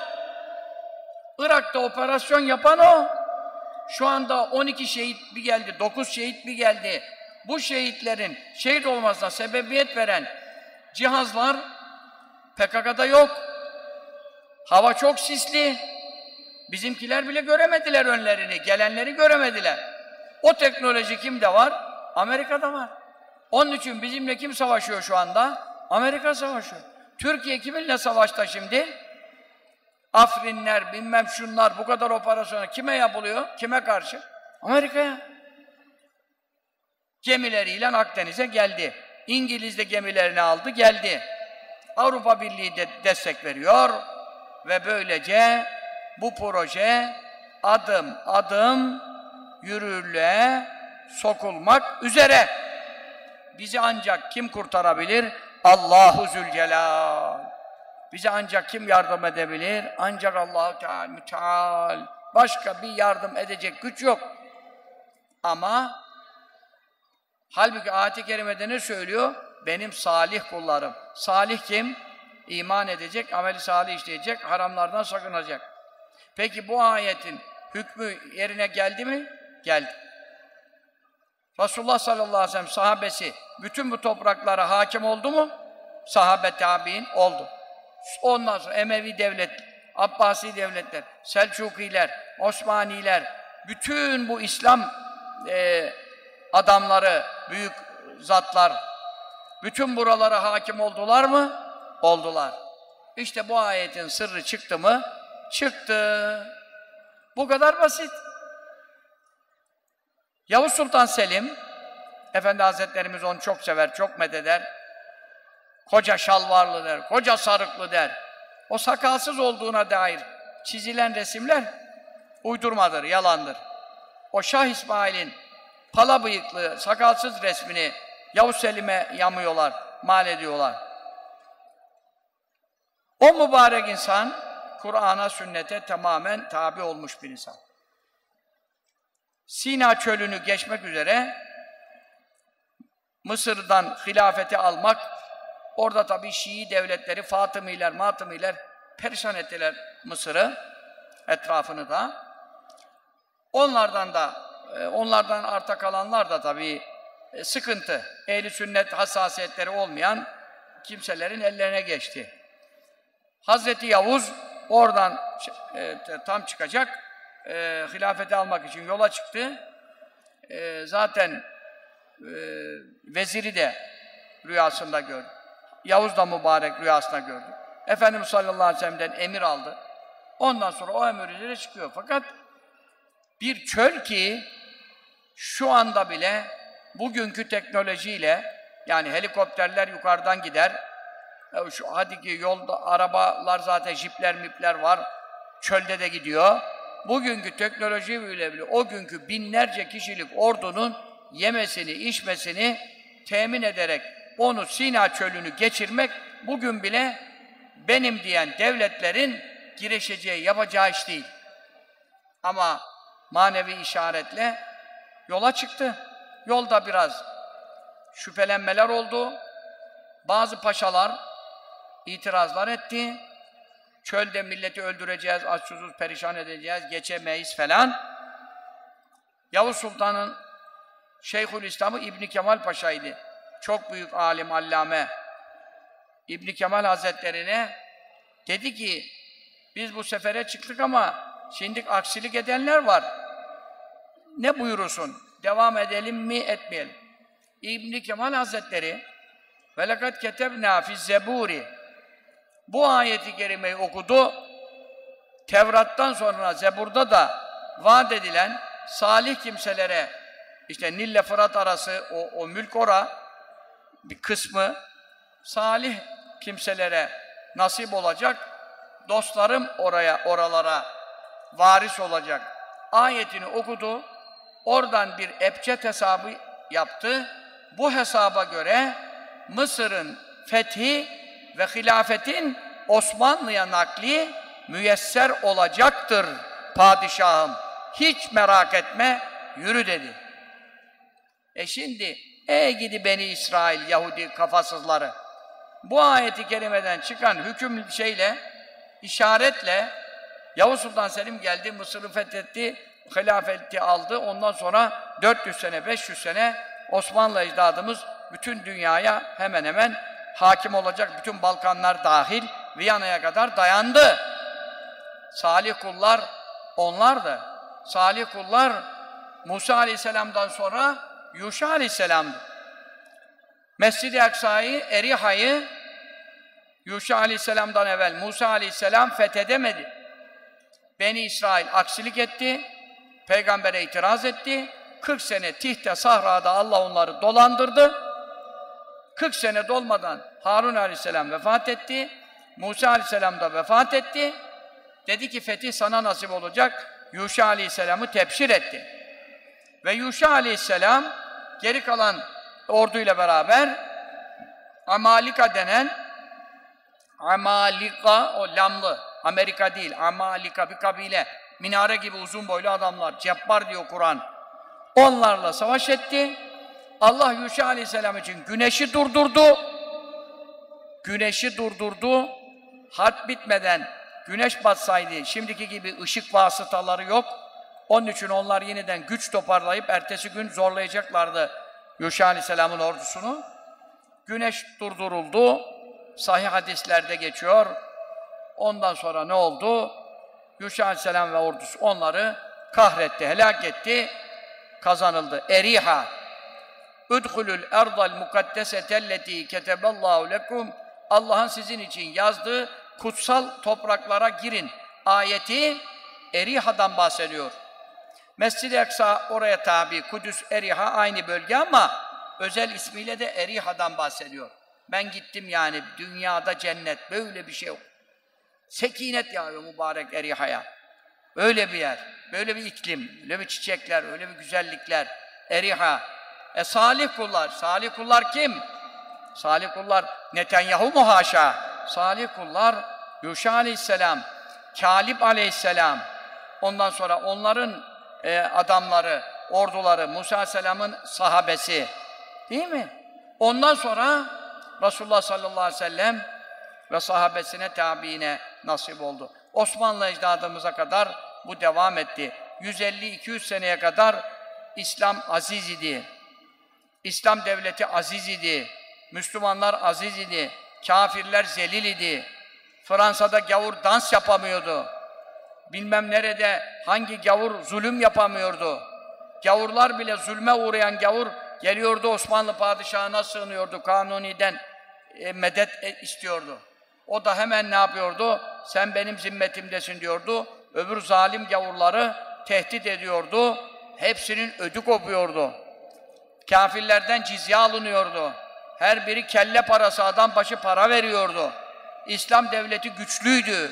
Irak'ta operasyon yapan o. Şu anda 12 şehit bir geldi, 9 şehit bir geldi. Bu şehitlerin şehit olmasına sebebiyet veren cihazlar PKK'da yok. Hava çok sisli. Bizimkiler bile göremediler önlerini, gelenleri göremediler. O teknoloji kimde var? Amerika'da var. Onun için bizimle kim savaşıyor şu anda? Amerika savaşıyor. Türkiye kiminle savaşta şimdi? Afrinler, bilmem şunlar, bu kadar operasyonu kime yapılıyor? Kime karşı? Amerika'ya. Gemileriyle Akdeniz'e geldi. İngiliz de gemilerini aldı, geldi. Avrupa Birliği de destek veriyor ve böylece bu proje adım adım yürürlüğe sokulmak üzere. Bizi ancak kim kurtarabilir? Allahu Zülcelal. Bize ancak kim yardım edebilir? Ancak Allahu Teala. Başka bir yardım edecek güç yok. Ama halbuki ayet-i kerimede ne söylüyor? Benim salih kullarım. Salih kim? İman edecek, ameli salih işleyecek, haramlardan sakınacak. Peki bu ayetin hükmü yerine geldi mi? Geldi. Resulullah sallallahu aleyhi ve sellem sahabesi bütün bu topraklara hakim oldu mu? Sahabe tabi'in oldu. Ondan sonra Emevi devlet, Abbasi devletler, Selçukiler, Osmaniler, bütün bu İslam e, adamları, büyük zatlar, bütün buralara hakim oldular mı? Oldular. İşte bu ayetin sırrı çıktı mı? Çıktı. Bu kadar basit. Yavuz Sultan Selim, Efendi Hazretlerimiz onu çok sever, çok mededer. Koca şalvarlı der, koca sarıklı der. O sakalsız olduğuna dair çizilen resimler uydurmadır, yalandır. O Şah İsmail'in pala bıyıklı, sakalsız resmini Yavuz Selim'e yamıyorlar, mal ediyorlar. O mübarek insan, Kur'an'a, sünnete tamamen tabi olmuş bir insan. Sina çölünü geçmek üzere Mısır'dan hilafeti almak, orada tabii Şii devletleri, Fatımiler, Matımiler perişan ettiler Mısır'ı, etrafını da. Onlardan da, e, onlardan arta kalanlar da tabii e, sıkıntı, ehli sünnet hassasiyetleri olmayan kimselerin ellerine geçti. Hazreti Yavuz oradan e, tam çıkacak, e, hilafeti almak için yola çıktı. E, zaten e, veziri de rüyasında gördü. Yavuz da mübarek rüyasında gördü. Efendimiz sallallahu aleyhi ve sellem'den emir aldı. Ondan sonra o emir üzere çıkıyor. Fakat bir çöl ki şu anda bile bugünkü teknolojiyle yani helikopterler yukarıdan gider. E, şu hadi ki yolda arabalar zaten jipler mipler var. Çölde de gidiyor. Bugünkü teknoloji bile bile o günkü binlerce kişilik ordunun yemesini, içmesini temin ederek onu Sina çölünü geçirmek bugün bile benim diyen devletlerin girişeceği, yapacağı iş değil. Ama manevi işaretle yola çıktı. Yolda biraz şüphelenmeler oldu. Bazı paşalar itirazlar etti. Çölde milleti öldüreceğiz, aç susuz perişan edeceğiz, geçemeyiz falan. Yavuz Sultan'ın Şeyhül İslam'ı İbni Kemal Paşa idi. Çok büyük alim, allame. İbni Kemal Hazretlerine dedi ki, biz bu sefere çıktık ama şimdi aksilik edenler var. Ne buyurursun? Devam edelim mi, etmeyelim? İbni Kemal Hazretleri velakat ketebna fi zeburi bu ayeti kerimeyi okudu. Tevrat'tan sonra Zebur'da da vaat edilen salih kimselere işte Nil'le Fırat arası o, o mülk ora bir kısmı salih kimselere nasip olacak. Dostlarım oraya oralara varis olacak. Ayetini okudu. Oradan bir ebced hesabı yaptı. Bu hesaba göre Mısır'ın fethi ve hilafetin Osmanlı'ya nakli müyesser olacaktır padişahım. Hiç merak etme, yürü dedi. E şimdi, ey gidi beni İsrail, Yahudi kafasızları. Bu ayeti kerimeden çıkan hüküm şeyle, işaretle Yavuz Sultan Selim geldi, Mısır'ı fethetti, hilafeti aldı. Ondan sonra 400 sene, 500 sene Osmanlı ecdadımız bütün dünyaya hemen hemen hakim olacak. Bütün Balkanlar dahil Viyana'ya kadar dayandı. Salih kullar onlardı. Salih kullar Musa Aleyhisselam'dan sonra Yuşa Aleyhisselam'dı. Mescid-i Aksa'yı, Eriha'yı Yuşa Aleyhisselam'dan evvel Musa Aleyhisselam fethedemedi. Beni İsrail aksilik etti, peygambere itiraz etti. 40 sene Tihte, Sahra'da Allah onları dolandırdı. 40 sene dolmadan Harun Aleyhisselam vefat etti. Musa Aleyhisselam da vefat etti. Dedi ki fetih sana nasip olacak. Yuşa Aleyhisselam'ı tepşir etti. Ve Yuşa Aleyhisselam geri kalan orduyla beraber Amalika denen Amalika o lamlı Amerika değil Amalika bir kabile minare gibi uzun boylu adamlar cebbar diyor Kur'an onlarla savaş etti Allah Yuşa Aleyhisselam için güneşi durdurdu güneşi durdurdu harp bitmeden güneş batsaydı şimdiki gibi ışık vasıtaları yok Onun için onlar yeniden güç toparlayıp ertesi gün zorlayacaklardı Yuşa Aleyhisselam'ın ordusunu. Güneş durduruldu. Sahih hadislerde geçiyor. Ondan sonra ne oldu? Yuşa Aleyhisselam ve ordusu onları kahretti, helak etti, kazanıldı. Eriha Udhulul erdal mukaddesetelleti keteballahu lekum Allah'ın sizin için yazdığı kutsal topraklara girin. Ayeti Eriha'dan bahsediyor. Mescid-i Eksa oraya tabi, Kudüs, Eriha aynı bölge ama özel ismiyle de Eriha'dan bahsediyor. Ben gittim yani dünyada cennet böyle bir şey yok. Sekinet yağıyor mübarek Eriha'ya. Öyle bir yer, böyle bir iklim, öyle bir çiçekler, öyle bir güzellikler. Eriha. E salih kullar, salih kullar kim? Salih kullar Netanyahu mu haşa? Salih kullar Yuşa aleyhisselam, Kalib aleyhisselam, ondan sonra onların e, adamları, orduları, Musa aleyhisselamın sahabesi. Değil mi? Ondan sonra Resulullah sallallahu aleyhi ve sellem ve sahabesine tabiine nasip oldu. Osmanlı ecdadımıza kadar bu devam etti. 150-200 seneye kadar İslam aziz idi. İslam devleti aziz idi. Müslümanlar aziz idi. Kafirler zelil idi. Fransa'da gavur dans yapamıyordu. Bilmem nerede hangi gavur zulüm yapamıyordu. Gavurlar bile zulme uğrayan gavur geliyordu Osmanlı padişahına sığınıyordu. Kanuni'den e, medet e, istiyordu. O da hemen ne yapıyordu? Sen benim zimmetimdesin diyordu. Öbür zalim gavurları tehdit ediyordu. Hepsinin ödü kopuyordu. Kafirlerden cizye alınıyordu. Her biri kelle parası, adam başı para veriyordu. İslam devleti güçlüydü.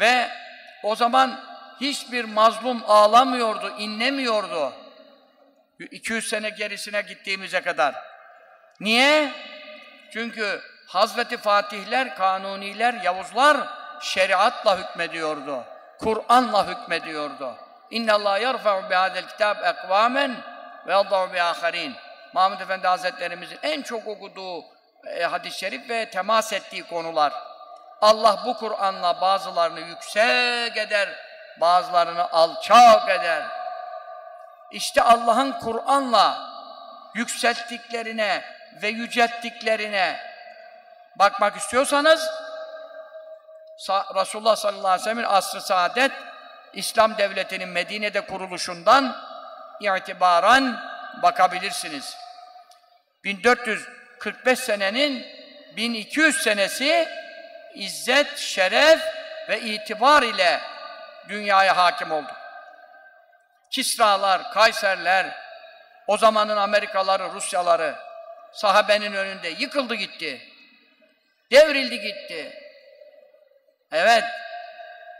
Ve o zaman hiçbir mazlum ağlamıyordu, inlemiyordu. 200 sene gerisine gittiğimize kadar. Niye? Çünkü Hazreti Fatihler, Kanuniler, Yavuzlar şeriatla hükmediyordu. Kur'an'la hükmediyordu. İnna Allah yerfa'u bihadel kitab ekvamen ve yad'u bi aharin. Mahmud Efendi Hazretlerimizin en çok okuduğu e, hadis-i şerif ve temas ettiği konular. Allah bu Kur'an'la bazılarını yüksek eder, bazılarını alçak eder. İşte Allah'ın Kur'an'la yükselttiklerine ve yücelttiklerine bakmak istiyorsanız Resulullah sallallahu aleyhi ve sellem'in asr-ı saadet İslam devletinin Medine'de kuruluşundan itibaren bakabilirsiniz. 1445 senenin 1200 senesi izzet, şeref ve itibar ile dünyaya hakim oldu. Kisralar, Kayserler, o zamanın Amerikaları, Rusyaları sahabenin önünde yıkıldı gitti. Devrildi gitti. Evet,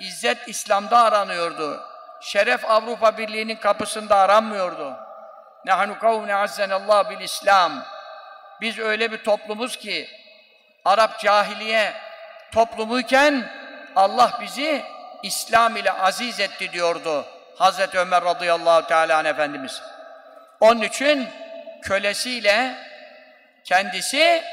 İzzet İslam'da aranıyordu. Şeref Avrupa Birliği'nin kapısında aranmıyordu. Nehnu kavne azzenallah bil İslam. Biz öyle bir toplumuz ki Arap cahiliye toplumuyken Allah bizi İslam ile aziz etti diyordu Hazreti Ömer radıyallahu teala Efendimiz. Onun için kölesiyle kendisi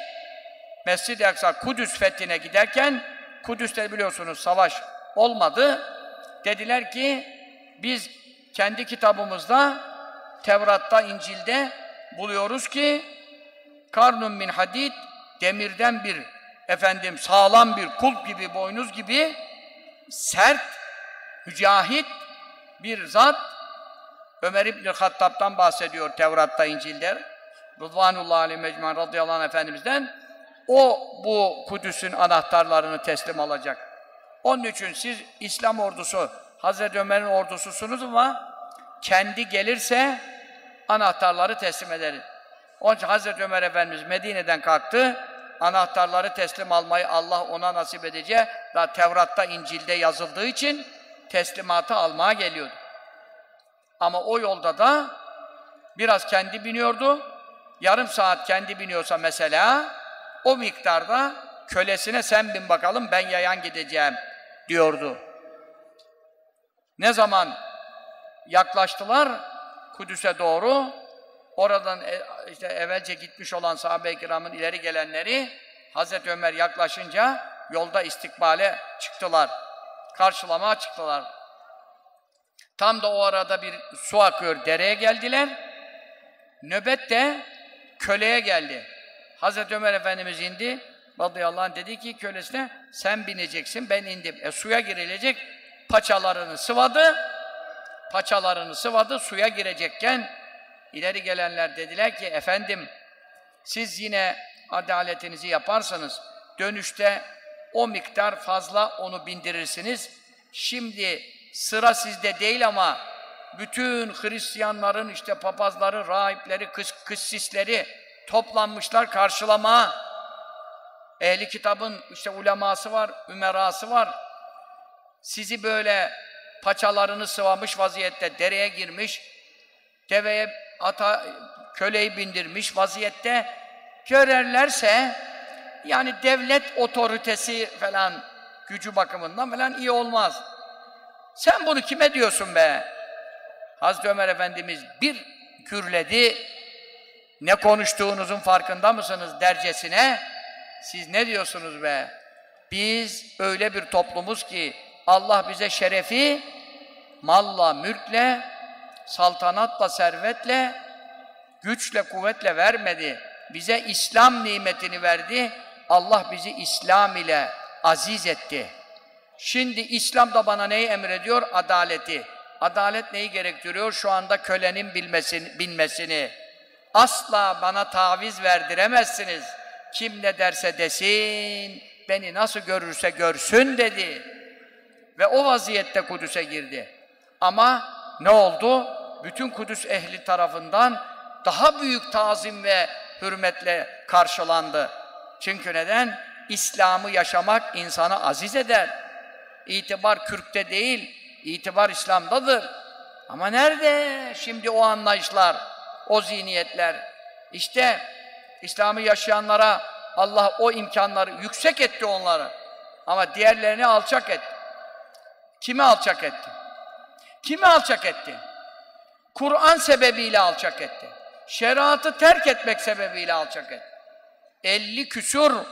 Mescid-i Aksa Kudüs fethine giderken Kudüs'te biliyorsunuz savaş olmadı. Dediler ki biz kendi kitabımızda Tevrat'ta, İncil'de buluyoruz ki karnun min hadid demirden bir efendim sağlam bir kulp gibi, boynuz gibi sert, mücahit bir zat Ömer İbn Hattab'dan bahsediyor Tevrat'ta, İncil'de. Rıdvanullah aleyhi mecmuan radıyallahu anh Efendimiz'den o bu Kudüs'ün anahtarlarını teslim alacak. Onun için siz İslam ordusu, Hazreti Ömer'in ordususunuz ama kendi gelirse anahtarları teslim ederiz. Onun için Hazreti Ömer Efendimiz Medine'den kalktı, anahtarları teslim almayı Allah ona nasip edecek. Daha Tevrat'ta, İncil'de yazıldığı için teslimatı almaya geliyordu. Ama o yolda da biraz kendi biniyordu, yarım saat kendi biniyorsa mesela, o miktarda kölesine sen bin bakalım ben yayan gideceğim diyordu. Ne zaman yaklaştılar Kudüs'e doğru, oradan e, işte evvelce gitmiş olan sahabe-i kiramın ileri gelenleri Hazreti Ömer yaklaşınca yolda istikbale çıktılar. Karşılamaya çıktılar. Tam da o arada bir su akıyor, dereye geldiler. Nöbet de köleye geldi. Hazreti Ömer Efendimiz indi. Radıyallahu anh dedi ki kölesine sen bineceksin ben indim. E suya girilecek paçalarını sıvadı. Paçalarını sıvadı suya girecekken ileri gelenler dediler ki efendim siz yine adaletinizi yaparsanız dönüşte o miktar fazla onu bindirirsiniz. Şimdi sıra sizde değil ama bütün Hristiyanların işte papazları, rahipleri, kıs kıssisleri toplanmışlar karşılama. Ehli kitabın işte uleması var, ümerası var. Sizi böyle paçalarını sıvamış vaziyette dereye girmiş, deveye ata köleyi bindirmiş vaziyette görerlerse yani devlet otoritesi falan gücü bakımından falan iyi olmaz. Sen bunu kime diyorsun be? Hazreti Ömer Efendimiz bir gürledi. Ne konuştuğunuzun farkında mısınız dercesine? Siz ne diyorsunuz be? Biz öyle bir toplumuz ki Allah bize şerefi malla, mülkle, saltanatla, servetle, güçle, kuvvetle vermedi. Bize İslam nimetini verdi. Allah bizi İslam ile aziz etti. Şimdi İslam da bana neyi emrediyor? Adaleti. Adalet neyi gerektiriyor? Şu anda kölenin bilmesini, bilmesini. Asla bana taviz verdiremezsiniz. Kim ne derse desin, beni nasıl görürse görsün dedi. Ve o vaziyette Kudüs'e girdi. Ama ne oldu? Bütün Kudüs ehli tarafından daha büyük tazim ve hürmetle karşılandı. Çünkü neden? İslam'ı yaşamak insanı aziz eder. İtibar Kürk'te değil, itibar İslam'dadır. Ama nerede şimdi o anlayışlar, o zihniyetler? İşte İslam'ı yaşayanlara Allah o imkanları yüksek etti onları. Ama diğerlerini alçak etti. Kimi alçak etti? Kimi alçak etti? Kur'an sebebiyle alçak etti. Şeriatı terk etmek sebebiyle alçak etti. 50 küsur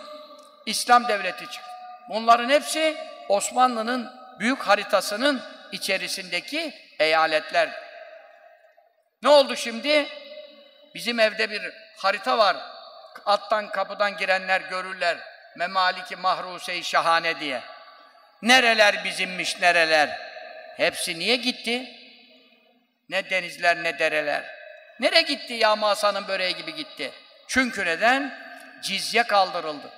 İslam devleti çıktı. Bunların hepsi Osmanlı'nın büyük haritasının içerisindeki eyaletler. Ne oldu şimdi? Bizim evde bir harita var. Attan kapıdan girenler görürler. Memaliki Mahruse-i Şahane diye. Nereler bizimmiş nereler? Hepsi niye gitti? Ne denizler ne dereler. Nereye gitti ya Masa'nın böreği gibi gitti? Çünkü neden? Cizye kaldırıldı.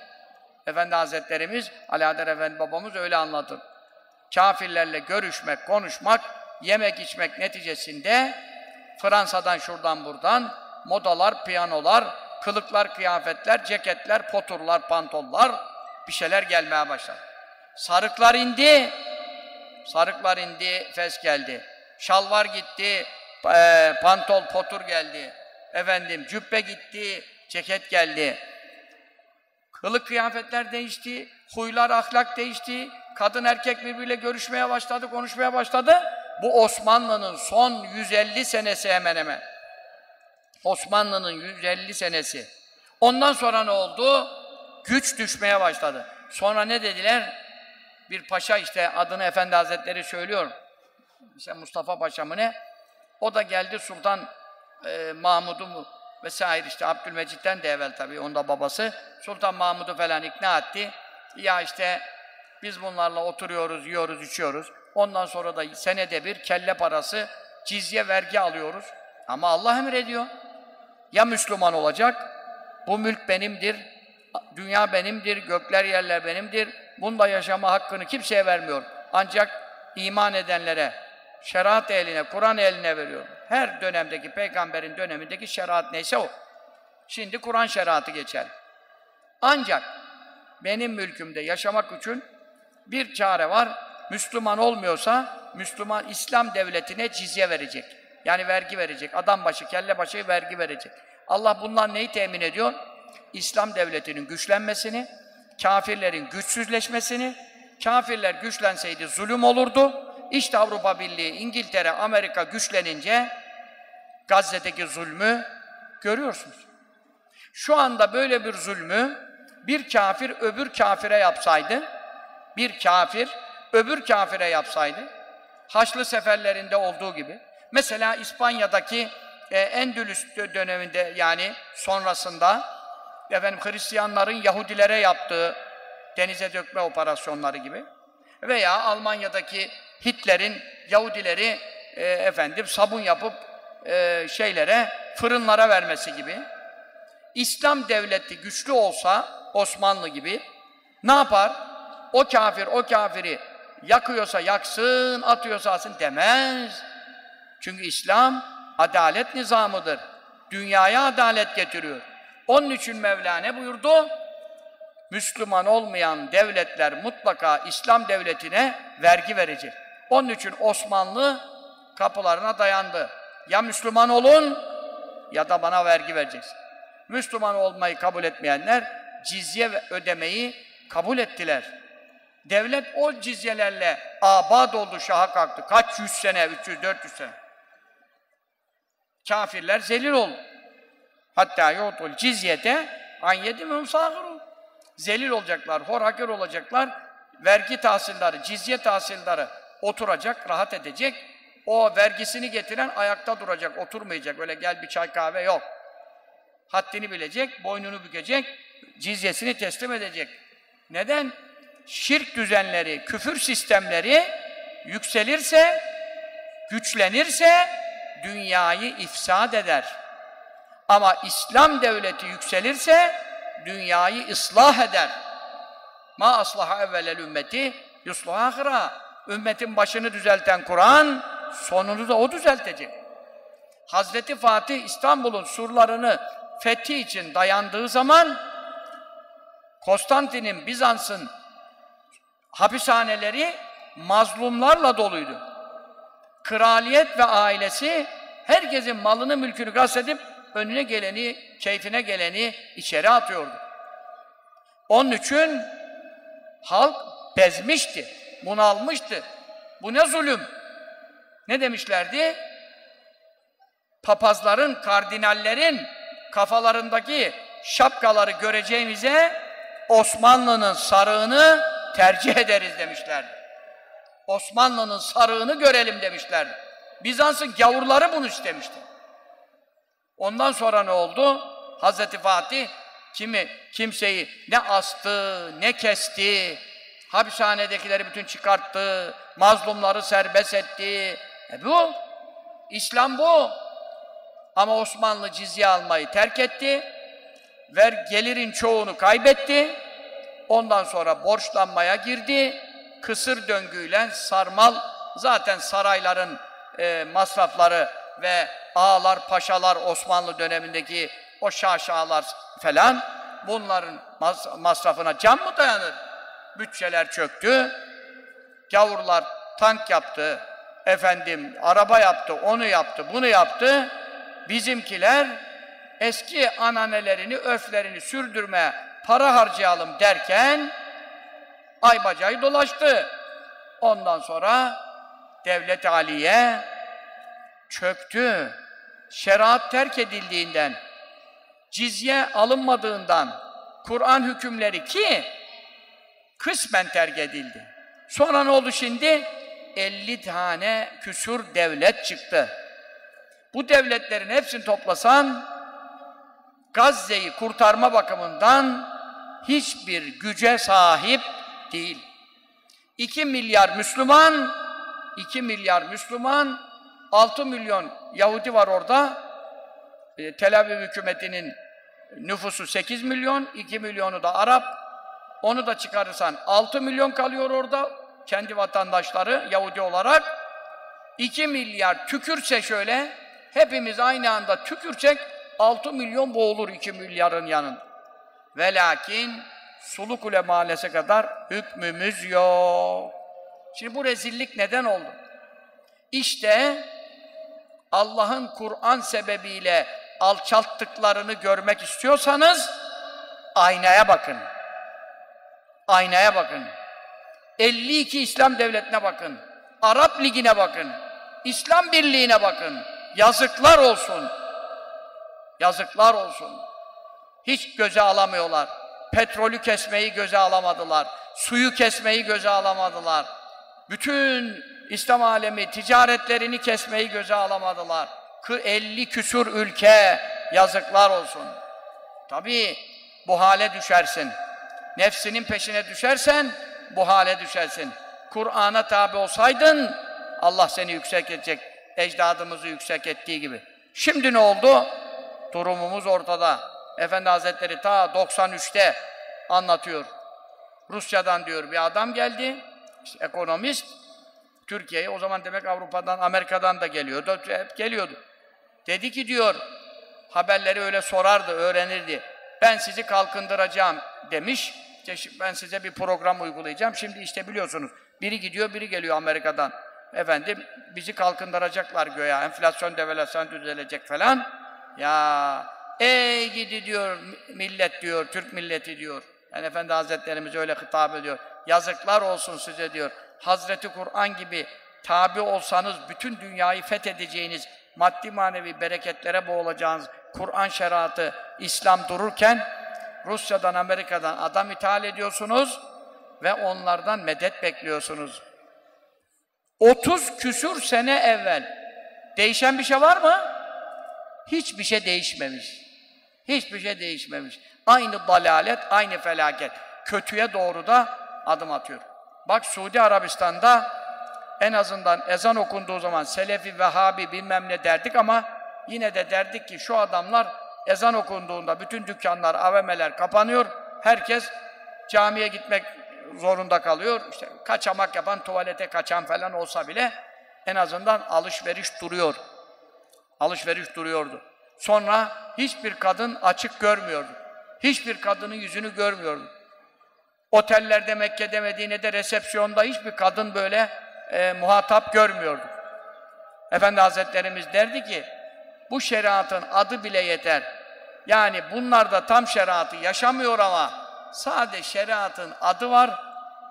Efendi Hazretlerimiz, Alaeddin Efendi babamız öyle anlatır. Kafirlerle görüşmek, konuşmak, yemek içmek neticesinde Fransa'dan şuradan buradan modalar, piyanolar, kılıklar, kıyafetler, ceketler, poturlar, pantollar bir şeyler gelmeye başladı. Sarıklar indi, sarıklar indi, fes geldi. Şalvar gitti, e, pantol, potur geldi. Efendim, cübbe gitti, ceket geldi. Kılık kıyafetler değişti, huylar, ahlak değişti. Kadın erkek birbiriyle görüşmeye başladı, konuşmaya başladı. Bu Osmanlı'nın son 150 senesi hemen hemen. Osmanlı'nın 150 senesi. Ondan sonra ne oldu? Güç düşmeye başladı. Sonra ne dediler? Bir paşa işte adını Efendi Hazretleri söylüyor. İşte Mustafa Paşa mı ne? O da geldi Sultan e, Mahmud'u mu vesaire işte Abdülmecit'ten de evvel tabii onda babası Sultan Mahmud'u falan ikna etti. Ya işte biz bunlarla oturuyoruz, yiyoruz, içiyoruz. Ondan sonra da senede bir kelle parası cizye vergi alıyoruz. Ama Allah emrediyor. Ya Müslüman olacak, bu mülk benimdir, dünya benimdir, gökler yerler benimdir. Bunda yaşama hakkını kimseye vermiyor. Ancak iman edenlere, şeriat eline, Kur'an eline veriyor. Her dönemdeki, peygamberin dönemindeki şeriat neyse o. Şimdi Kur'an şeriatı geçer. Ancak benim mülkümde yaşamak için bir çare var. Müslüman olmuyorsa, Müslüman İslam devletine cizye verecek. Yani vergi verecek. Adam başı, kelle başı vergi verecek. Allah bundan neyi temin ediyor? İslam devletinin güçlenmesini, kafirlerin güçsüzleşmesini, kafirler güçlenseydi zulüm olurdu. İşte Avrupa Birliği, İngiltere, Amerika güçlenince Gazze'deki zulmü görüyorsunuz. Şu anda böyle bir zulmü bir kafir öbür kafire yapsaydı, bir kafir öbür kafire yapsaydı, Haçlı seferlerinde olduğu gibi. Mesela İspanya'daki e, Endülüs dö- döneminde yani sonrasında efendim Hristiyanların Yahudilere yaptığı denize dökme operasyonları gibi veya Almanya'daki Hitler'in Yahudileri e, efendim sabun yapıp e, şeylere fırınlara vermesi gibi İslam devleti güçlü olsa Osmanlı gibi ne yapar? O kafir o kafiri yakıyorsa yaksın, atıyorsa atsın demez. Çünkü İslam adalet nizamıdır. Dünyaya adalet getiriyor. Onun için Mevla ne buyurdu? Müslüman olmayan devletler mutlaka İslam devletine vergi verecek. Onun için Osmanlı kapılarına dayandı. Ya Müslüman olun ya da bana vergi vereceksin. Müslüman olmayı kabul etmeyenler cizye ödemeyi kabul ettiler. Devlet o cizyelerle abad oldu, şaha kalktı. Kaç yüz sene, 300, 400 sene. Kafirler zelil oldu. Hatta yutul cizyete an yedimum sağırun. Zelil olacaklar, hor hakir olacaklar. Vergi tahsilleri, cizye tahsilleri oturacak, rahat edecek. O vergisini getiren ayakta duracak, oturmayacak. Öyle gel bir çay kahve yok. Haddini bilecek, boynunu bükecek, cizyesini teslim edecek. Neden? Şirk düzenleri, küfür sistemleri yükselirse, güçlenirse dünyayı ifsad eder. Ama İslam devleti yükselirse dünyayı ıslah eder. Ma aslaha evvelel ümmeti yusluha ahira. Ümmetin başını düzelten Kur'an sonunu da o düzeltecek. Hazreti Fatih İstanbul'un surlarını fethi için dayandığı zaman Konstantin'in, Bizans'ın hapishaneleri mazlumlarla doluydu. Kraliyet ve ailesi herkesin malını, mülkünü gasp önüne geleni, keyfine geleni içeri atıyordu. Onun için halk bezmişti, bunalmıştı. Bu ne zulüm? Ne demişlerdi? Papazların, kardinallerin kafalarındaki şapkaları göreceğimize Osmanlı'nın sarığını tercih ederiz demişlerdi. Osmanlı'nın sarığını görelim demişlerdi. Bizans'ın gavurları bunu istemişti. Ondan sonra ne oldu? Hazreti Fatih kimi kimseyi ne astı, ne kesti, hapishanedekileri bütün çıkarttı, mazlumları serbest etti. E bu, İslam bu. Ama Osmanlı cizye almayı terk etti. Ver gelirin çoğunu kaybetti. Ondan sonra borçlanmaya girdi. Kısır döngüyle sarmal zaten sarayların e, masrafları ve ağalar, paşalar Osmanlı dönemindeki o şaşalar falan bunların mas masrafına can mı dayanır? Bütçeler çöktü. Gavurlar tank yaptı. Efendim araba yaptı, onu yaptı, bunu yaptı. Bizimkiler eski ananelerini, örflerini sürdürmeye para harcayalım derken ay bacayı dolaştı. Ondan sonra devlet aliye çöktü. Şeriat terk edildiğinden, cizye alınmadığından, Kur'an hükümleri ki kısmen terk edildi. Sonra ne oldu şimdi? 50 tane küsur devlet çıktı. Bu devletlerin hepsini toplasan Gazze'yi kurtarma bakımından hiçbir güce sahip değil. 2 milyar Müslüman, 2 milyar Müslüman, 6 milyon Yahudi var orada. E, Tel Aviv hükümetinin nüfusu 8 milyon, 2 milyonu da Arap. Onu da çıkarırsan 6 milyon kalıyor orada. Kendi vatandaşları Yahudi olarak. 2 milyar tükürse şöyle, hepimiz aynı anda tükürsek 6 milyon boğulur 2 milyarın yanında. Ve lakin Sulukule mahallesi kadar hükmümüz yok. Şimdi bu rezillik neden oldu? İşte Allah'ın Kur'an sebebiyle alçalttıklarını görmek istiyorsanız aynaya bakın. Aynaya bakın. 52 İslam devletine bakın. Arap Ligi'ne bakın. İslam Birliği'ne bakın. Yazıklar olsun. Yazıklar olsun. Hiç göze alamıyorlar. Petrolü kesmeyi göze alamadılar. Suyu kesmeyi göze alamadılar. Bütün İslam alemi ticaretlerini kesmeyi göze alamadılar. Kı- 50 küsur ülke yazıklar olsun. Tabii bu hale düşersin. Nefsinin peşine düşersen bu hale düşersin. Kur'an'a tabi olsaydın Allah seni yüksek edecek. Ecdadımızı yüksek ettiği gibi. Şimdi ne oldu? Durumumuz ortada. Efendi Hazretleri ta 93'te anlatıyor. Rusya'dan diyor bir adam geldi. İşte ekonomist. Türkiye'ye o zaman demek Avrupa'dan, Amerika'dan da geliyordu. Hep geliyordu. Dedi ki diyor, haberleri öyle sorardı, öğrenirdi. Ben sizi kalkındıracağım demiş. Ben size bir program uygulayacağım. Şimdi işte biliyorsunuz biri gidiyor, biri geliyor Amerika'dan. Efendim bizi kalkındıracaklar göya. Enflasyon, devalüasyon düzelecek falan. Ya ey gidi diyor millet diyor, Türk milleti diyor. Yani Efendi Hazretlerimiz öyle hitap ediyor. Yazıklar olsun size diyor. Hazreti Kur'an gibi tabi olsanız bütün dünyayı fethedeceğiniz, maddi manevi bereketlere boğulacağınız Kur'an şeriatı, İslam dururken Rusya'dan, Amerika'dan adam ithal ediyorsunuz ve onlardan medet bekliyorsunuz. 30 küsür sene evvel değişen bir şey var mı? Hiçbir şey değişmemiş. Hiçbir şey değişmemiş. Aynı dalalet, aynı felaket. Kötüye doğru da adım atıyor. Bak Suudi Arabistan'da en azından ezan okunduğu zaman Selefi, Vehhabi bilmem ne derdik ama yine de derdik ki şu adamlar ezan okunduğunda bütün dükkanlar, AVM'ler kapanıyor. Herkes camiye gitmek zorunda kalıyor. İşte kaçamak yapan, tuvalete kaçan falan olsa bile en azından alışveriş duruyor. Alışveriş duruyordu. Sonra hiçbir kadın açık görmüyordu. Hiçbir kadının yüzünü görmüyordu. Otellerde, Mekke'de, Medine'de, resepsiyonda hiçbir kadın böyle e, muhatap görmüyordu. Efendi Hazretlerimiz derdi ki, bu şeriatın adı bile yeter. Yani bunlar da tam şeriatı yaşamıyor ama sadece şeriatın adı var.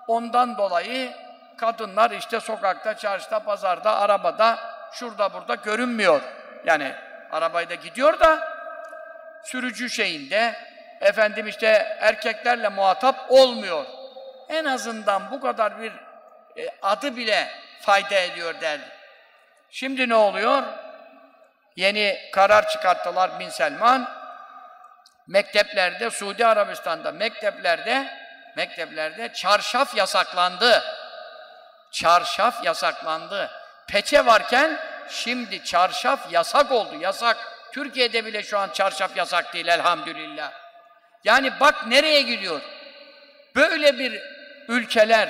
Ondan dolayı kadınlar işte sokakta, çarşıda, pazarda, arabada, şurada burada görünmüyor. Yani arabayı da gidiyor da sürücü şeyinde efendim işte erkeklerle muhatap olmuyor. En azından bu kadar bir e, adı bile fayda ediyor derdi. Şimdi ne oluyor? Yeni karar çıkarttılar Bin Selman. Mekteplerde, Suudi Arabistan'da mekteplerde mekteplerde çarşaf yasaklandı. Çarşaf yasaklandı. Peçe varken şimdi çarşaf yasak oldu. Yasak. Türkiye'de bile şu an çarşaf yasak değil elhamdülillah. Yani bak nereye gidiyor. Böyle bir ülkeler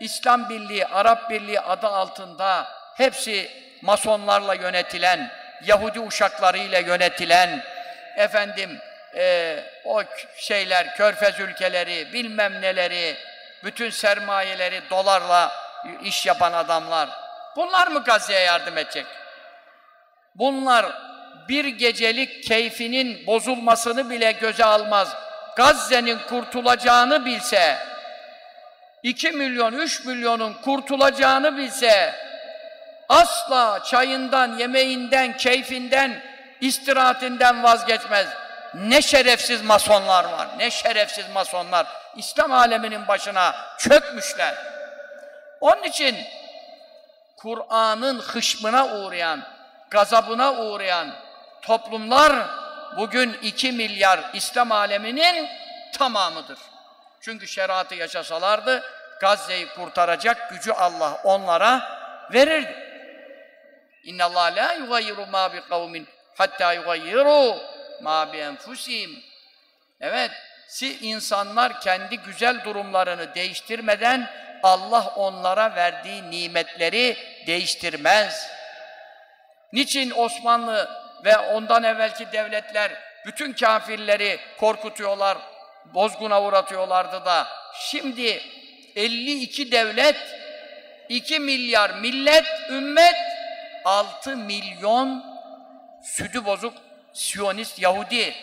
İslam Birliği, Arap Birliği adı altında hepsi masonlarla yönetilen, Yahudi uşaklarıyla yönetilen, efendim e, o şeyler, körfez ülkeleri, bilmem neleri, bütün sermayeleri dolarla iş yapan adamlar. Bunlar mı Gazze'ye yardım edecek? Bunlar bir gecelik keyfinin bozulmasını bile göze almaz. Gazze'nin kurtulacağını bilse, 2 milyon, 3 milyonun kurtulacağını bilse, asla çayından, yemeğinden, keyfinden, istirahatinden vazgeçmez. Ne şerefsiz masonlar var, ne şerefsiz masonlar. İslam aleminin başına çökmüşler. Onun için Kur'an'ın hışmına uğrayan, gazabına uğrayan toplumlar bugün 2 milyar İslam aleminin tamamıdır. Çünkü şeriatı yaşasalardı Gazze'yi kurtaracak gücü Allah onlara verirdi. İnna Allah la yugayyiru ma bi kavmin hatta yugayyiru ma bi enfusihim. Evet, si insanlar kendi güzel durumlarını değiştirmeden Allah onlara verdiği nimetleri değiştirmez. Niçin Osmanlı ve ondan evvelki devletler bütün kafirleri korkutuyorlar, bozguna uğratıyorlardı da şimdi 52 devlet, 2 milyar millet, ümmet, 6 milyon südü bozuk Siyonist Yahudi.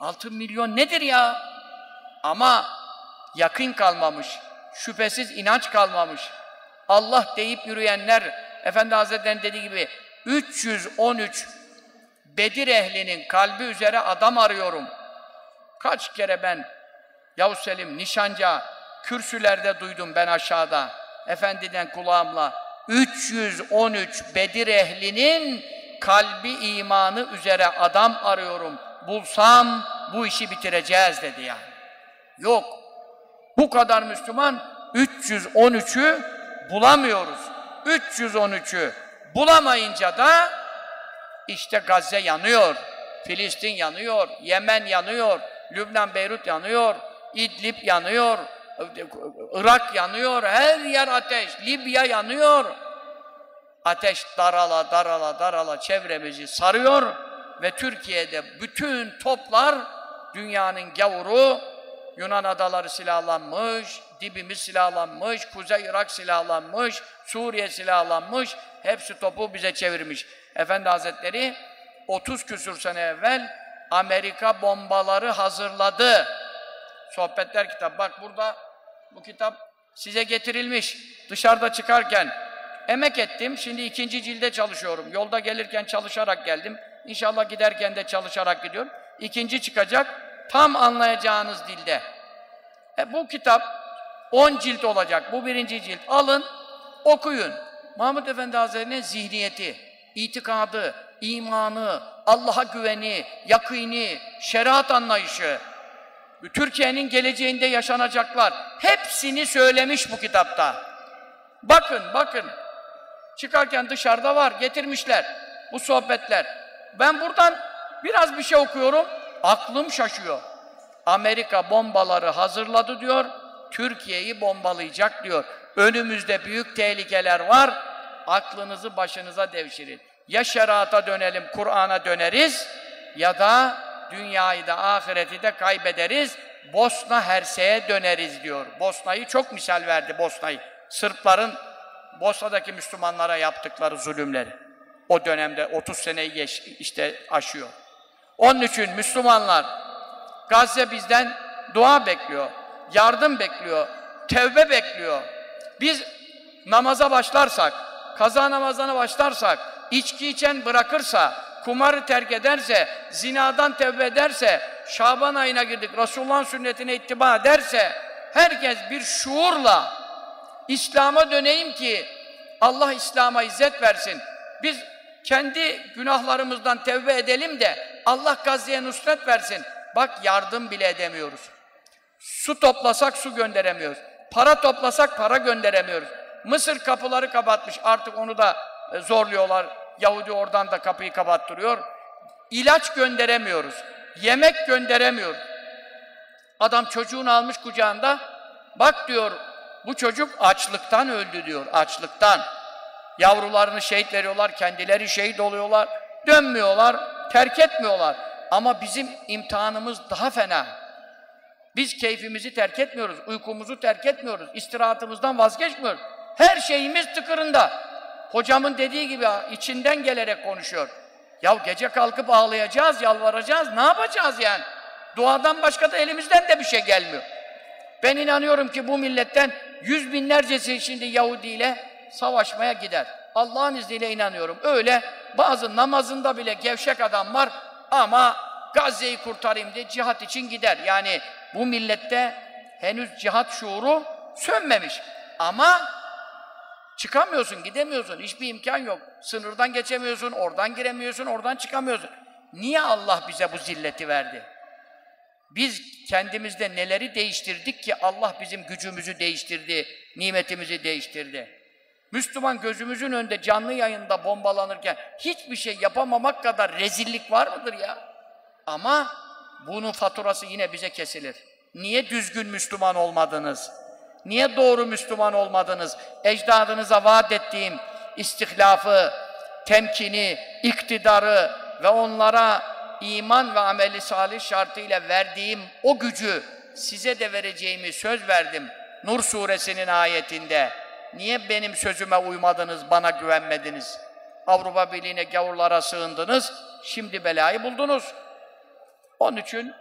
6 milyon nedir ya? Ama yakın kalmamış, şüphesiz inanç kalmamış. Allah deyip yürüyenler, Efendi Hazretleri'nin dediği gibi 313 Bedir ehlinin kalbi üzere adam arıyorum. Kaç kere ben Yavuz Selim, Nişanca, kürsülerde duydum ben aşağıda. Efendiden kulağımla 313 Bedir ehlinin kalbi imanı üzere adam arıyorum. Bulsam bu işi bitireceğiz dedi yani. Yok. Bu kadar Müslüman 313'ü bulamıyoruz. 313'ü bulamayınca da işte Gazze yanıyor, Filistin yanıyor, Yemen yanıyor, Lübnan, Beyrut yanıyor, İdlib yanıyor, Irak yanıyor, her yer ateş, Libya yanıyor. Ateş darala darala darala çevremizi sarıyor ve Türkiye'de bütün toplar dünyanın gavuru, Yunan adaları silahlanmış, dibimiz silahlanmış, Kuzey Irak silahlanmış, Suriye silahlanmış, hepsi topu bize çevirmiş. Efendi Hazretleri 30 küsur sene evvel Amerika bombaları hazırladı. Sohbetler kitap. Bak burada bu kitap size getirilmiş. Dışarıda çıkarken emek ettim. Şimdi ikinci cilde çalışıyorum. Yolda gelirken çalışarak geldim. İnşallah giderken de çalışarak gidiyorum. İkinci çıkacak. Tam anlayacağınız dilde. E, bu kitap 10 cilt olacak. Bu birinci cilt. Alın, okuyun. Mahmud Efendi Hazretleri'nin zihniyeti, itikadı, imanı, Allah'a güveni, yakini, şeriat anlayışı, Türkiye'nin geleceğinde yaşanacaklar, hepsini söylemiş bu kitapta. Bakın, bakın. Çıkarken dışarıda var, getirmişler bu sohbetler. Ben buradan biraz bir şey okuyorum, aklım şaşıyor. Amerika bombaları hazırladı diyor, Türkiye'yi bombalayacak diyor. Önümüzde büyük tehlikeler var, aklınızı başınıza devşirin. Ya şerata dönelim, Kur'an'a döneriz ya da dünyayı da ahireti de kaybederiz. Bosna Hersek'e döneriz diyor. Bosna'yı çok misal verdi Bosna'yı. Sırpların Bosna'daki Müslümanlara yaptıkları zulümleri. O dönemde 30 seneyi geç, işte aşıyor. Onun için Müslümanlar Gazze bizden dua bekliyor, yardım bekliyor, tevbe bekliyor. Biz namaza başlarsak, kaza namazına başlarsak, içki içen bırakırsa, kumarı terk ederse, zinadan tevbe ederse, Şaban ayına girdik, Resulullah'ın sünnetine ittiba ederse, herkes bir şuurla İslam'a döneyim ki Allah İslam'a izzet versin. Biz kendi günahlarımızdan tevbe edelim de Allah Gazze'ye nusret versin. Bak yardım bile edemiyoruz. Su toplasak su gönderemiyoruz. Para toplasak para gönderemiyoruz. Mısır kapıları kapatmış. Artık onu da e, zorluyorlar. Yahudi oradan da kapıyı kapattırıyor. İlaç gönderemiyoruz. Yemek gönderemiyoruz. Adam çocuğunu almış kucağında. Bak diyor bu çocuk açlıktan öldü diyor. Açlıktan. Yavrularını şehit veriyorlar. Kendileri şehit oluyorlar. Dönmüyorlar. Terk etmiyorlar. Ama bizim imtihanımız daha fena. Biz keyfimizi terk etmiyoruz, uykumuzu terk etmiyoruz, istirahatımızdan vazgeçmiyoruz. Her şeyimiz tıkırında. Hocamın dediği gibi içinden gelerek konuşuyor. Ya gece kalkıp ağlayacağız, yalvaracağız, ne yapacağız yani? Duadan başka da elimizden de bir şey gelmiyor. Ben inanıyorum ki bu milletten yüz binlercesi şimdi Yahudi ile savaşmaya gider. Allah'ın izniyle inanıyorum. Öyle bazı namazında bile gevşek adam var ama Gazze'yi kurtarayım diye cihat için gider. Yani bu millette henüz cihat şuuru sönmemiş. Ama çıkamıyorsun, gidemiyorsun. Hiçbir imkan yok. Sınırdan geçemiyorsun, oradan giremiyorsun, oradan çıkamıyorsun. Niye Allah bize bu zilleti verdi? Biz kendimizde neleri değiştirdik ki Allah bizim gücümüzü değiştirdi, nimetimizi değiştirdi. Müslüman gözümüzün önünde canlı yayında bombalanırken hiçbir şey yapamamak kadar rezillik var mıdır ya? Ama bunun faturası yine bize kesilir. Niye düzgün Müslüman olmadınız? Niye doğru Müslüman olmadınız? Ecdadınıza vaat ettiğim istihlafı, temkini, iktidarı ve onlara iman ve ameli salih şartıyla verdiğim o gücü size de vereceğimi söz verdim. Nur suresinin ayetinde. Niye benim sözüme uymadınız, bana güvenmediniz? Avrupa Birliği'ne gavurlara sığındınız, şimdi belayı buldunuz. Onun için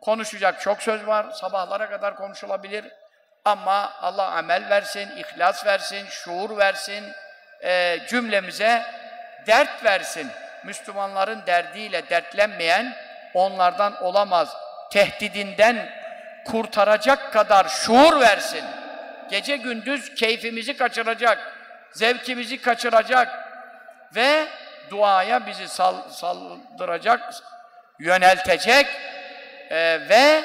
konuşacak çok söz var, sabahlara kadar konuşulabilir. Ama Allah amel versin, ihlas versin, şuur versin, e, cümlemize dert versin. Müslümanların derdiyle dertlenmeyen onlardan olamaz. Tehdidinden kurtaracak kadar şuur versin. Gece gündüz keyfimizi kaçıracak, zevkimizi kaçıracak ve duaya bizi sal, saldıracak, yöneltecek e, ve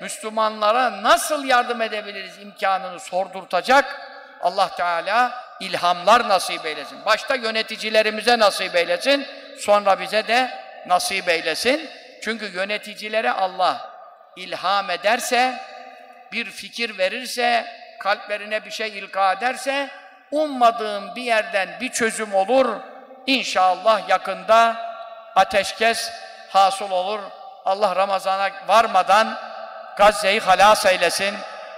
Müslümanlara nasıl yardım edebiliriz imkanını sordurtacak Allah Teala ilhamlar nasip eylesin. Başta yöneticilerimize nasip eylesin, sonra bize de nasip eylesin. Çünkü yöneticilere Allah ilham ederse, bir fikir verirse, kalplerine bir şey ilka ederse, ummadığım bir yerden bir çözüm olur. İnşallah yakında ateşkes hasıl olur. Allah Ramazan'a varmadan Gazze'yi halas eylesin.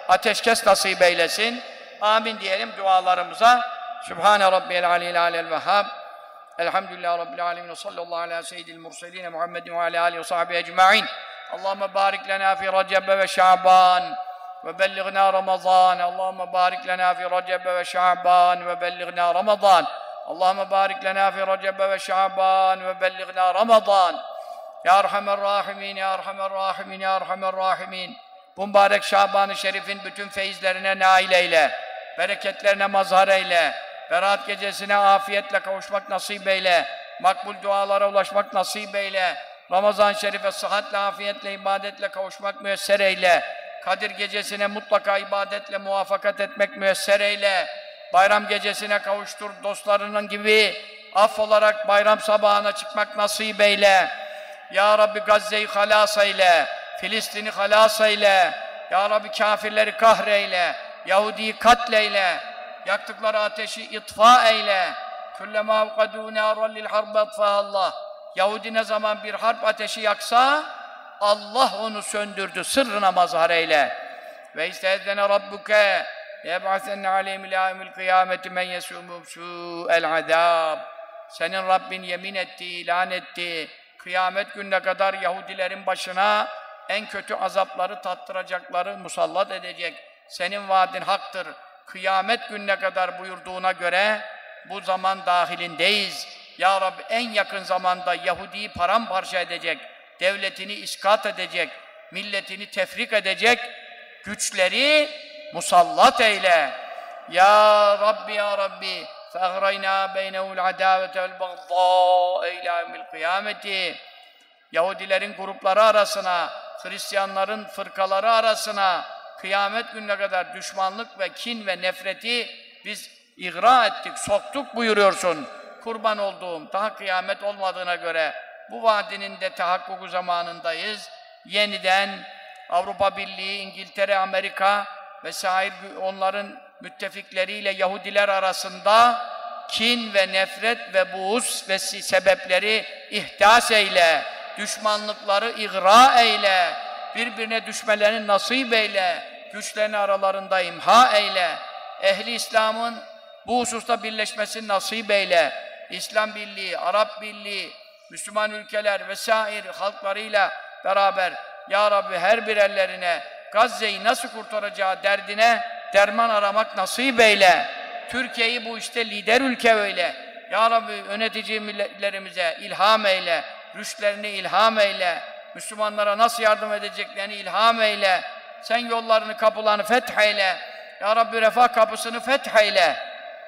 Ateşkes nasip eylesin. Amin diyelim dualarımıza. Sübhane Rabbiyel Aliyyil Alel Vehhab. Elhamdülillahi Rabbil Alemin. Sallallahu ala seyyidil murselin Muhammedin ve ala ve sahbihi ecma'in. Allahümme barik lena fi Recep ve Şaban ve bellighna Ramazan. Allahümme barik lena fi Recep ve Şaban ve bellighna Ramazan. Allahümme barik lena fi Recep ve Şaban ve bellighna Ramazan. Ya Erhamer Rahimin, Ya Erhamer Rahimin, Ya Erhamer Rahimin. Mübarek Şaban-ı Şerif'in bütün feyizlerine nail eyle. Bereketlerine mazhar eyle. Berat gecesine afiyetle kavuşmak nasip eyle. Makbul dualara ulaşmak nasip eyle. Ramazan-ı Şerif'e sıhhatle, afiyetle, ibadetle kavuşmak müyesser eyle. Kadir gecesine mutlaka ibadetle muvaffakat etmek müyesser eyle. Bayram gecesine kavuştur dostlarının gibi af olarak bayram sabahına çıkmak nasip eyle. Ya Rabbi Gazze'yi halas eyle, Filistin'i halas eyle, Ya Rabbi kafirleri kahreyle, Yahudi'yi katleyle, yaktıkları ateşi itfa eyle. Kullema avkadû nâran lil harbi Allah. Yahudi ne zaman bir harp ateşi yaksa, Allah onu söndürdü, sırrına mazhar eyle. Ve istehdene rabbuke yeb'asenne aleyhim ilâ yevmil kıyameti men yesûmûm su'el azâb. Senin Rabbin yemin etti, ilan etti. Kıyamet gününe kadar Yahudilerin başına en kötü azapları tattıracakları musallat edecek. Senin vaadin haktır. Kıyamet gününe kadar buyurduğuna göre bu zaman dahilindeyiz. Ya Rabbi en yakın zamanda Yahudi'yi paramparça edecek, devletini iskat edecek, milletini tefrik edecek güçleri musallat eyle. Ya Rabbi ya Rabbi فَاَغْرَيْنَا بَيْنَهُ الْعَدَاوَةَ وَالْبَغْضَاءَ اِلَى يَوْمِ الْقِيَامَةِ Yahudilerin grupları arasına, Hristiyanların fırkaları arasına, kıyamet gününe kadar düşmanlık ve kin ve nefreti biz igra ettik, soktuk buyuruyorsun. Kurban olduğum, daha kıyamet olmadığına göre bu vaadinin de tahakkuku zamanındayız. Yeniden Avrupa Birliği, İngiltere, Amerika vesaire onların müttefikleriyle Yahudiler arasında kin ve nefret ve buğuz ve sebepleri ihdas eyle, düşmanlıkları igra eyle, birbirine düşmelerini nasip eyle, güçlerini aralarında imha eyle, ehli İslam'ın bu hususta birleşmesini nasip eyle, İslam Birliği, Arap Birliği, Müslüman ülkeler vesaire halklarıyla beraber Ya Rabbi her bir ellerine Gazze'yi nasıl kurtaracağı derdine derman aramak nasip eyle. Türkiye'yi bu işte lider ülke öyle. Ya Rabbi yönetici milletlerimize ilham eyle. Rüştlerini ilham eyle. Müslümanlara nasıl yardım edeceklerini ilham eyle. Sen yollarını, kapılarını fetheyle. Ya Rabbi refah kapısını fetheyle.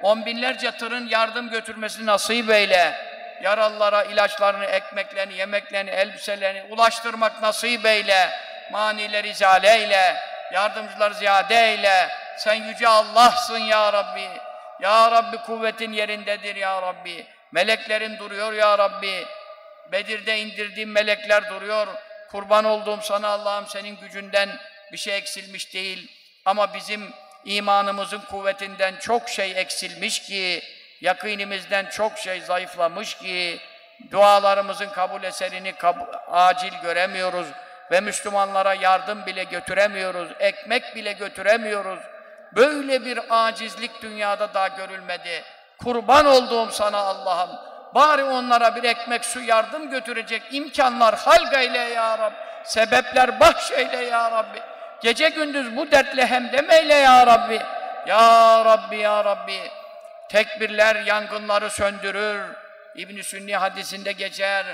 On binlerce tırın yardım götürmesini nasip eyle. Yaralılara ilaçlarını, ekmeklerini, yemeklerini, elbiselerini ulaştırmak nasip eyle. Manileri izale eyle. Yardımcıları ziyade eyle. Sen yüce Allah'sın ya Rabbi. Ya Rabbi kuvvetin yerindedir ya Rabbi. Meleklerin duruyor ya Rabbi. Bedir'de indirdiğim melekler duruyor. Kurban olduğum sana Allah'ım senin gücünden bir şey eksilmiş değil. Ama bizim imanımızın kuvvetinden çok şey eksilmiş ki, yakınimizden çok şey zayıflamış ki, dualarımızın kabul eserini kab acil göremiyoruz ve Müslümanlara yardım bile götüremiyoruz, ekmek bile götüremiyoruz. Böyle bir acizlik dünyada daha görülmedi. Kurban olduğum sana Allah'ım. Bari onlara bir ekmek su yardım götürecek imkanlar halk eyle ya Rabbi. Sebepler bahşeyle ya Rabbi. Gece gündüz bu dertle hemdem eyle ya Rabbi. Ya Rabbi ya Rabbi. Tekbirler yangınları söndürür. İbn Sünni hadisinde geçer.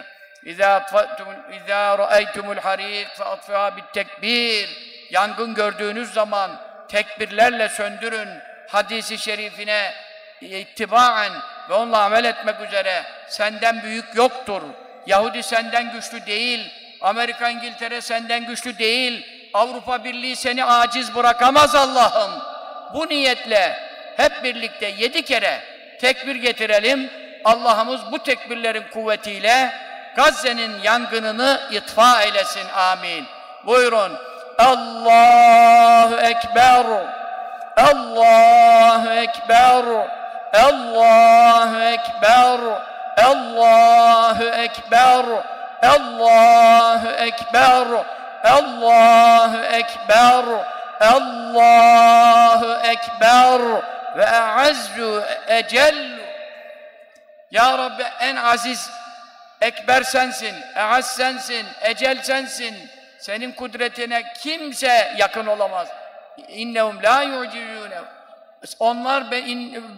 İza ra'aytumul harik fa'atfiha bit tekbir. Yangın gördüğünüz zaman tekbirlerle söndürün hadisi şerifine ittibaen ve onunla amel etmek üzere senden büyük yoktur. Yahudi senden güçlü değil. Amerika, İngiltere senden güçlü değil. Avrupa Birliği seni aciz bırakamaz Allah'ım. Bu niyetle hep birlikte yedi kere tekbir getirelim. Allah'ımız bu tekbirlerin kuvvetiyle Gazze'nin yangınını itfa eylesin. Amin. Buyurun. Allahu Ekber. Allahu Ekber. Allahu Ekber. Allahu Ekber. Allahu Ekber. Allahu Ekber. Allahu Ekber. Ve e'azzu ecellu. Ya Rabbi en aziz, ekber sensin, e'az sensin, ecel sensin. Senin kudretine kimse yakın olamaz. İnnehum la yu'cizûne. Onlar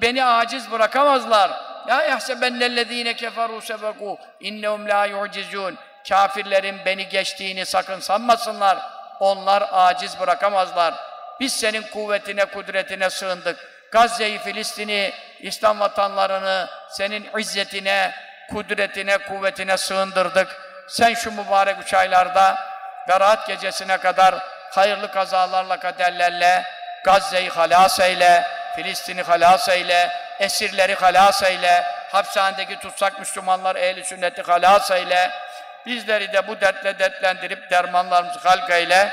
beni aciz bırakamazlar. La yahsebennellezîne keferû sebekû. İnnehum la yu'cizûn. Kafirlerin beni geçtiğini sakın sanmasınlar. Onlar aciz bırakamazlar. Biz senin kuvvetine, kudretine sığındık. Gazze'yi, Filistin'i, İslam vatanlarını senin izzetine, kudretine, kuvvetine sığındırdık. Sen şu mübarek üç aylarda Berat gecesine kadar hayırlı kazalarla, kaderlerle Gazze'yi halas eyle, Filistin'i halas eyle, esirleri halas eyle, hapishanedeki tutsak Müslümanlar ehli sünneti halas eyle. Bizleri de bu dertle dertlendirip dermanlarımızı halk eyle.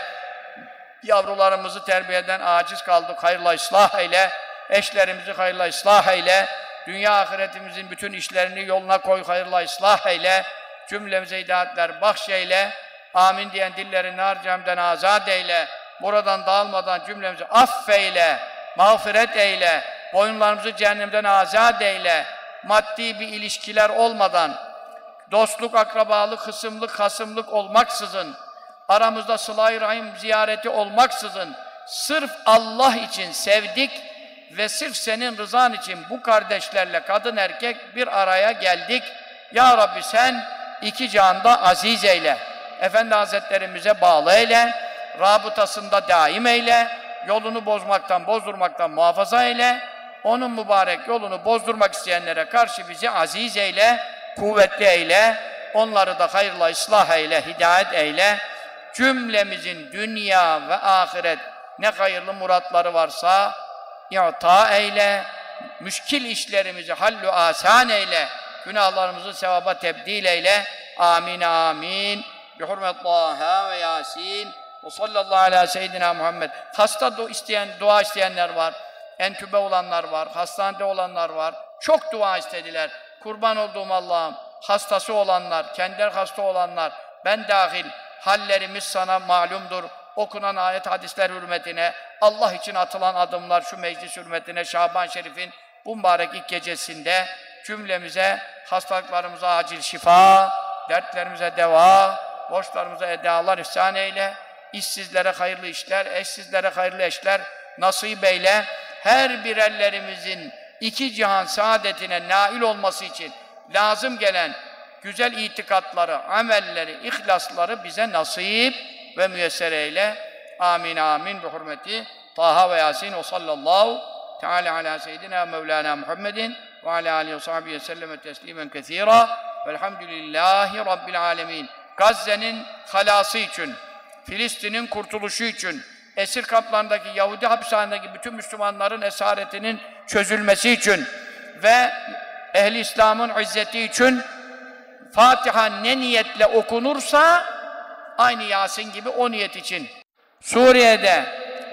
Yavrularımızı terbiyeden aciz kaldık, hayırla ıslah eyle. Eşlerimizi hayırla ıslah eyle. Dünya ahiretimizin bütün işlerini yoluna koy, hayırla ıslah eyle. Cümlemize hidayetler bahşeyle. Amin diyen dilleri nar cemden azat eyle. Buradan dağılmadan cümlemizi affeyle, mağfiret eyle. Boyunlarımızı cehennemden azat eyle. Maddi bir ilişkiler olmadan, dostluk, akrabalık, hısımlık, hasımlık olmaksızın, aramızda sıla rahim ziyareti olmaksızın, sırf Allah için sevdik, ve sırf senin rızan için bu kardeşlerle kadın erkek bir araya geldik. Ya Rabbi sen iki canda aziz eyle. Efendi Hazretlerimize bağlı eyle. Rabıtasında daim eyle. Yolunu bozmaktan, bozdurmaktan muhafaza eyle. Onun mübarek yolunu bozdurmak isteyenlere karşı bizi aziz eyle, kuvvetli eyle. Onları da hayırla ıslah eyle, hidayet eyle. Cümlemizin dünya ve ahiret ne hayırlı muratları varsa i'ta eyle, müşkil işlerimizi hallu asan eyle, günahlarımızı sevaba tebdil eyle. Amin amin. Bi hurmet Taha ve Yasin. Ve sallallahu ala seyyidina Muhammed. Hasta du isteyen, dua isteyenler var. Entübe olanlar var. Hastanede olanlar var. Çok dua istediler. Kurban olduğum Allah'ım. Hastası olanlar, kendileri hasta olanlar, ben dahil hallerimiz sana malumdur. Okunan ayet hadisler hürmetine, Allah için atılan adımlar şu meclis hürmetine Şaban Şerif'in bu mübarek ilk gecesinde cümlemize hastalıklarımıza acil şifa, dertlerimize deva, borçlarımıza edalar ihsan eyle, işsizlere hayırlı işler, eşsizlere hayırlı eşler nasip eyle. Her birerlerimizin iki cihan saadetine nail olması için lazım gelen güzel itikatları, amelleri, ihlasları bize nasip ve müyesser eyle. Amin amin bi hurmeti Taha ve Yasin ve sallallahu teala ala seyyidina Mevlana Muhammedin ve ala alihi ve sahbihi ve selleme teslimen kethira velhamdülillahi rabbil alemin. Gazze'nin halası için, Filistin'in kurtuluşu için, esir kamplarındaki Yahudi hapishanedeki bütün Müslümanların esaretinin çözülmesi için ve ehli İslam'ın izzeti için Fatiha ne niyetle okunursa aynı Yasin gibi o niyet için Suriye'de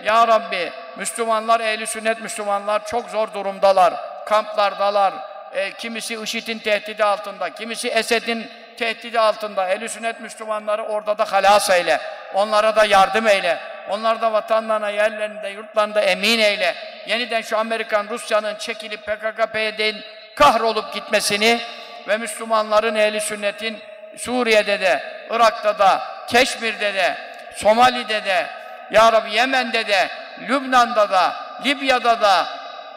Ya Rabbi Müslümanlar, ehli sünnet Müslümanlar çok zor durumdalar. Kamplardalar. E, kimisi IŞİD'in tehdidi altında, kimisi Esed'in tehdidi altında. Ehli sünnet Müslümanları orada da halas eyle. Onlara da yardım eyle. Onlar da vatanlarına, yerlerinde, yurtlarında emin eyle. Yeniden şu Amerikan, Rusya'nın çekilip PKK, PYD'nin kahrolup gitmesini ve Müslümanların ehli sünnetin Suriye'de de, Irak'ta da, Keşmir'de de, Somali'de de, Ya Rabbi Yemen'de de, Lübnan'da da, Libya'da da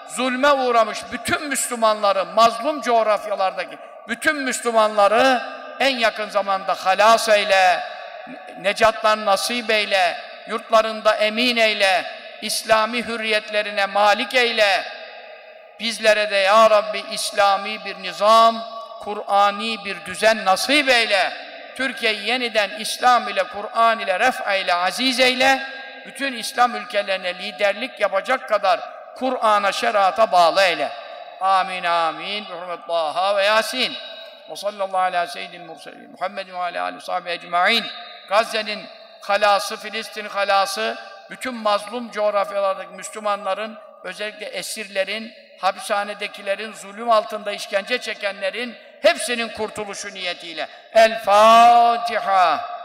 zulme uğramış bütün Müslümanları, mazlum coğrafyalardaki bütün Müslümanları en yakın zamanda halas eyle, necatlar nasip eyle, yurtlarında emin eyle, İslami hürriyetlerine malik eyle, Bizlere de ya Rabbi İslami bir nizam, Kur'ani bir düzen nasip eyle. Türkiye'yi yeniden İslam ile, Kur'an ile, ref ile, aziz eyle. Bütün İslam ülkelerine liderlik yapacak kadar Kur'an'a, şerata bağlı eyle. Amin, amin. Bi hurmet Taha ve Yasin. Ve sallallahu ala seyyidil murselin. Muhammedin ve ala alihi sahibi ecma'in. Gazze'nin halası, Filistin halası, bütün mazlum coğrafyalardaki Müslümanların, özellikle esirlerin, hapishanedekilerin, zulüm altında işkence çekenlerin hepsinin kurtuluşu niyetiyle. El Fatiha.